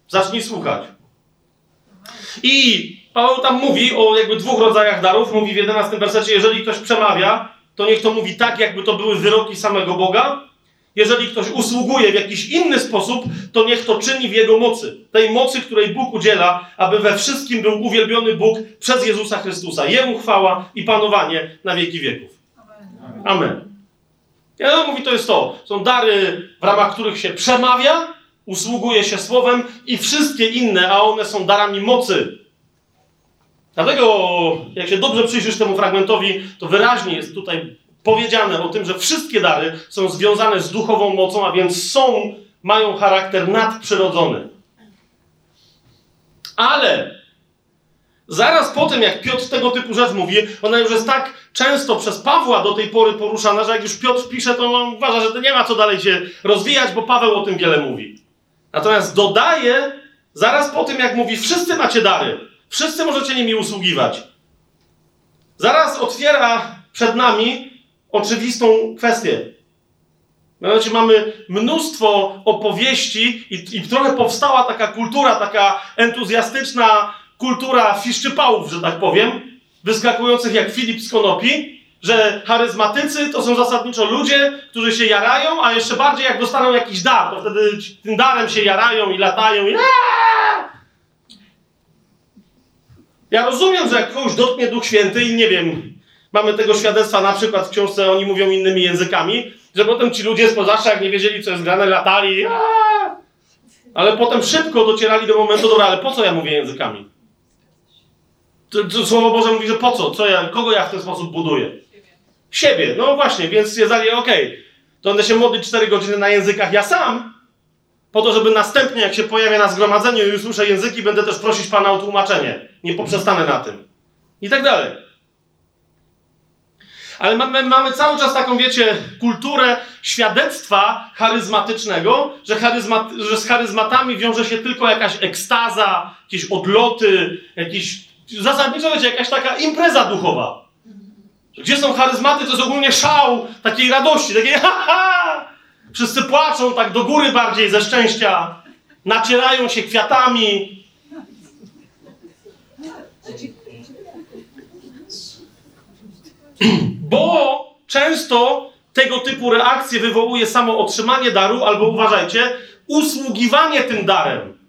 Zacznij słuchać. I Paweł tam mówi o jakby dwóch rodzajach darów. Mówi w 11 wersecie, jeżeli ktoś przemawia, to niech to mówi tak, jakby to były wyroki samego Boga. Jeżeli ktoś usługuje w jakiś inny sposób, to niech to czyni w jego mocy. Tej mocy, której Bóg udziela, aby we wszystkim był uwielbiony Bóg przez Jezusa Chrystusa. Jemu chwała i panowanie na wieki wieków. Amen. Ja mówi, to jest to. Są dary, w ramach których się przemawia, usługuje się słowem i wszystkie inne, a one są darami mocy. Dlatego, jak się dobrze przyjrzysz temu fragmentowi, to wyraźnie jest tutaj powiedziane o tym, że wszystkie dary są związane z duchową mocą, a więc są, mają charakter nadprzyrodzony. Ale zaraz po tym, jak Piotr tego typu rzecz mówi, ona już jest tak często przez Pawła do tej pory poruszana, że jak już Piotr pisze, to on uważa, że to nie ma co dalej się rozwijać, bo Paweł o tym wiele mówi. Natomiast dodaje, zaraz po tym, jak mówi, wszyscy macie dary, wszyscy możecie nimi usługiwać. Zaraz otwiera przed nami oczywistą kwestię. Mianowicie mamy mnóstwo opowieści i, i trochę powstała taka kultura, taka entuzjastyczna kultura fiszczypałów, że tak powiem, wyskakujących jak Filip z Konopi, że charyzmatycy to są zasadniczo ludzie, którzy się jarają, a jeszcze bardziej jak dostaną jakiś dar, to wtedy tym darem się jarają i latają i Ja rozumiem, że jak kogoś dotknie Duch Święty i nie wiem, mamy tego świadectwa na przykład w książce Oni mówią innymi językami, że potem ci ludzie zwłaszcza jak nie wiedzieli, co jest grane, latali ale potem szybko docierali do momentu, dobra, ale po co ja mówię językami? Słowo Boże mówi, że po co? co ja, kogo ja w ten sposób buduję? Siebie. No właśnie, więc stwierdzali, okej, okay, to będę się modlić 4 godziny na językach ja sam, po to, żeby następnie, jak się pojawię na zgromadzeniu i usłyszę języki, będę też prosić Pana o tłumaczenie. Nie poprzestanę na tym. I tak dalej. Ale mamy, mamy cały czas taką, wiecie, kulturę świadectwa charyzmatycznego, że, charyzmat, że z charyzmatami wiąże się tylko jakaś ekstaza, jakieś odloty, jakieś, zasadniczo, wiecie, jakaś taka impreza duchowa. Gdzie są charyzmaty, to jest ogólnie szał takiej radości, takiej ha, ha! Wszyscy płaczą tak do góry bardziej ze szczęścia, nacierają się kwiatami. [CLEARS THROAT] Bo często tego typu reakcje wywołuje samo otrzymanie daru, albo uważajcie, usługiwanie tym darem.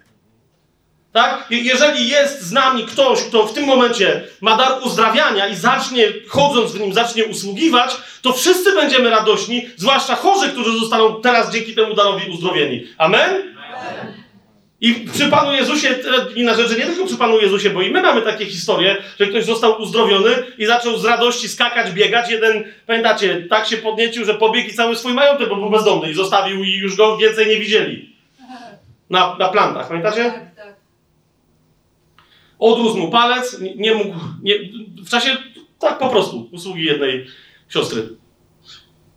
Tak? Jeżeli jest z nami ktoś, kto w tym momencie ma dar uzdrawiania i zacznie, chodząc w nim, zacznie usługiwać, to wszyscy będziemy radośni, zwłaszcza chorzy, którzy zostaną teraz dzięki temu darowi uzdrowieni. Amen? I przy Panu Jezusie, inna rzecz, nie tylko przy Panu Jezusie, bo i my mamy takie historie, że ktoś został uzdrowiony i zaczął z radości skakać, biegać. Jeden, pamiętacie, tak się podniecił, że pobiegł i cały swój majątek, bo był bezdomny i zostawił i już go więcej nie widzieli. na, na plantach, pamiętacie? Odrósł mu palec, nie, nie mógł, nie, w czasie, tak po prostu, usługi jednej siostry.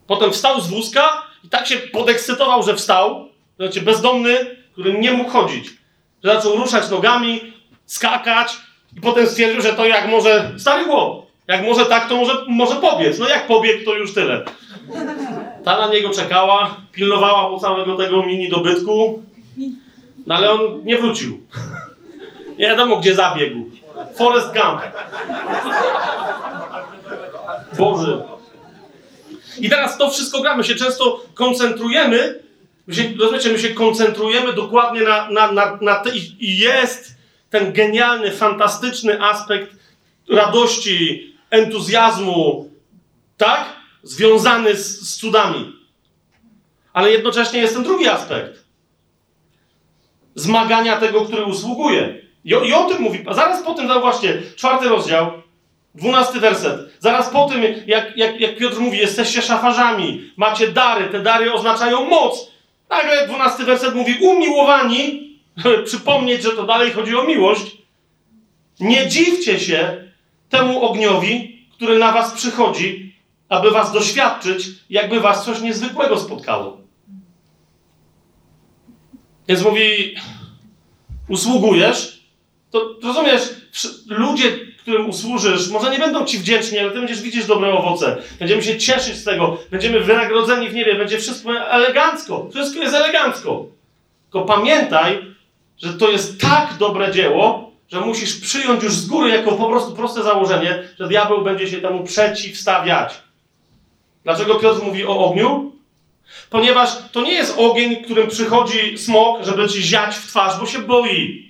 Potem wstał z wózka i tak się podekscytował, że wstał, znaczy bezdomny, który nie mógł chodzić. Że zaczął ruszać nogami, skakać i potem stwierdził, że to jak może, stary chłop, jak może tak, to może, może pobiec. No jak pobiegł, to już tyle. Ta na niego czekała, pilnowała mu całego tego mini dobytku, no ale on nie wrócił. Nie wiadomo, gdzie zabiegł. Forest Gump. Boże. I teraz to wszystko gramy. się często koncentrujemy, my się, rozumiecie, my się koncentrujemy dokładnie na, na, na, na te, i jest ten genialny, fantastyczny aspekt radości, entuzjazmu, tak? Związany z, z cudami. Ale jednocześnie jest ten drugi aspekt. Zmagania tego, który usługuje. I o, I o tym mówi. Zaraz po tym, zauważcie, czwarty rozdział, dwunasty werset. Zaraz po tym, jak, jak, jak Piotr mówi, jesteście szafarzami, macie dary, te dary oznaczają moc. Nagle dwunasty werset mówi, umiłowani, [LAUGHS] przypomnieć, że to dalej chodzi o miłość. Nie dziwcie się temu ogniowi, który na was przychodzi, aby was doświadczyć, jakby was coś niezwykłego spotkało. Więc mówi, usługujesz, to rozumiesz, ludzie, którym usłużysz, może nie będą ci wdzięczni, ale ty będziesz widzieć dobre owoce. Będziemy się cieszyć z tego, będziemy wynagrodzeni w niebie, będzie wszystko elegancko. Wszystko jest elegancko. Tylko pamiętaj, że to jest tak dobre dzieło, że musisz przyjąć już z góry jako po prostu proste założenie, że diabeł będzie się temu przeciwstawiać. Dlaczego Piotr mówi o ogniu? Ponieważ to nie jest ogień, którym przychodzi smok, żeby ci ziać w twarz, bo się boi.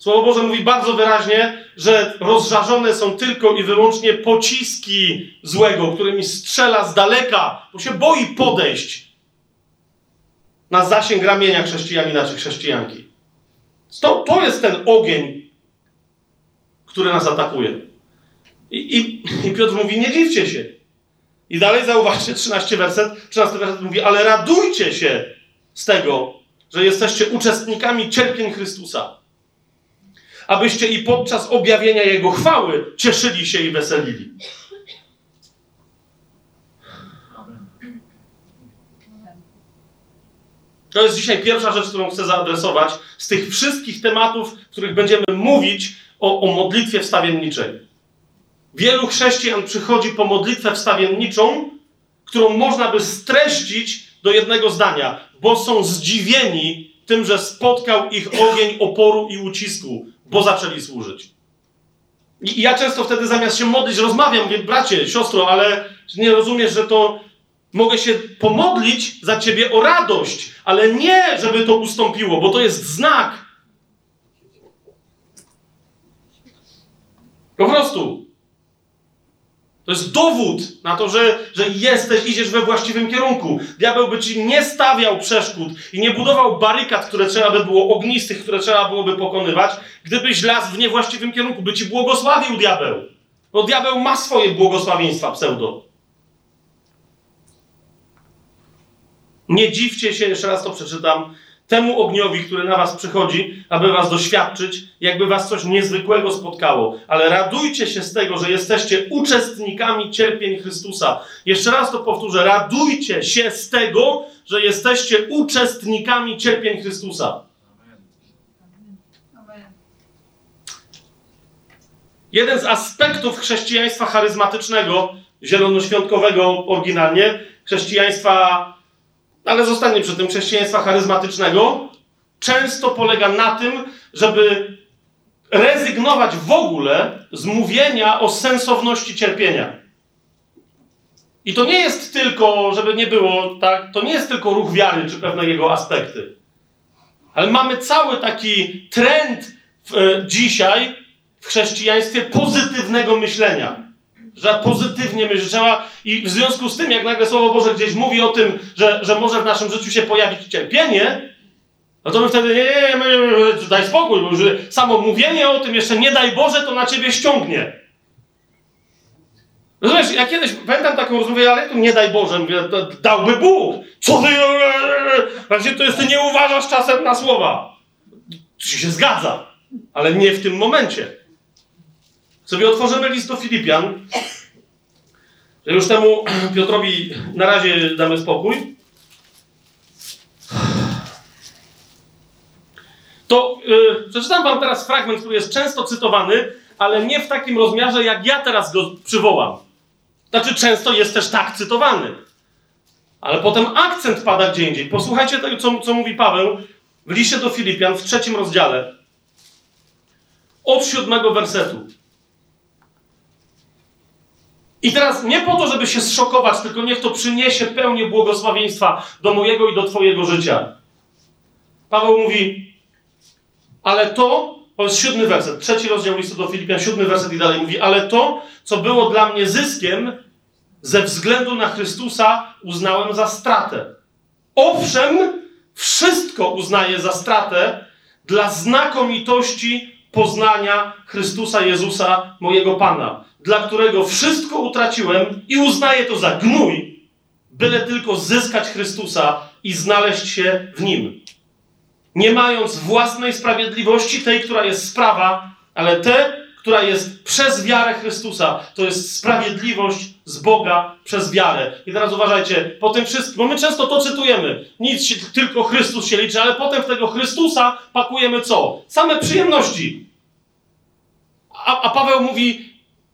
Słowo Boże mówi bardzo wyraźnie, że rozżarzone są tylko i wyłącznie pociski złego, którymi strzela z daleka, bo się boi podejść na zasięg ramienia chrześcijanina czy chrześcijanki. To, to jest ten ogień, który nas atakuje. I, i, I Piotr mówi, nie dziwcie się. I dalej zauważcie, 13 werset, 13 werset mówi, ale radujcie się z tego, że jesteście uczestnikami cierpień Chrystusa. Abyście i podczas objawienia Jego chwały cieszyli się i weselili. To jest dzisiaj pierwsza rzecz, którą chcę zaadresować z tych wszystkich tematów, w których będziemy mówić o, o modlitwie wstawienniczej. Wielu chrześcijan przychodzi po modlitwę wstawienniczą, którą można by streścić do jednego zdania, bo są zdziwieni tym, że spotkał ich ogień oporu i ucisku, bo zaczęli służyć. I ja często wtedy zamiast się modlić, rozmawiam, mówię, bracie, siostro, ale nie rozumiesz, że to mogę się pomodlić za ciebie o radość, ale nie, żeby to ustąpiło, bo to jest znak. Po prostu. To jest dowód na to, że, że jesteś, idziesz we właściwym kierunku. Diabeł by ci nie stawiał przeszkód i nie budował barykad, które trzeba by było, ognistych, które trzeba byłoby pokonywać, gdybyś las w niewłaściwym kierunku, by ci błogosławił diabeł. Bo diabeł ma swoje błogosławieństwa pseudo. Nie dziwcie się, jeszcze raz to przeczytam, temu ogniowi, który na was przychodzi, aby was doświadczyć, jakby was coś niezwykłego spotkało. Ale radujcie się z tego, że jesteście uczestnikami cierpień Chrystusa. Jeszcze raz to powtórzę. Radujcie się z tego, że jesteście uczestnikami cierpień Chrystusa. Jeden z aspektów chrześcijaństwa charyzmatycznego, zielonoświątkowego oryginalnie, chrześcijaństwa ale zostanie przy tym chrześcijaństwa charyzmatycznego, często polega na tym, żeby rezygnować w ogóle z mówienia o sensowności cierpienia. I to nie jest tylko, żeby nie było, tak, to nie jest tylko ruch wiary czy pewne jego aspekty. Ale mamy cały taki trend w, e, dzisiaj w chrześcijaństwie pozytywnego myślenia że pozytywnie myśli, trzeba i w związku z tym, jak nagle Słowo Boże gdzieś mówi o tym, że, że może w naszym życiu się pojawić cierpienie, no to my wtedy, nie, nie, nie, daj spokój, bo już samo mówienie o tym jeszcze, nie daj Boże, to na ciebie ściągnie. Rozumiesz, ja kiedyś pamiętam taką rozmowę, ale tu nie daj Boże, mówię, to dałby Bóg. Co ty, właśnie to jest, ty nie uważasz czasem na słowa. Ci się zgadza, ale nie w tym momencie. Sobie otworzymy list do Filipian, że już temu [CLEARS THROAT] Piotrowi na razie damy spokój. To yy, przeczytam wam teraz fragment, który jest często cytowany, ale nie w takim rozmiarze, jak ja teraz go przywołam. Znaczy, często jest też tak cytowany. Ale potem akcent pada gdzie indziej. Posłuchajcie tego, co, co mówi Paweł w liście do Filipian w trzecim rozdziale. Od siódmego wersetu. I teraz nie po to, żeby się zszokować, tylko niech to przyniesie pełnię błogosławieństwa do mojego i do Twojego życia. Paweł mówi, ale to, to jest siódmy werset, trzeci rozdział listu do Filipian, siódmy werset i dalej mówi, ale to, co było dla mnie zyskiem, ze względu na Chrystusa uznałem za stratę. Owszem, wszystko uznaję za stratę dla znakomitości poznania Chrystusa Jezusa, mojego Pana, dla którego wszystko utraciłem i uznaję to za gnój, byle tylko zyskać Chrystusa i znaleźć się w Nim. Nie mając własnej sprawiedliwości, tej, która jest sprawa, ale te, która jest przez wiarę Chrystusa. To jest sprawiedliwość z Boga przez wiarę. I teraz uważajcie, po tym wszystkim, bo my często to cytujemy. Nic się, tylko Chrystus się liczy, ale potem w tego Chrystusa pakujemy co? Same przyjemności. A, a Paweł mówi,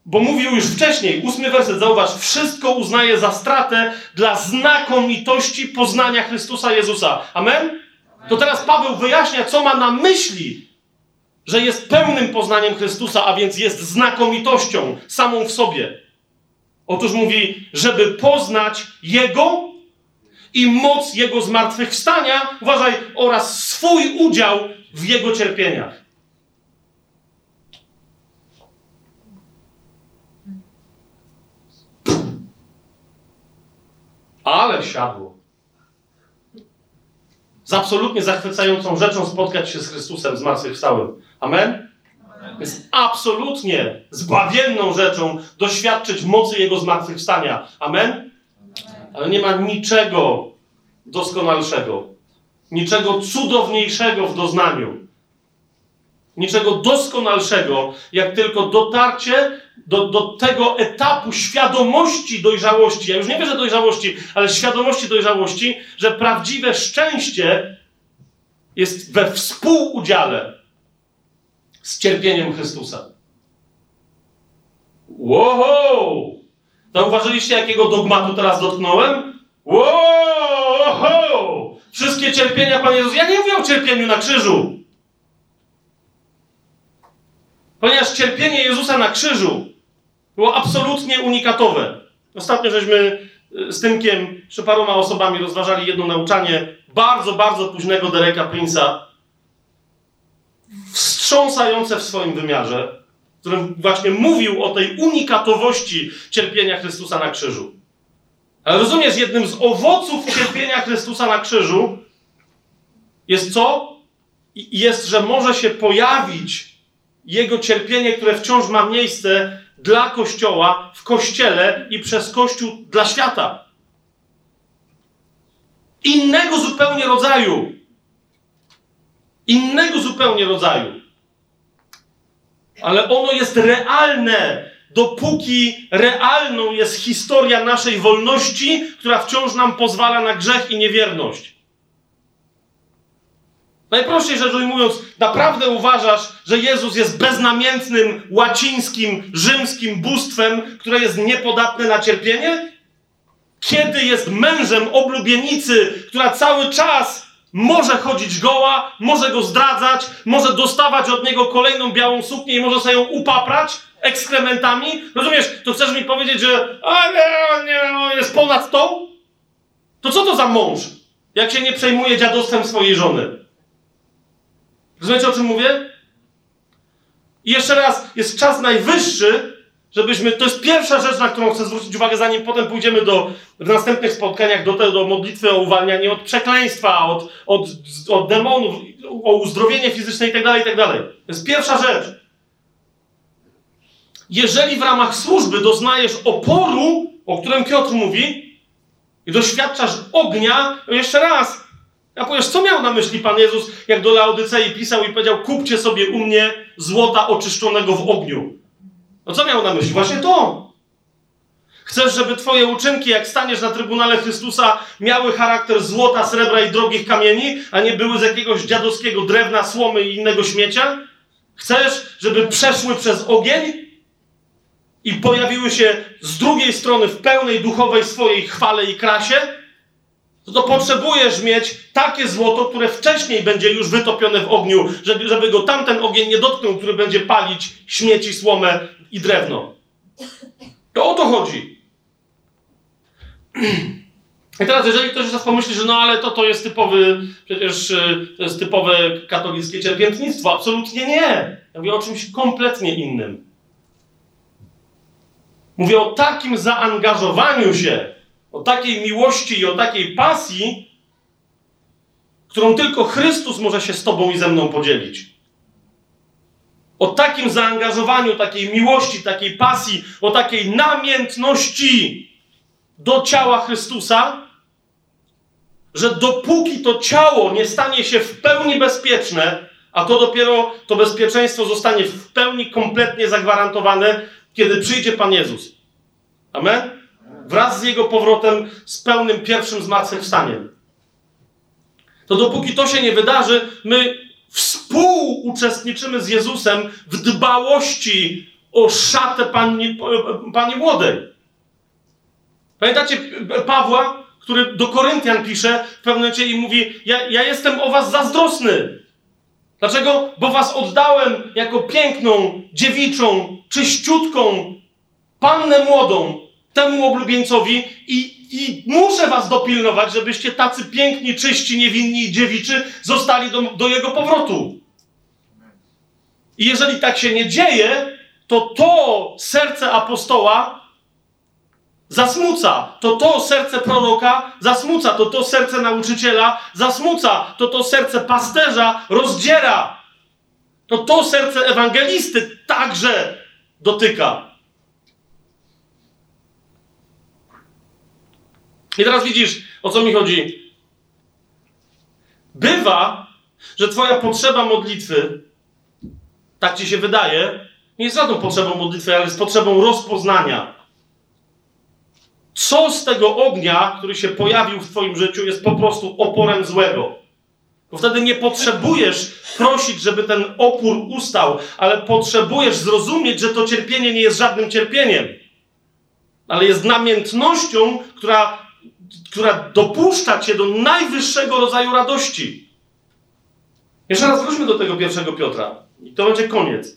bo mówił już wcześniej, ósmy werset, zauważ, wszystko uznaje za stratę dla znakomitości poznania Chrystusa Jezusa. Amen? To teraz Paweł wyjaśnia, co ma na myśli, że jest pełnym poznaniem Chrystusa, a więc jest znakomitością samą w sobie. Otóż mówi, żeby poznać Jego i moc Jego zmartwychwstania, uważaj, oraz swój udział w Jego cierpieniach. Ale siadło. Z absolutnie zachwycającą rzeczą spotkać się z Chrystusem zmartwychwstałym. Amen? Jest absolutnie zbawienną rzeczą doświadczyć mocy Jego zmartwychwstania. Amen? Ale nie ma niczego doskonalszego, niczego cudowniejszego w doznaniu, niczego doskonalszego, jak tylko dotarcie do, do tego etapu świadomości dojrzałości. Ja już nie wierzę dojrzałości, ale świadomości dojrzałości, że prawdziwe szczęście jest we współudziale z cierpieniem Chrystusa. Wow! Zauważyliście, jakiego dogmatu teraz dotknąłem? Wow! Wszystkie cierpienia Pan Jezus. Ja nie mówię o cierpieniu na krzyżu. Ponieważ cierpienie Jezusa na krzyżu było absolutnie unikatowe. Ostatnio żeśmy e, z Tymkiem, jeszcze paroma osobami rozważali jedno nauczanie bardzo, bardzo późnego Dereka Prince'a, wstrząsające w swoim wymiarze, w którym właśnie mówił o tej unikatowości cierpienia Chrystusa na krzyżu. Ale rozumiesz, jednym z owoców cierpienia Chrystusa na krzyżu jest co? Jest, że może się pojawić jego cierpienie, które wciąż ma miejsce dla Kościoła, w Kościele i przez Kościół dla świata. Innego zupełnie rodzaju. Innego zupełnie rodzaju. Ale ono jest realne, dopóki realną jest historia naszej wolności, która wciąż nam pozwala na grzech i niewierność. Najprościej rzecz ujmując, naprawdę uważasz, że Jezus jest beznamiętnym, łacińskim, rzymskim bóstwem, które jest niepodatne na cierpienie? Kiedy jest mężem oblubienicy, która cały czas może chodzić goła, może go zdradzać, może dostawać od niego kolejną białą suknię i może sobie ją upaprać ekskrementami? Rozumiesz? To chcesz mi powiedzieć, że a nie, nie, on jest ponad tą? To co to za mąż, jak się nie przejmuje dziadostwem swojej żony? Rozumiecie, o czym mówię? I jeszcze raz, jest czas najwyższy, żebyśmy. To jest pierwsza rzecz, na którą chcę zwrócić uwagę, zanim potem pójdziemy do, w następnych spotkaniach do, do, modlitwy o uwalnianie od przekleństwa, od, od, od demonów, o uzdrowienie fizyczne itd., tak itd. Tak to jest pierwsza rzecz. jeżeli w ramach służby doznajesz oporu, o którym Piotr mówi, i doświadczasz ognia, jeszcze raz, a powiesz, co miał na myśli Pan Jezus, jak do Laodycei pisał i powiedział, kupcie sobie u mnie złota oczyszczonego w ogniu. No co miał na myśli? Właśnie to. Chcesz, żeby twoje uczynki, jak staniesz na Trybunale Chrystusa, miały charakter złota, srebra i drogich kamieni, a nie były z jakiegoś dziadowskiego drewna, słomy i innego śmiecia? Chcesz, żeby przeszły przez ogień i pojawiły się z drugiej strony w pełnej duchowej swojej chwale i krasie? To potrzebujesz mieć takie złoto, które wcześniej będzie już wytopione w ogniu, żeby, żeby go tamten ogień nie dotknął, który będzie palić śmieci, słomę i drewno. To o to chodzi. [CLEARS THROAT] I teraz, jeżeli ktoś teraz pomyśli, że no ale to, to jest typowy, przecież y, to jest typowe katolickie cierpiętnictwo. Absolutnie nie. Ja mówię o czymś kompletnie innym. Mówię o takim zaangażowaniu się o takiej miłości i o takiej pasji, którą tylko Chrystus może się z Tobą i ze mną podzielić. O takim zaangażowaniu, takiej miłości, takiej pasji, o takiej namiętności do ciała Chrystusa, że dopóki to ciało nie stanie się w pełni bezpieczne, a to dopiero to bezpieczeństwo zostanie w pełni kompletnie zagwarantowane, kiedy przyjdzie Pan Jezus. Amen? Wraz z jego powrotem z pełnym pierwszym zmartwychwstaniem. To dopóki to się nie wydarzy, my współuczestniczymy z Jezusem w dbałości o szatę pani, pani młodej. Pamiętacie Pawła, który do Koryntian pisze w pewnym momencie i mówi: ja, ja jestem o was zazdrosny. Dlaczego? Bo was oddałem jako piękną, dziewiczą, czyściutką, pannę młodą, temu oblubieńcowi i, i muszę was dopilnować, żebyście tacy piękni, czyści, niewinni i dziewiczy zostali do, do jego powrotu. I jeżeli tak się nie dzieje, to to serce apostoła zasmuca. To to serce proroka zasmuca. To to serce nauczyciela zasmuca. To to serce pasterza rozdziera. To to serce ewangelisty także dotyka. I teraz widzisz, o co mi chodzi. Bywa, że Twoja potrzeba modlitwy, tak ci się wydaje, nie jest żadną potrzebą modlitwy, ale jest potrzebą rozpoznania. Co z tego ognia, który się pojawił w Twoim życiu, jest po prostu oporem złego. Bo wtedy nie potrzebujesz prosić, żeby ten opór ustał, ale potrzebujesz zrozumieć, że to cierpienie nie jest żadnym cierpieniem, ale jest namiętnością, która która dopuszcza cię do najwyższego rodzaju radości. Jeszcze raz wróćmy do tego pierwszego Piotra. I to będzie koniec.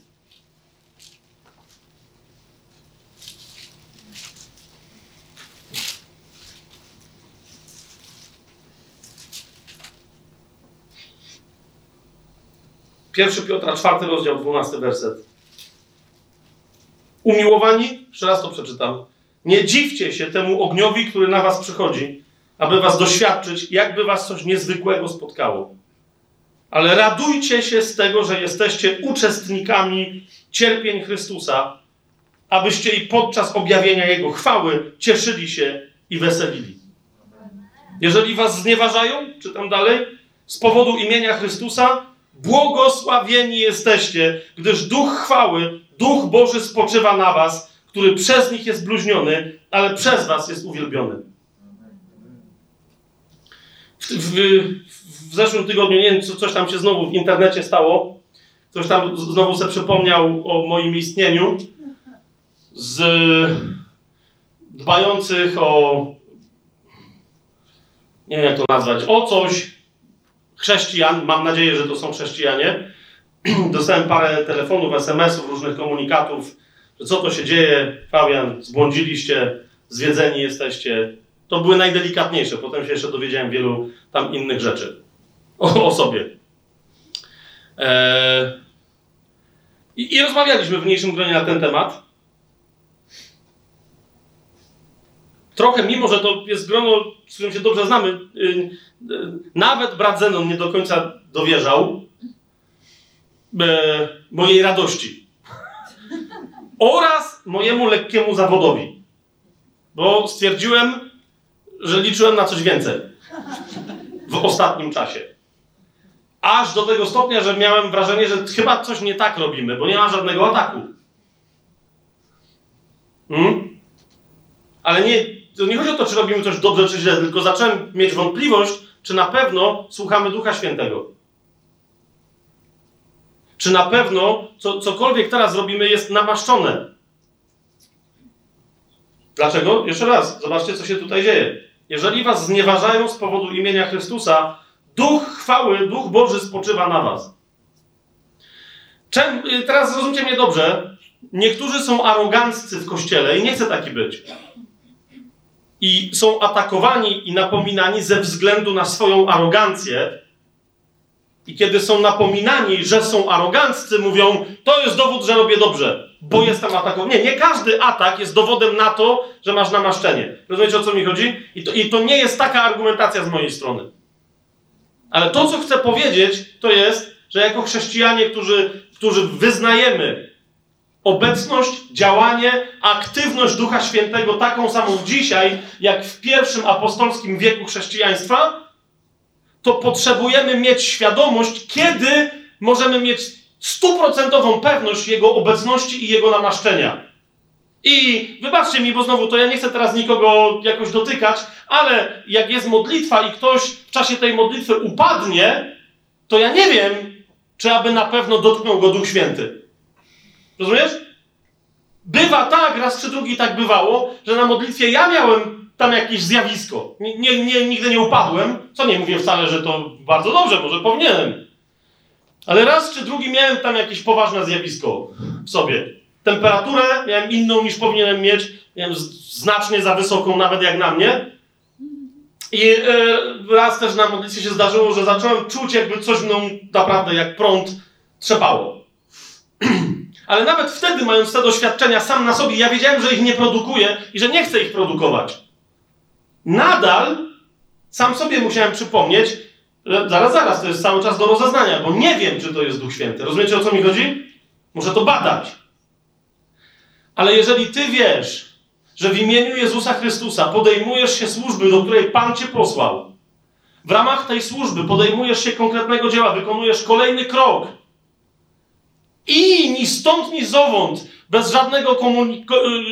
Pierwszy Piotra, czwarty rozdział, dwunasty werset. Umiłowani, jeszcze raz to przeczytam. Nie dziwcie się temu ogniowi, który na was przychodzi, aby was doświadczyć, jakby was coś niezwykłego spotkało. Ale radujcie się z tego, że jesteście uczestnikami cierpień Chrystusa, abyście i podczas objawienia Jego chwały cieszyli się i weselili. Jeżeli was znieważają, czytam dalej, z powodu imienia Chrystusa, błogosławieni jesteście, gdyż Duch chwały, Duch Boży spoczywa na was, który przez nich jest bluźniony, ale przez was jest uwielbiony. W, w, zeszłym tygodniu, nie wiem, co, coś tam się znowu w internecie stało, ktoś tam znowu sobie przypomniał o moim istnieniu z dbających o nie wiem jak to nazwać, o coś chrześcijan, mam nadzieję, że to są chrześcijanie. [CLEARS THROAT] Dostałem parę telefonów, SMS-ów, różnych komunikatów że co to się dzieje, Fabian, zbłądziliście, zwiedzeni jesteście. To były najdelikatniejsze. Potem się jeszcze dowiedziałem wielu tam innych rzeczy o, o sobie. Eee, i, I rozmawialiśmy w mniejszym gronie na ten temat. Trochę, mimo że to jest grono, z którym się dobrze znamy, yy, yy, nawet brat Zenon nie do końca dowierzał yy, mojej radości [LAUGHS] oraz mojemu lekkiemu zawodowi. Bo stwierdziłem, że liczyłem na coś więcej w ostatnim czasie. Aż do tego stopnia, że miałem wrażenie, że chyba coś nie tak robimy, bo nie ma żadnego ataku. Hmm? Ale nie, nie chodzi o to, czy robimy coś dobrze, czy źle, tylko zacząłem mieć wątpliwość, czy na pewno słuchamy Ducha Świętego. Czy na pewno co, cokolwiek teraz robimy jest namaszczone. Dlaczego? Jeszcze raz, zobaczcie, co się tutaj dzieje. Jeżeli was znieważają z powodu imienia Chrystusa, Duch chwały, Duch Boży spoczywa na was. Czem, y, teraz zrozumcie mnie dobrze. Niektórzy są aroganccy w kościele i nie chcę taki być. I są atakowani i napominani ze względu na swoją arogancję. I kiedy są napominani, że są aroganccy, mówią: To jest dowód, że robię dobrze, bo jestem atakowany. Nie, nie każdy atak jest dowodem na to, że masz namaszczenie. Rozumiecie o co mi chodzi? I to, i to nie jest taka argumentacja z mojej strony. Ale to, co chcę powiedzieć, to jest, że jako chrześcijanie, którzy, którzy wyznajemy obecność, działanie, aktywność Ducha Świętego taką samą dzisiaj, jak w pierwszym apostolskim wieku chrześcijaństwa, to potrzebujemy mieć świadomość, kiedy możemy mieć stuprocentową pewność Jego obecności i Jego namaszczenia. I wybaczcie mi, bo znowu to ja nie chcę teraz nikogo jakoś dotykać, ale jak jest modlitwa i ktoś w czasie tej modlitwy upadnie, to ja nie wiem, czy aby na pewno dotknął go Duch Święty. Rozumiesz? Bywa tak, raz czy drugi tak bywało, że na modlitwie ja miałem tam jakieś zjawisko. Nie, nie, nigdy nie upadłem, co nie mówię wcale, że to bardzo dobrze, może powinienem. Ale raz czy drugi miałem tam jakieś poważne zjawisko w sobie. Temperaturę miałem inną niż powinienem mieć, miałem znacznie za wysoką, nawet jak na mnie. I e, raz też na modlitwie się zdarzyło, że zacząłem czuć, jakby coś mną naprawdę jak prąd trzepało. [CLEARS THROAT] Ale nawet wtedy, mając te doświadczenia sam na sobie, ja wiedziałem, że ich nie produkuję i że nie chcę ich produkować. Nadal sam sobie musiałem przypomnieć, że zaraz, zaraz, to jest cały czas do rozeznania, bo nie wiem, czy to jest Duch Święty. Rozumiecie, o co mi chodzi? Muszę to badać. Ale jeżeli ty wiesz, że w imieniu Jezusa Chrystusa podejmujesz się służby, do której Pan cię posłał, w ramach tej służby podejmujesz się konkretnego dzieła, wykonujesz kolejny krok i ni stąd, ni zowąd, bez, żadnego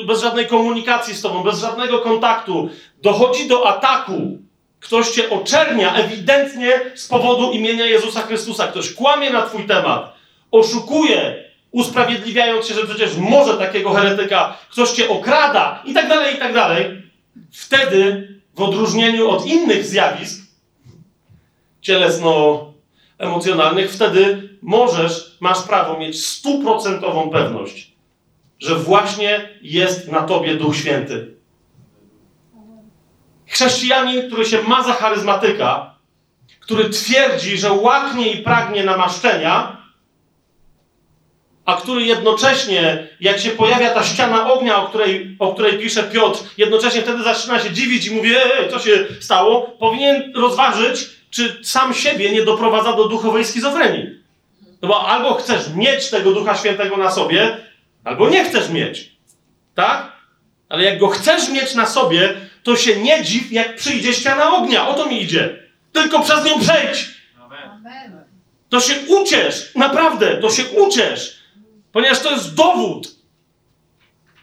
bez żadnej komunikacji z tobą, bez żadnego kontaktu, dochodzi do ataku. Ktoś cię oczernia ewidentnie z powodu imienia Jezusa Chrystusa. Ktoś kłamie na twój temat, oszukuje, usprawiedliwiając się, że przecież może takiego heretyka ktoś cię okrada i tak dalej, i tak dalej, wtedy w odróżnieniu od innych zjawisk cielesno-emocjonalnych, wtedy możesz, masz prawo mieć stuprocentową pewność, że właśnie jest na tobie Duch Święty. Chrześcijanin, który się ma za charyzmatyka, który twierdzi, że łaknie i pragnie namaszczenia, a który jednocześnie, jak się pojawia ta ściana ognia, o której, o której pisze Piotr, jednocześnie wtedy zaczyna się dziwić i mówi, ej, co się stało, powinien rozważyć, czy sam siebie nie doprowadza do duchowej schizofrenii. No bo albo chcesz mieć tego Ducha Świętego na sobie, albo nie chcesz mieć. Tak? Ale jak go chcesz mieć na sobie, to się nie dziw, jak przyjdzie ściana ognia. O to mi idzie. Tylko przez nią przejdź. To się uciesz. Naprawdę, to się uciesz. Ponieważ to jest dowód.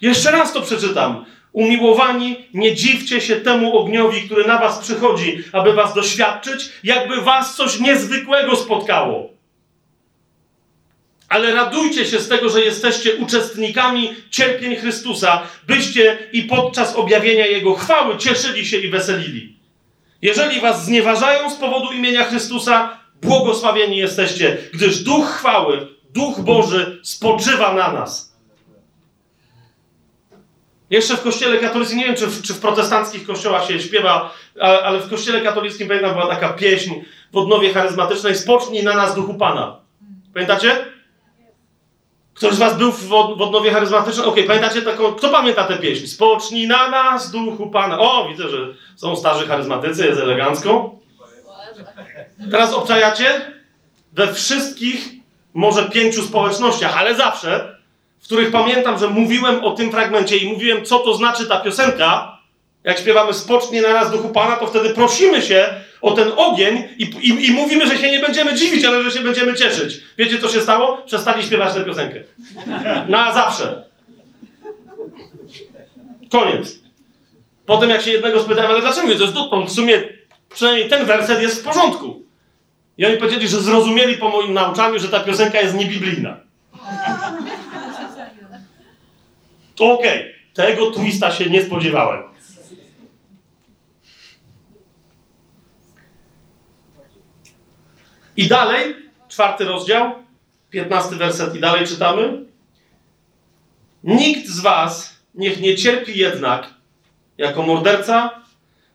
Jeszcze raz to przeczytam. Umiłowani, nie dziwcie się temu ogniowi, który na was przychodzi, aby was doświadczyć, jakby was coś niezwykłego spotkało. Ale radujcie się z tego, że jesteście uczestnikami cierpień Chrystusa, byście i podczas objawienia Jego chwały cieszyli się i weselili. Jeżeli was znieważają z powodu imienia Chrystusa, błogosławieni jesteście, gdyż Duch chwały Duch Boży spoczywa na nas. Jeszcze w kościele katolickim, nie wiem czy w, czy w protestanckich kościołach się śpiewa, ale w kościele katolickim pamiętam była taka pieśń w odnowie charyzmatycznej Spocznij na nas duchu Pana. Pamiętacie? Ktoś z was był w, w odnowie charyzmatycznej? Okej, okay, pamiętacie taką, kto pamięta tę pieśń? Spocznij na nas duchu Pana. O, widzę, że są starzy charyzmatycy, jest elegancko. Teraz obczajacie? We wszystkich może pięciu społecznościach, ale zawsze w których pamiętam, że mówiłem o tym fragmencie i mówiłem, co to znaczy ta piosenka, jak śpiewamy spocznie na nas duchu Pana, to wtedy prosimy się o ten ogień i, i, i, mówimy, że się nie będziemy dziwić, ale że się będziemy cieszyć. Wiecie, co się stało? Przestali śpiewać tę piosenkę. Na zawsze. Koniec. Potem jak się jednego spytałem, ale dlaczego? To jest dotąd. W sumie przynajmniej ten werset jest w porządku. I oni powiedzieli, że zrozumieli po moim nauczaniu, że ta piosenka jest niebiblijna. Okej, okay. tego twista się nie spodziewałem. I dalej, czwarty rozdział, piętnasty werset i dalej czytamy. Nikt z was niech nie cierpi jednak jako morderca,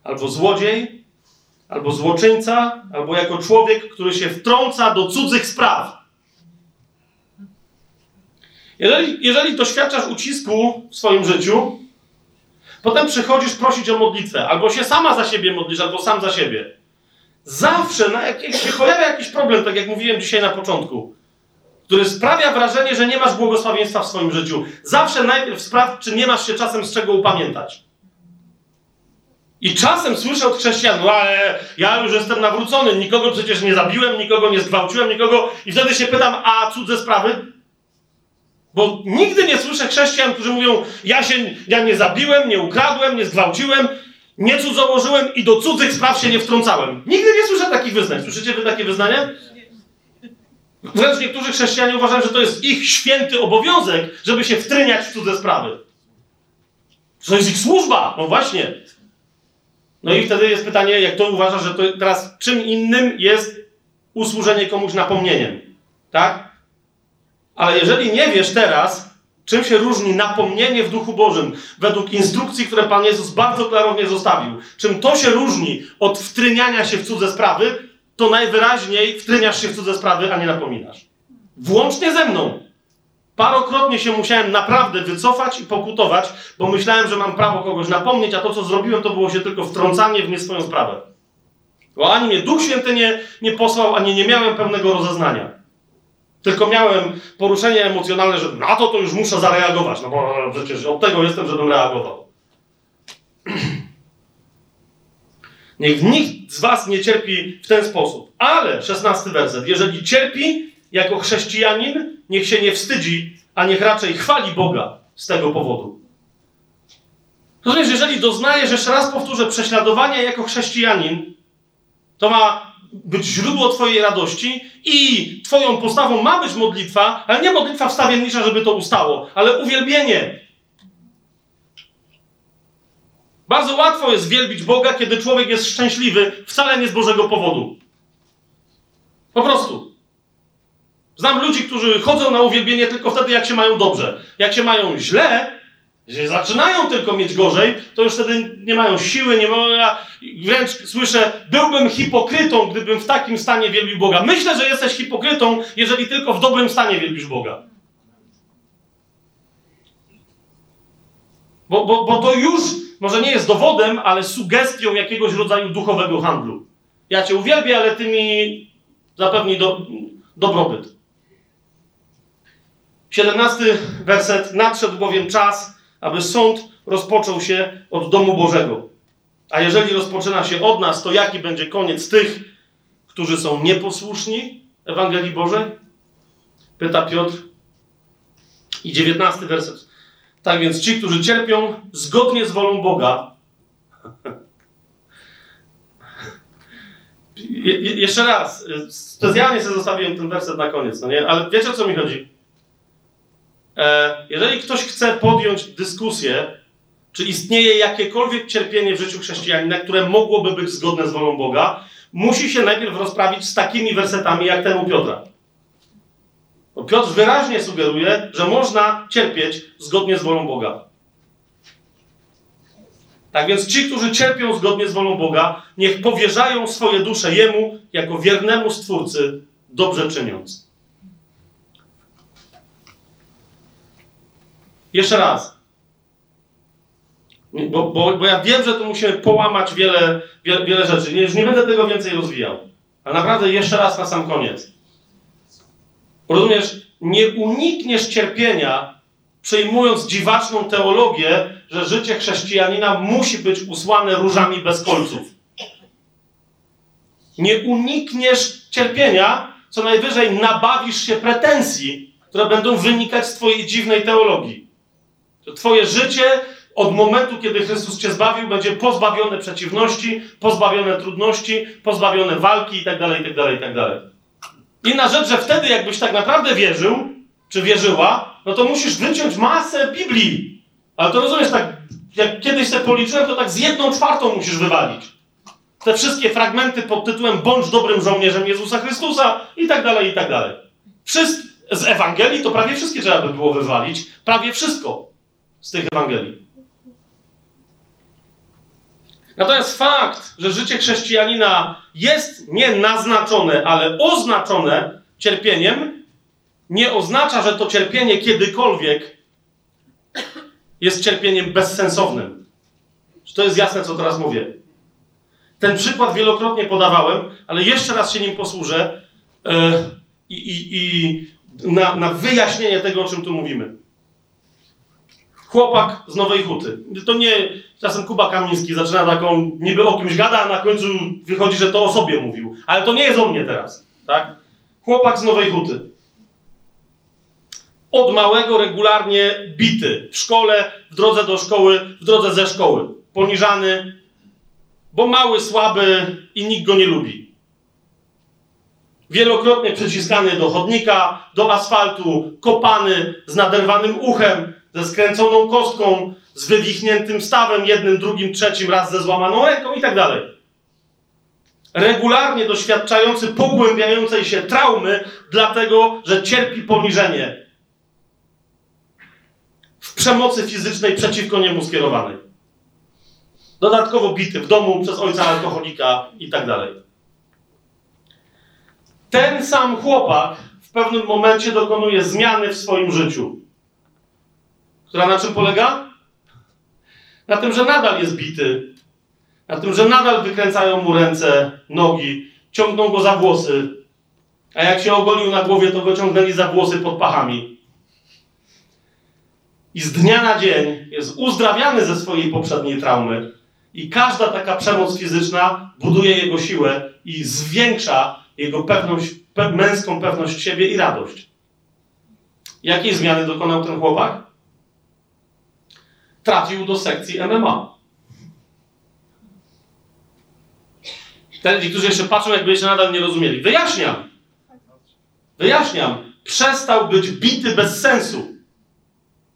albo złodziej, albo złoczyńca, albo jako człowiek, który się wtrąca do cudzych spraw. Jeżeli, jeżeli doświadczasz ucisku w swoim życiu, potem przychodzisz prosić o modlitwę, albo się sama za siebie modlisz, albo sam za siebie. Zawsze, na jak, jak się pojawia jakiś problem, tak jak mówiłem dzisiaj na początku, który sprawia wrażenie, że nie masz błogosławieństwa w swoim życiu, zawsze najpierw sprawdź, czy nie masz się czasem z czego upamiętać. I czasem słyszę od chrześcijan, no ale ja już jestem nawrócony, nikogo przecież nie zabiłem, nikogo nie zgwałciłem, nikogo. I wtedy się pytam, a cudze sprawy? Bo nigdy nie słyszę chrześcijan, którzy mówią, ja się, ja nie zabiłem, nie ukradłem, nie zgwałciłem, nie cudzołożyłem i do cudzych spraw się nie wtrącałem. Nigdy nie słyszę takich wyznań. Słyszycie wy takie wyznania? Wręcz niektórzy chrześcijanie uważają, że to jest ich święty obowiązek, żeby się wtryniać w cudze sprawy. To jest ich służba. No właśnie. No i wtedy jest pytanie, jak to uważasz, że to teraz czym innym jest usłużenie komuś napomnieniem. Tak? Ale jeżeli nie wiesz teraz, czym się różni napomnienie w Duchu Bożym według instrukcji, które Pan Jezus bardzo klarownie zostawił, czym to się różni od wtryniania się w cudze sprawy, to najwyraźniej wtryniasz się w cudze sprawy, a nie napominasz. Włącznie ze mną. Parokrotnie się musiałem naprawdę wycofać i pokutować, bo myślałem, że mam prawo kogoś napomnieć, a to, co zrobiłem, to było się tylko wtrącanie w nie swoją sprawę. Bo ani mnie Duch Święty nie, nie posłał, ani nie miałem pełnego rozeznania. Tylko miałem poruszenie emocjonalne, że na to to już muszę zareagować, no bo przecież od tego jestem, żebym reagował. [CLEARS THROAT] Niech nikt z was nie cierpi w ten sposób. Ale, szesnasty werset, jeżeli cierpi jako chrześcijanin, niech się nie wstydzi, a niech raczej chwali Boga z tego powodu. Rozumiesz, jeżeli doznajesz, jeszcze raz powtórzę, prześladowania jako chrześcijanin, to ma być źródło Twojej radości i Twoją postawą ma być modlitwa, ale nie modlitwa wstawiennicza, żeby to ustało, ale uwielbienie. Bardzo łatwo jest wielbić Boga, kiedy człowiek jest szczęśliwy, wcale nie z Bożego powodu. Po prostu. Znam ludzi, którzy chodzą na uwielbienie tylko wtedy, jak się mają dobrze. Jak się mają źle, że zaczynają tylko mieć gorzej, to już wtedy nie mają siły, nie mają. Ja wręcz słyszę, byłbym hipokrytą, gdybym w takim stanie wielbił Boga. Myślę, że jesteś hipokrytą, jeżeli tylko w dobrym stanie wielbisz Boga. Bo, bo, bo to już może nie jest dowodem, ale sugestią jakiegoś rodzaju duchowego handlu. Ja cię uwielbię, ale ty mi zapewnij do, dobrobyt. 17 werset. Nadszedł bowiem czas, aby sąd rozpoczął się od domu Bożego. A jeżeli rozpoczyna się od nas, to jaki będzie koniec tych, którzy są nieposłuszni Ewangelii Bożej? Pyta Piotr. I 19 werset. Tak więc ci, którzy cierpią zgodnie z wolą Boga. [LAUGHS] Je, jeszcze raz, specjalnie sobie zostawiłem ten werset na koniec, no nie? Ale wiecie o co mi chodzi? E, jeżeli ktoś chce podjąć dyskusję, czy istnieje jakiekolwiek cierpienie w życiu chrześcijanina, które mogłoby być zgodne z wolą Boga, musi się najpierw rozprawić z takimi wersetami jak ten Piotra. Bo Piotr wyraźnie sugeruje, że można cierpieć zgodnie z wolą Boga. Tak więc ci, którzy cierpią zgodnie z wolą Boga, niech powierzają swoje dusze Jemu jako wiernemu Stwórcy, dobrze czyniąc. Jeszcze raz. Bo, bo, bo ja wiem, że tu musimy połamać wiele, wiele, wiele rzeczy. Nie, już nie będę tego więcej rozwijał. Ale naprawdę jeszcze raz na sam koniec. Rozumiesz, nie unikniesz cierpienia przyjmując dziwaczną teologię, że życie chrześcijanina musi być usłane różami bez końców. Nie unikniesz cierpienia, co najwyżej nabawisz się pretensji, które będą wynikać z Twojej dziwnej teologii. Twoje życie od momentu, kiedy Chrystus Cię zbawił, będzie pozbawione przeciwności, pozbawione trudności, pozbawione walki itd., itd., itd. Inna rzecz, że wtedy, jakbyś tak naprawdę wierzył, czy wierzyła, no to musisz wyciąć masę Biblii. Ale to rozumiesz, tak, jak kiedyś sobie policzyłem, to tak z jedną czwartą musisz wywalić. Te wszystkie fragmenty pod tytułem Bądź dobrym żołnierzem Jezusa Chrystusa i tak dalej, i tak dalej. Wszystko z Ewangelii to prawie wszystkie trzeba by było wywalić. Prawie wszystko z tych Ewangelii. Natomiast fakt, że życie chrześcijanina jest nie naznaczone, ale oznaczone cierpieniem, nie oznacza, że to cierpienie kiedykolwiek jest cierpieniem bezsensownym. Czy to jest jasne, co teraz mówię? Ten przykład wielokrotnie podawałem, ale jeszcze raz się nim posłużę yy, i, i na, na wyjaśnienie tego, o czym tu mówimy. Chłopak z Nowej Huty. To nie, czasem Kuba Kamiński zaczyna taką, niby o kimś gada, a na końcu wychodzi, że to o sobie mówił. Ale to nie jest o mnie teraz, tak? Chłopak z Nowej Huty. Od małego regularnie bity. W szkole, w drodze do szkoły, w drodze ze szkoły. Poniżany, bo mały, słaby i nikt go nie lubi. Wielokrotnie przyciskany do chodnika, do asfaltu, kopany z naderwanym uchem, ze skręconą kostką, z wywichniętym stawem, jednym, drugim, trzecim, raz ze złamaną ręką i tak dalej. Regularnie doświadczający pogłębiającej się traumy, dlatego że cierpi poniżenie w przemocy fizycznej przeciwko niemu skierowanej. Dodatkowo bity w domu przez ojca alkoholika i tak dalej. Ten sam chłopak w pewnym momencie dokonuje zmiany w swoim życiu. Która na czym polega? Na tym, że nadal jest bity. Na tym, że nadal wykręcają mu ręce, nogi, ciągną go za włosy. A jak się ogolił na głowie, to go ciągnęli za włosy pod pachami. I z dnia na dzień jest uzdrawiany ze swojej poprzedniej traumy. I każda taka przemoc fizyczna buduje jego siłę i zwiększa jego pewność, pe męską pewność siebie i radość. Jakiej zmiany dokonał ten chłopak? Trafił do sekcji MMA. Ci, którzy jeszcze patrzą, jakby jeszcze nadal nie rozumieli. Wyjaśniam. Wyjaśniam. Przestał być bity bez sensu.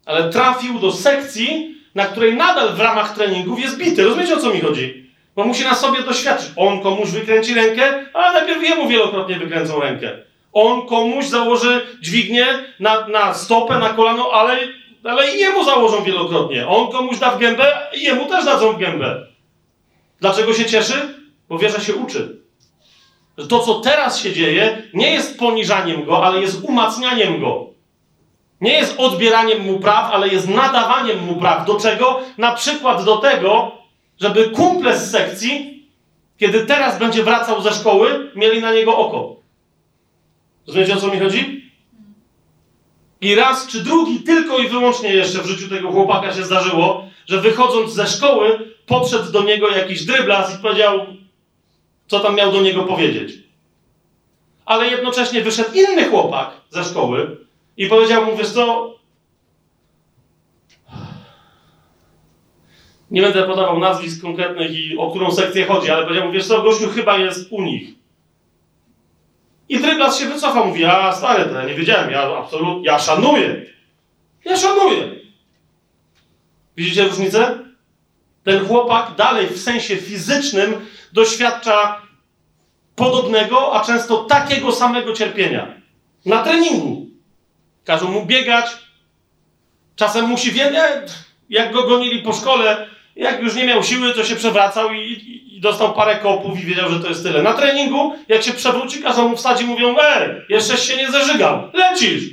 Ale trafił do sekcji, na której nadal w ramach treningów jest bity. Rozumiecie, o co mi chodzi? Bo musi na sobie doświadczyć. On komuś wykręci rękę, ale najpierw jemu wielokrotnie wykręcą rękę. On komuś założy dźwignię na, na stopę, na kolano, ale ale i jemu założą wielokrotnie. On komuś da w gębę i jemu też dadzą w gębę. Dlaczego się cieszy? Bo wie, że się uczy. To, co teraz się dzieje, nie jest poniżaniem go, ale jest umacnianiem go. Nie jest odbieraniem mu praw, ale jest nadawaniem mu praw. Do czego? Na przykład do tego, żeby kumple z sekcji, kiedy teraz będzie wracał ze szkoły, mieli na niego oko. Rozumiecie, o co mi chodzi? I raz czy drugi, tylko i wyłącznie jeszcze w życiu tego chłopaka się zdarzyło, że wychodząc ze szkoły, podszedł do niego jakiś dryblas i powiedział, co tam miał do niego powiedzieć. Ale jednocześnie wyszedł inny chłopak ze szkoły i powiedział mu, wiesz co, nie będę podawał nazwisk konkretnych i o którą sekcję chodzi, ale powiedział mu, wiesz co, gościu chyba jest u nich. I Dryblas się wycofał, mówi, a stary, to ja nie wiedziałem, ja absolutnie, ja szanuję. Ja szanuję. Widzicie różnicę? Ten chłopak dalej w sensie fizycznym doświadcza podobnego, a często takiego samego cierpienia. Na treningu. Każą mu biegać. Czasem musi wiedzieć, jak go gonili po szkole, jak już nie miał siły, to się przewracał i, dostał parę kopów i wiedział, że to jest tyle. Na treningu, jak się przewróci, kazał mu wstać i mówią, ej, jeszcze się nie zażygał, lecisz.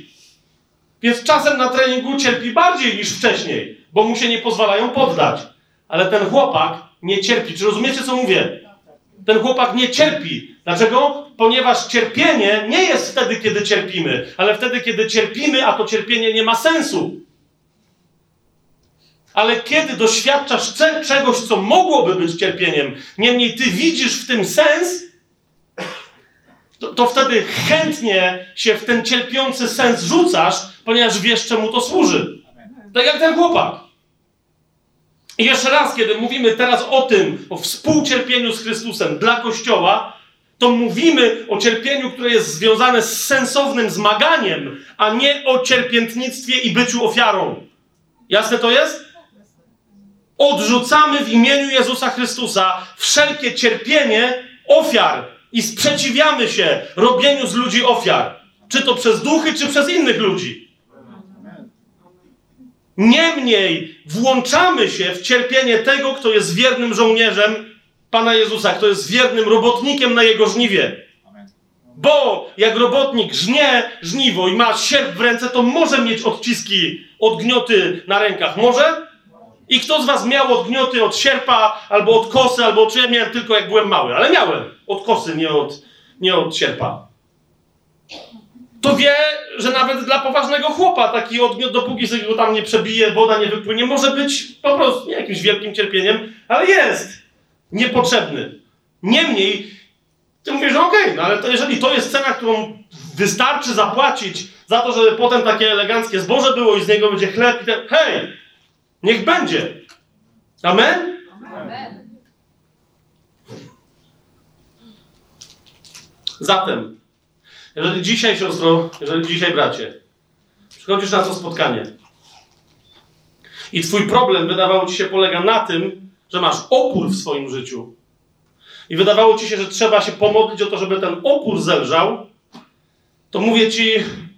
Więc czasem na treningu cierpi bardziej niż wcześniej, bo mu się nie pozwalają poddać. Ale ten chłopak nie cierpi. Czy rozumiecie, co mówię? Ten chłopak nie cierpi. Dlaczego? Ponieważ cierpienie nie jest wtedy, kiedy cierpimy, ale wtedy, kiedy cierpimy, a to cierpienie nie ma sensu. Ale kiedy doświadczasz czegoś, co mogłoby być cierpieniem, niemniej ty widzisz w tym sens, to, to, wtedy chętnie się w ten cierpiący sens rzucasz, ponieważ wiesz, czemu to służy. Tak jak ten chłopak. I jeszcze raz, kiedy mówimy teraz o tym, o współcierpieniu z Chrystusem dla Kościoła, to mówimy o cierpieniu, które jest związane z sensownym zmaganiem, a nie o cierpiętnictwie i byciu ofiarą. Jasne to jest? Odrzucamy w imieniu Jezusa Chrystusa wszelkie cierpienie ofiar i sprzeciwiamy się robieniu z ludzi ofiar. Czy to przez duchy, czy przez innych ludzi. Niemniej włączamy się w cierpienie tego, kto jest wiernym żołnierzem Pana Jezusa, kto jest wiernym robotnikiem na jego żniwie. Bo jak robotnik żnie żniwo i ma sierp w ręce, to może mieć odciski, odgnioty na rękach. Może? I kto z was miał odgnioty od sierpa, albo od kosy, albo od... Ja miałem tylko jak byłem mały, ale miałem. Od kosy, nie od, nie od sierpa. To wie, że nawet dla poważnego chłopa taki odgniot, dopóki sobie go tam nie przebije, woda nie wypłynie, może być po prostu nie jakimś wielkim cierpieniem, ale jest niepotrzebny. Niemniej, ty mówisz, że okej, okay, no ale to jeżeli to jest cena, którą wystarczy zapłacić za to, żeby potem takie eleganckie zboże było i z niego będzie chleb, i ten, hej, niech będzie. Amen? Amen. Zatem, jeżeli dzisiaj, siostro, jeżeli dzisiaj, bracie, przychodzisz na to spotkanie i twój problem wydawało ci się polega na tym, że masz opór w swoim życiu i wydawało ci się, że trzeba się pomodlić o to, żeby ten opór zelżał, to mówię ci,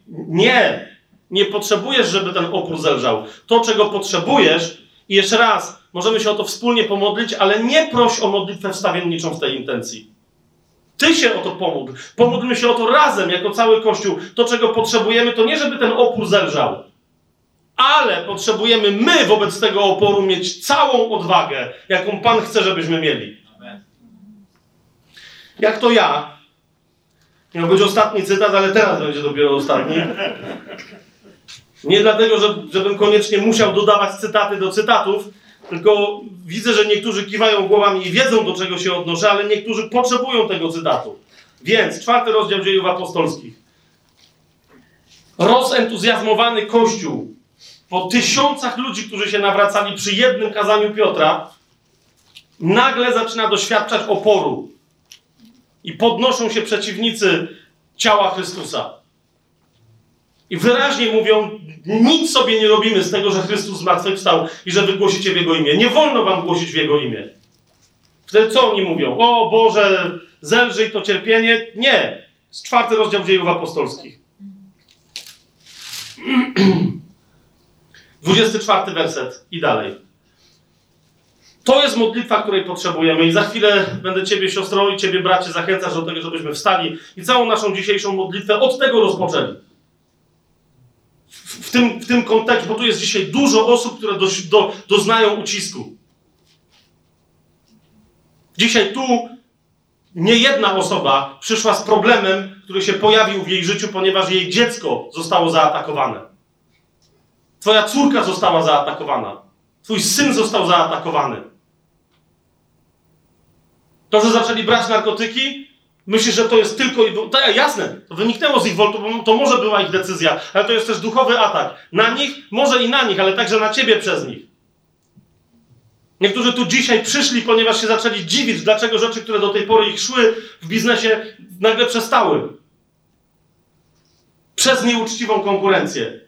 nie, nie potrzebujesz, żeby ten opór zelżał. To, czego potrzebujesz, i jeszcze raz, możemy się o to wspólnie pomodlić, ale nie proś o modlitwę wstawienniczą w tej intencji. Ty się o to pomódl. Pomódlmy się o to razem, jako cały Kościół. To, czego potrzebujemy, to nie, żeby ten opór zelżał, ale potrzebujemy my wobec tego oporu mieć całą odwagę, jaką Pan chce, żebyśmy mieli. Jak to ja? Miał być ostatni cytat, ale teraz będzie dopiero ostatni. Nie dlatego, że, żebym koniecznie musiał dodawać cytaty do cytatów, tylko widzę, że niektórzy kiwają głowami i wiedzą, do czego się odnoszę, ale niektórzy potrzebują tego cytatu. Więc czwarty rozdział dziejów apostolskich. Rozentuzjazmowany Kościół po tysiącach ludzi, którzy się nawracali przy jednym kazaniu Piotra, nagle zaczyna doświadczać oporu. I podnoszą się przeciwnicy ciała Chrystusa. I wyraźnie mówią, nic sobie nie robimy z tego, że Chrystus zmartwychwstał i że wy głosicie w Jego imię. Nie wolno wam głosić w Jego imię. Wtedy co oni mówią? O Boże, zelżyj to cierpienie. Nie. Z czwarty rozdział dziejów apostolskich. [CLEARS THROAT] 24 werset i dalej. To jest modlitwa, której potrzebujemy i za chwilę będę Ciebie, siostro, i Ciebie, bracie, zachęcać do tego, żebyśmy wstali i całą naszą dzisiejszą modlitwę od tego rozpoczęli w tym, w tym kontekście, bo tu jest dzisiaj dużo osób, które do, do, doznają ucisku. Dzisiaj tu nie jedna osoba przyszła z problemem, który się pojawił w jej życiu, ponieważ jej dziecko zostało zaatakowane. Twoja córka została zaatakowana. Twój syn został zaatakowany. To, że zaczęli brać narkotyki, Myślisz, że to jest tylko i tak, jasne, to wyniknęło z ich woltu, bo to może była ich decyzja, ale to jest też duchowy atak. Na nich, może i na nich, ale także na ciebie przez nich. Niektórzy tu dzisiaj przyszli, ponieważ się zaczęli dziwić, dlaczego rzeczy, które do tej pory ich szły w biznesie, nagle przestały. Przez nieuczciwą konkurencję.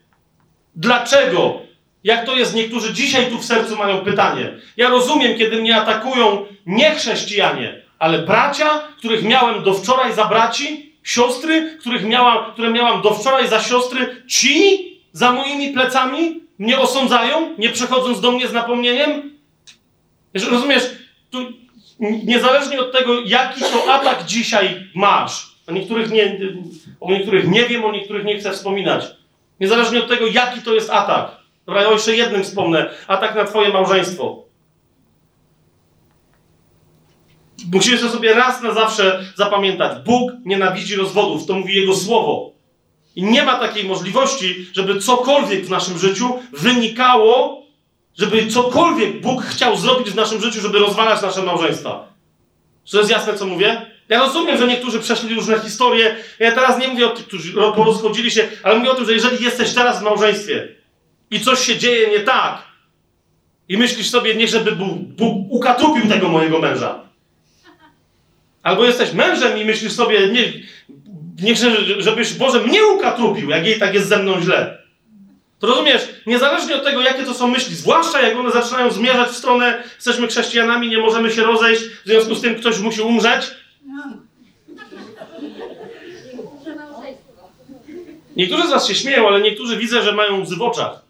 Dlaczego? Jak to jest? Niektórzy dzisiaj tu w sercu mają pytanie. Ja rozumiem, kiedy mnie atakują nie chrześcijanie, ale bracia, których miałem do wczoraj za braci, siostry, których miałam, które miałam do wczoraj za siostry, ci za moimi plecami mnie osądzają, nie przechodząc do mnie z napomnieniem? Rozumiesz, tu niezależnie od tego, jaki to atak dzisiaj masz, o niektórych nie, o niektórych nie wiem, o niektórych nie chcę wspominać. Niezależnie od tego, jaki to jest atak. Dobra, ja jeszcze jednym wspomnę. Atak na twoje małżeństwo. Musisz to sobie raz na zawsze zapamiętać. Bóg nienawidzi rozwodów, to mówi Jego słowo. I nie ma takiej możliwości, żeby cokolwiek w naszym życiu wynikało żeby cokolwiek Bóg chciał zrobić w naszym życiu, żeby rozwalać nasze małżeństwa. Czy to jest jasne, co mówię? Ja rozumiem, że niektórzy przeszli różne historie. Ja teraz nie mówię o tych, którzy porozchodzili się, ale mówię o tym, że jeżeli jesteś teraz w małżeństwie i coś się dzieje nie tak, i myślisz sobie, nie żeby Bóg, Bóg ukatrupił tego mojego męża. Albo jesteś mężem i myślisz sobie, nie, nie żebyś Boże mnie ukatrupił, jak jej tak jest ze mną źle. To rozumiesz, niezależnie od tego, jakie to są myśli, zwłaszcza jak one zaczynają zmierzać w stronę, jesteśmy chrześcijanami, nie możemy się rozejść, w związku z tym ktoś musi umrzeć. Niektórzy z was się śmieją, ale niektórzy widzę, że mają łzy w oczach.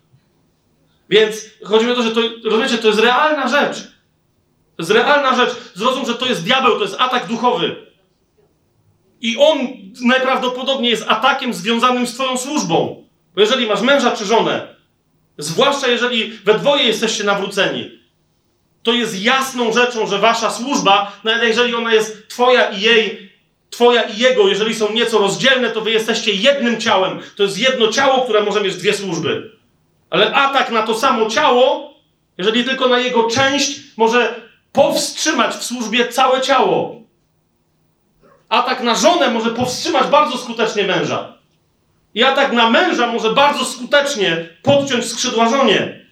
Więc chodzi mi o to, że to, rozumiecie, to jest realna rzecz. To jest realna rzecz. Zrozum, że to jest diabeł, to jest atak duchowy. I on najprawdopodobniej jest atakiem związanym z twoją służbą. Bo jeżeli masz męża czy żonę, zwłaszcza jeżeli we dwoje jesteście nawróceni, to jest jasną rzeczą, że wasza służba, nawet jeżeli ona jest twoja i jej, twoja i jego, jeżeli są nieco rozdzielne, to wy jesteście jednym ciałem. To jest jedno ciało, które może mieć dwie służby. Ale atak na to samo ciało, jeżeli tylko na jego część, może powstrzymać w służbie całe ciało. Atak na żonę może powstrzymać bardzo skutecznie męża. I atak na męża może bardzo skutecznie podciąć skrzydła żonie.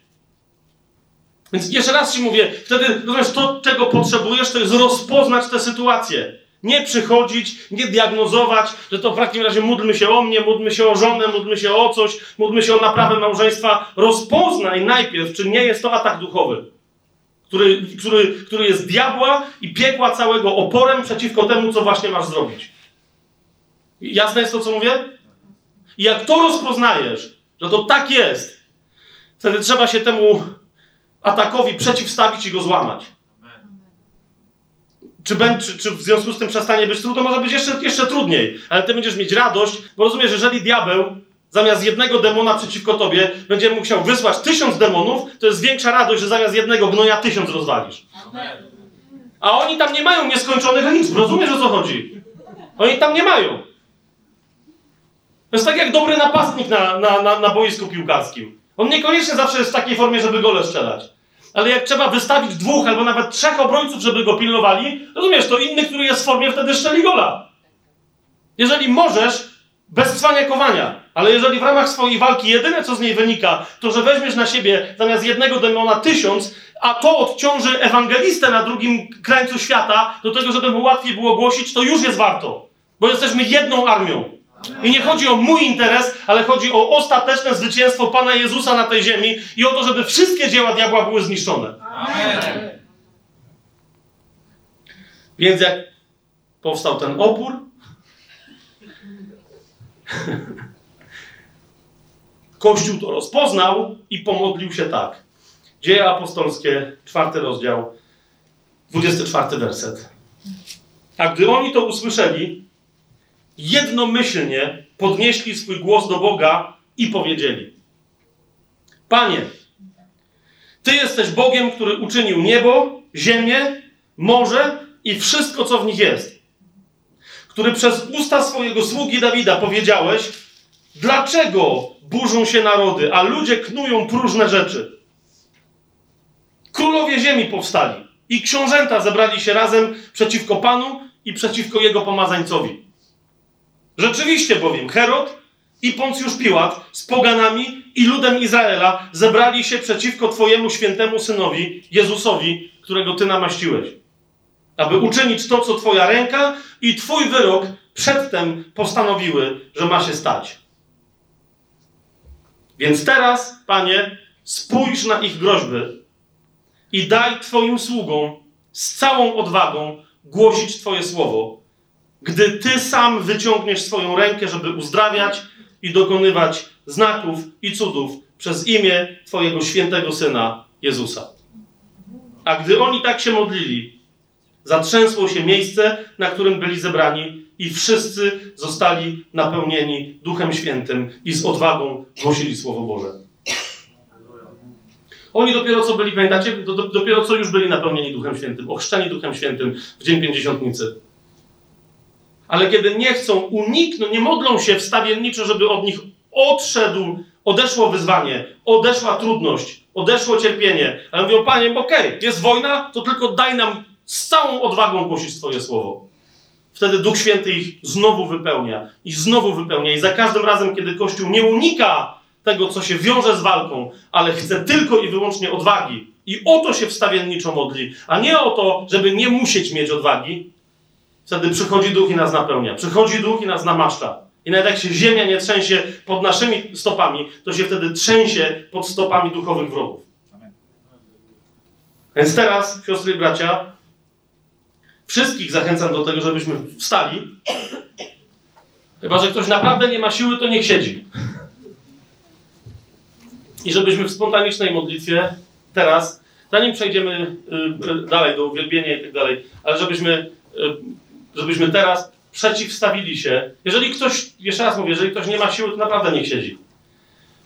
Więc jeszcze raz ci mówię, wtedy rozumiesz, to, czego potrzebujesz, to jest rozpoznać tę sytuację. Nie przychodzić, nie diagnozować, że to w takim razie módlmy się o mnie, módlmy się o żonę, módlmy się o coś, módlmy się o naprawę małżeństwa. Rozpoznaj najpierw, czy nie jest to atak duchowy, który, który, który jest diabła i piekła całego oporem przeciwko temu, co właśnie masz zrobić. Jasne jest to, co mówię? I jak to rozpoznajesz, że to tak jest, wtedy trzeba się temu atakowi przeciwstawić i go złamać. Czy, czy, czy w związku z tym przestanie być trudno? Może być jeszcze, jeszcze trudniej, ale ty będziesz mieć radość, bo rozumiesz, jeżeli diabeł zamiast jednego demona przeciwko tobie będzie musiał wysłać tysiąc demonów, to jest większa radość, że zamiast jednego gnoja tysiąc rozwalisz. A oni tam nie mają nieskończonych liczb. Rozumiesz o co chodzi? Oni tam nie mają. To jest tak jak dobry napastnik na, na, na, na boisku piłkarskim. On niekoniecznie zawsze jest w takiej formie, żeby gole strzelać. Ale jak trzeba wystawić dwóch albo nawet trzech obrońców, żeby go pilnowali, rozumiesz, to inny, który jest w formie, wtedy strzeli gola. Jeżeli możesz, bez cwaniakowania, ale jeżeli w ramach swojej walki jedyne, co z niej wynika, to że weźmiesz na siebie zamiast jednego demona tysiąc, a to odciąży ewangelistę na drugim krańcu świata do tego, żeby mu łatwiej było głosić, to już jest warto. Bo jesteśmy jedną armią. I nie chodzi o mój interes, ale chodzi o ostateczne zwycięstwo Pana Jezusa na tej ziemi i o to, żeby wszystkie dzieła diabła były zniszczone. Amen. Więc jak powstał ten opór, [LAUGHS] Kościół to rozpoznał i pomodlił się tak. Dzieje apostolskie, czwarty rozdział, 24 werset. A gdy oni to usłyszeli, jednomyślnie podnieśli swój głos do Boga i powiedzieli: Panie, Ty jesteś Bogiem, który uczynił niebo, ziemię, morze i wszystko, co w nich jest. Który przez usta swojego sługi Dawida powiedziałeś: Dlaczego burzą się narody, a ludzie knują próżne rzeczy? Królowie ziemi powstali i książęta zebrali się razem przeciwko Panu i przeciwko jego pomazańcowi. Rzeczywiście bowiem Herod i Poncjusz Piłat z poganami i ludem Izraela zebrali się przeciwko Twojemu świętemu synowi, Jezusowi, którego Ty namaściłeś, aby uczynić to, co Twoja ręka i Twój wyrok przedtem postanowiły, że ma się stać. Więc teraz, Panie, spójrz na ich groźby i daj Twoim sługom z całą odwagą głosić Twoje słowo, gdy Ty sam wyciągniesz swoją rękę, żeby uzdrawiać i dokonywać znaków i cudów przez imię Twojego świętego Syna Jezusa. A gdy oni tak się modlili, zatrzęsło się miejsce, na którym byli zebrani, i wszyscy zostali napełnieni Duchem Świętym i z odwagą głosili Słowo Boże. Oni dopiero co byli, pamiętacie? Dopiero co już byli napełnieni Duchem Świętym, ochrzczeni Duchem Świętym w Dzień Pięćdziesiątnicy. Ale kiedy nie chcą uniknąć, nie modlą się wstawienniczo, żeby od nich odszedł, odeszło wyzwanie, odeszła trudność, odeszło cierpienie. Ale mówią, Panie, okej, okay, jest wojna, to tylko daj nam z całą odwagą głosić Twoje słowo. Wtedy Duch Święty ich znowu wypełnia i znowu wypełnia. I za każdym razem, kiedy Kościół nie unika tego, co się wiąże z walką, ale chce tylko i wyłącznie odwagi. I o to się wstawienniczo modli, a nie o to, żeby nie musieć mieć odwagi. Wtedy przychodzi Duch i nas napełnia. Przychodzi Duch i nas namaszcza. I nawet jak się ziemia nie trzęsie pod naszymi stopami, to się wtedy trzęsie pod stopami duchowych wrogów. Więc teraz, siostry i bracia, wszystkich zachęcam do tego, żebyśmy wstali. Chyba, że ktoś naprawdę nie ma siły, to niech siedzi. I żebyśmy w spontanicznej modlitwie teraz, zanim przejdziemy y, y, dalej do uwielbienia i tak dalej, ale żebyśmy, y, żebyśmy teraz przeciwstawili się. Jeżeli ktoś, jeszcze raz mówię, jeżeli ktoś nie ma siły, to naprawdę niech siedzi.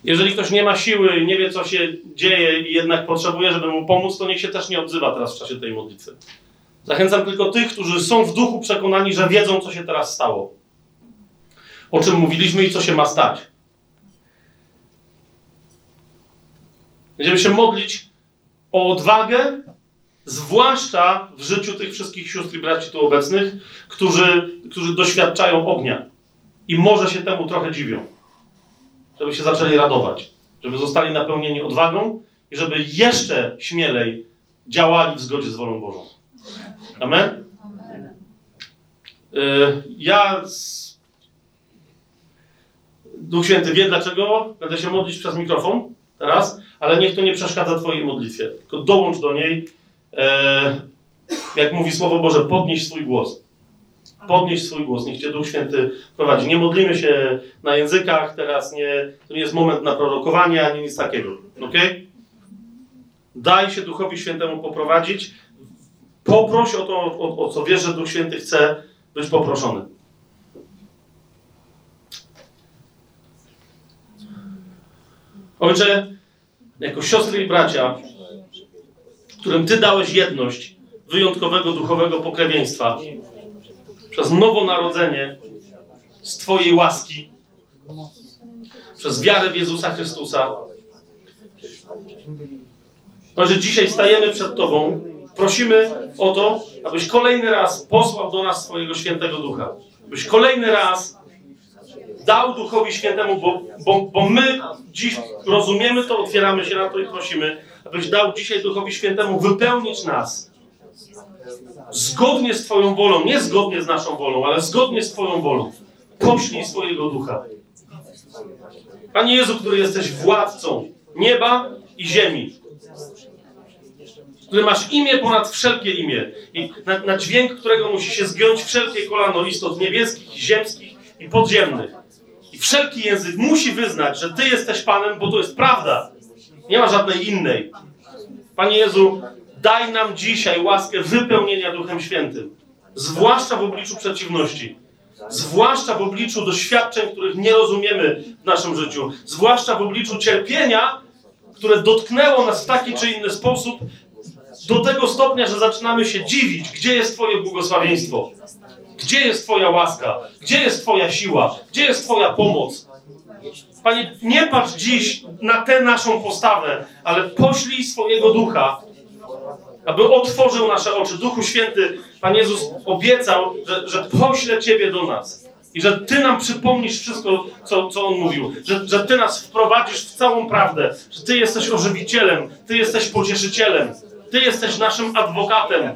Jeżeli ktoś nie ma siły, nie wie, co się dzieje i jednak potrzebuje, żeby mu pomóc, to niech się też nie odzywa teraz w czasie tej modlitwy. Zachęcam tylko tych, którzy są w duchu przekonani, że wiedzą, co się teraz stało. O czym mówiliśmy i co się ma stać. Będziemy się modlić o odwagę, zwłaszcza w życiu tych wszystkich sióstr i braci tu obecnych, którzy, którzy doświadczają ognia. I może się temu trochę dziwią. Żeby się zaczęli radować. Żeby zostali napełnieni odwagą i żeby jeszcze śmielej działali w zgodzie z wolą Bożą. Amen? Y, ja Duch Święty wie dlaczego. Będę się modlić przez mikrofon teraz, ale niech to nie przeszkadza Twojej modlitwie. Tylko dołącz do niej. E, jak mówi Słowo Boże, podnieś swój głos. Podnieś swój głos, niech Cię Duch Święty prowadzi. Nie modlimy się na językach, teraz nie, to nie jest moment na prorokowanie, ani nic takiego. Ok? Daj się Duchowi Świętemu poprowadzić. Poproś o to, o, o co wiesz, że Duch Święty chce być poproszony. Ojcze, jako siostry i bracia, którym Ty dałeś jedność wyjątkowego duchowego pokrewieństwa przez nowonarodzenie z Twojej łaski, przez wiarę w Jezusa Chrystusa. Ojcze, dzisiaj stajemy przed Tobą prosimy o to, abyś kolejny raz posłał do nas swojego świętego ducha. Abyś kolejny raz dał Duchowi Świętemu, bo, bo, bo my dziś rozumiemy to, otwieramy się na to i prosimy, abyś dał dzisiaj Duchowi Świętemu wypełnić nas zgodnie z Twoją wolą, nie zgodnie z naszą wolą, ale zgodnie z Twoją wolą. Poślij swojego ducha. Panie Jezu, który jesteś władcą nieba i ziemi który masz imię ponad wszelkie imię i na, na, dźwięk którego musi się zgiąć wszelkie kolano istot niebieskich, ziemskich i podziemnych. I wszelki język musi wyznać, że Ty jesteś Panem, bo to jest prawda. Nie ma żadnej innej. Panie Jezu, daj nam dzisiaj łaskę wypełnienia Duchem Świętym, zwłaszcza w obliczu przeciwności. Zwłaszcza w obliczu doświadczeń, których nie rozumiemy w naszym życiu, zwłaszcza w obliczu cierpienia, które dotknęło nas w taki czy inny sposób do tego stopnia, że zaczynamy się dziwić, gdzie jest Twoje błogosławieństwo, gdzie jest Twoja łaska, gdzie jest Twoja siła, gdzie jest Twoja pomoc. Panie, nie patrz dziś na tę naszą postawę, ale poślij swojego ducha, aby otworzył nasze oczy. Duchu Święty, Pan Jezus obiecał, że, że pośle Ciebie do nas. I że Ty nam przypomnisz wszystko, co, co On mówił. Że, że Ty nas wprowadzisz w całą prawdę. Że Ty jesteś ożywicielem. Ty jesteś pocieszycielem. Ty jesteś naszym adwokatem.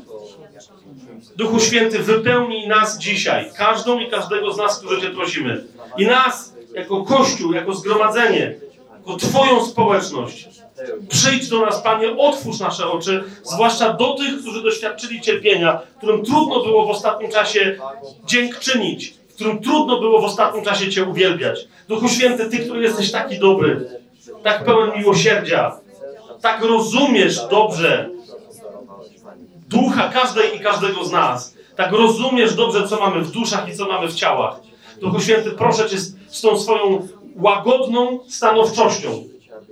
Duchu Święty, wypełnij nas dzisiaj, każdą i każdego z nas, którzy Cię prosimy. I nas, jako Kościół, jako zgromadzenie, jako Twoją społeczność. Przyjdź do nas, Panie, otwórz nasze oczy, zwłaszcza do tych, którzy doświadczyli cierpienia, którym trudno było w ostatnim czasie dziękczynić, którym trudno było w ostatnim czasie Cię uwielbiać. Duchu Święty, Ty, który jesteś taki dobry, tak pełen miłosierdzia, tak rozumiesz dobrze ducha każdej i każdego z nas. Tak rozumiesz dobrze, co mamy w duszach i co mamy w ciałach. Duchu Święty, proszę Cię z tą swoją łagodną stanowczością,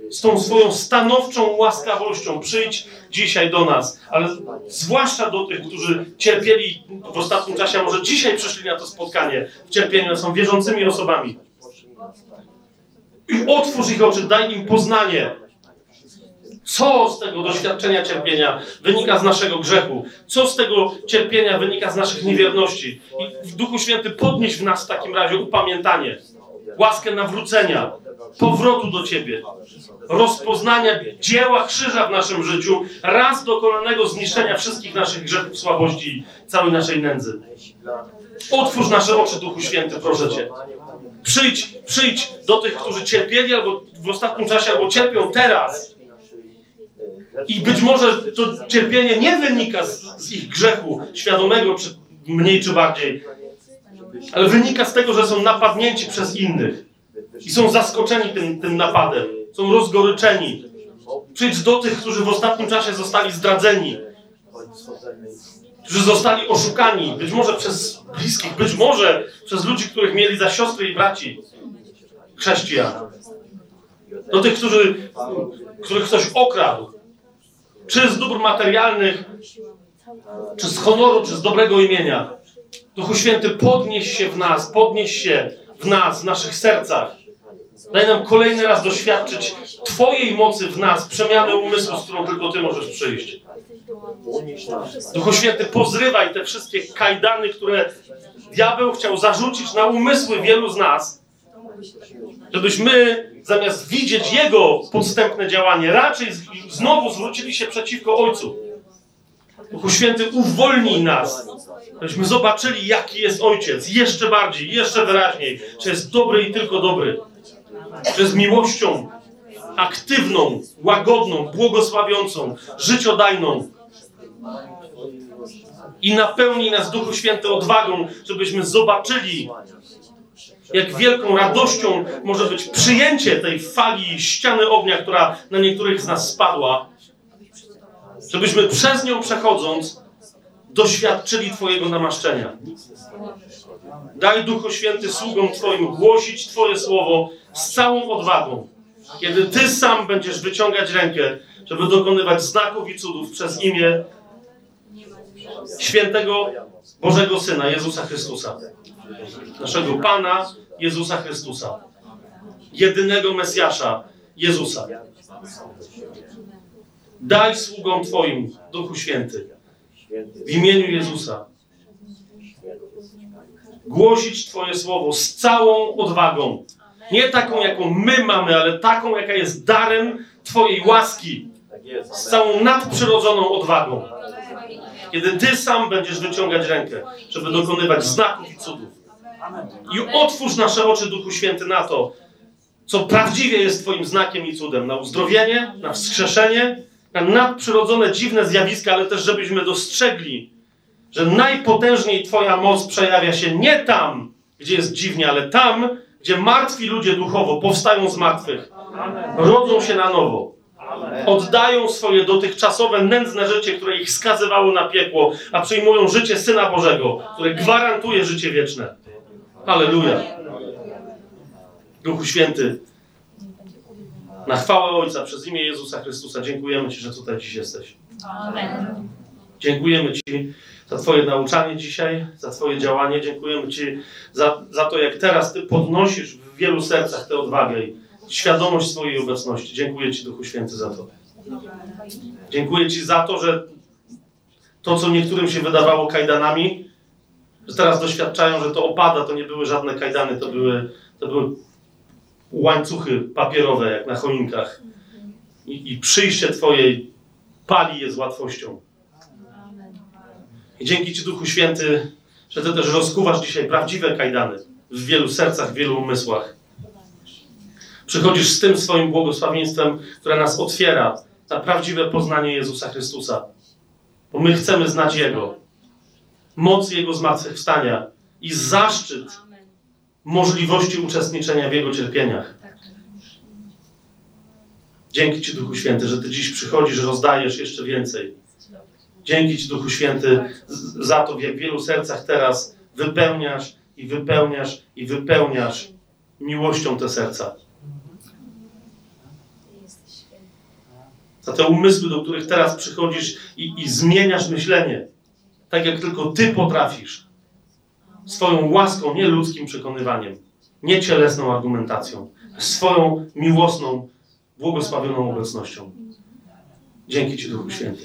z tą swoją stanowczą łaskawością przyjdź dzisiaj do nas, ale zwłaszcza do tych, którzy cierpieli w ostatnim czasie, a może dzisiaj przyszli na to spotkanie w cierpieniu, są wierzącymi osobami. I otwórz ich oczy, daj im poznanie Co z tego doświadczenia cierpienia wynika z naszego grzechu? Co z tego cierpienia wynika z naszych niewierności? I w Duchu Święty podnieś w nas w takim razie upamiętanie, łaskę nawrócenia, powrotu do Ciebie, rozpoznania dzieła krzyża w naszym życiu, raz dokonanego zniszczenia wszystkich naszych grzechów, słabości, całej naszej nędzy. Otwórz nasze oczy, Duchu Święty, proszę Cię. Przyjdź, przyjdź do tych, którzy cierpieli albo w ostatnim czasie, albo cierpią teraz. I być może to cierpienie nie wynika z, z ich grzechu, świadomego, czy mniej czy bardziej, ale wynika z tego, że są napadnięci przez innych i są zaskoczeni tym, tym napadem, są rozgoryczeni. Przyjdź do tych, którzy w ostatnim czasie zostali zdradzeni, którzy zostali oszukani, być może przez bliskich, być może przez ludzi, których mieli za siostry i braci chrześcijan. Do tych, którzy, których ktoś okradł, czy z dóbr materialnych, czy z honoru, czy z dobrego imienia. Duchu Święty, podnieś się w nas, podnieś się w nas, w naszych sercach. Daj nam kolejny raz doświadczyć Twojej mocy w nas, przemiany umysłu, z którą tylko Ty możesz przyjść. Duchu Święty, pozrywaj te wszystkie kajdany, które diabeł chciał zarzucić na umysły wielu z nas, żebyśmy zamiast widzieć Jego podstępne działanie, raczej znowu zwrócili się przeciwko Ojcu. Duchu Święty, uwolnij nas, żebyśmy zobaczyli, jaki jest Ojciec, jeszcze bardziej, jeszcze wyraźniej, że jest dobry i tylko dobry, że jest miłością aktywną, łagodną, błogosławiącą, życiodajną. I napełnij nas Duchu Święty odwagą, żebyśmy zobaczyli, jak wielką radością może być przyjęcie tej fali ściany ognia, która na niektórych z nas spadła, żebyśmy przez nią przechodząc doświadczyli Twojego namaszczenia. Daj Duchu Święty sługom Twoim głosić Twoje słowo z całą odwagą, kiedy Ty sam będziesz wyciągać rękę, żeby dokonywać znaków i cudów przez imię świętego Bożego Syna, Jezusa Chrystusa, naszego Pana Jezusa Chrystusa, jedynego Mesjasza, Jezusa. Daj sługom Twoim, Duchu Święty, w imieniu Jezusa, głosić Twoje słowo z całą odwagą. Nie taką, jaką my mamy, ale taką, jaka jest darem Twojej łaski. Z całą nadprzyrodzoną odwagą. Kiedy Ty sam będziesz wyciągać rękę, żeby dokonywać znaków i cudów. I otwórz nasze oczy, Duchu Święty, na to, co prawdziwie jest Twoim znakiem i cudem. Na uzdrowienie, na wskrzeszenie, na nadprzyrodzone, dziwne zjawiska, ale też żebyśmy dostrzegli, że najpotężniej Twoja moc przejawia się nie tam, gdzie jest dziwnie, ale tam, gdzie martwi ludzie duchowo powstają z martwych, rodzą się na nowo, oddają swoje dotychczasowe nędzne życie, które ich skazywało na piekło, a przyjmują życie Syna Bożego, które gwarantuje życie wieczne. Halleluja. Duchu Święty, na chwałę Ojca przez imię Jezusa Chrystusa dziękujemy Ci, że tutaj dziś jesteś. Amen. Dziękujemy Ci za Twoje nauczanie dzisiaj, za Twoje działanie. Dziękujemy Ci za, za to, jak teraz Ty podnosisz w wielu sercach tę odwagę i świadomość swojej obecności. Dziękuję Ci, Duchu Święty, za to. Dziękuję Ci za to, że to, co niektórym się wydawało kajdanami, teraz doświadczają, że to opada, to nie były żadne kajdany, to były, to były łańcuchy papierowe, jak na choinkach. I, I przyjście Twojej pali je z łatwością. I dzięki Ci, Duchu Święty, że Ty też rozkuwasz dzisiaj prawdziwe kajdany w wielu sercach, w wielu umysłach. Przychodzisz z tym swoim błogosławieństwem, które nas otwiera na prawdziwe poznanie Jezusa Chrystusa. Bo my chcemy znać Jego, moc Jego zmartwychwstania i zaszczyt możliwości uczestniczenia w Jego cierpieniach. Dzięki Ci, Duchu Święty, że Ty dziś przychodzisz, rozdajesz jeszcze więcej. Dzięki Ci, Duchu Święty, za to, w jak wielu sercach teraz wypełniasz i wypełniasz i wypełniasz miłością te serca. Za te umysły, do których teraz przychodzisz i, i zmieniasz myślenie, tak jak tylko Ty potrafisz. Swoją łaską, nie ludzkim przekonywaniem, nie cielesną argumentacją, swoją miłosną, błogosławioną obecnością. Dzięki Ci, Duchu Święty.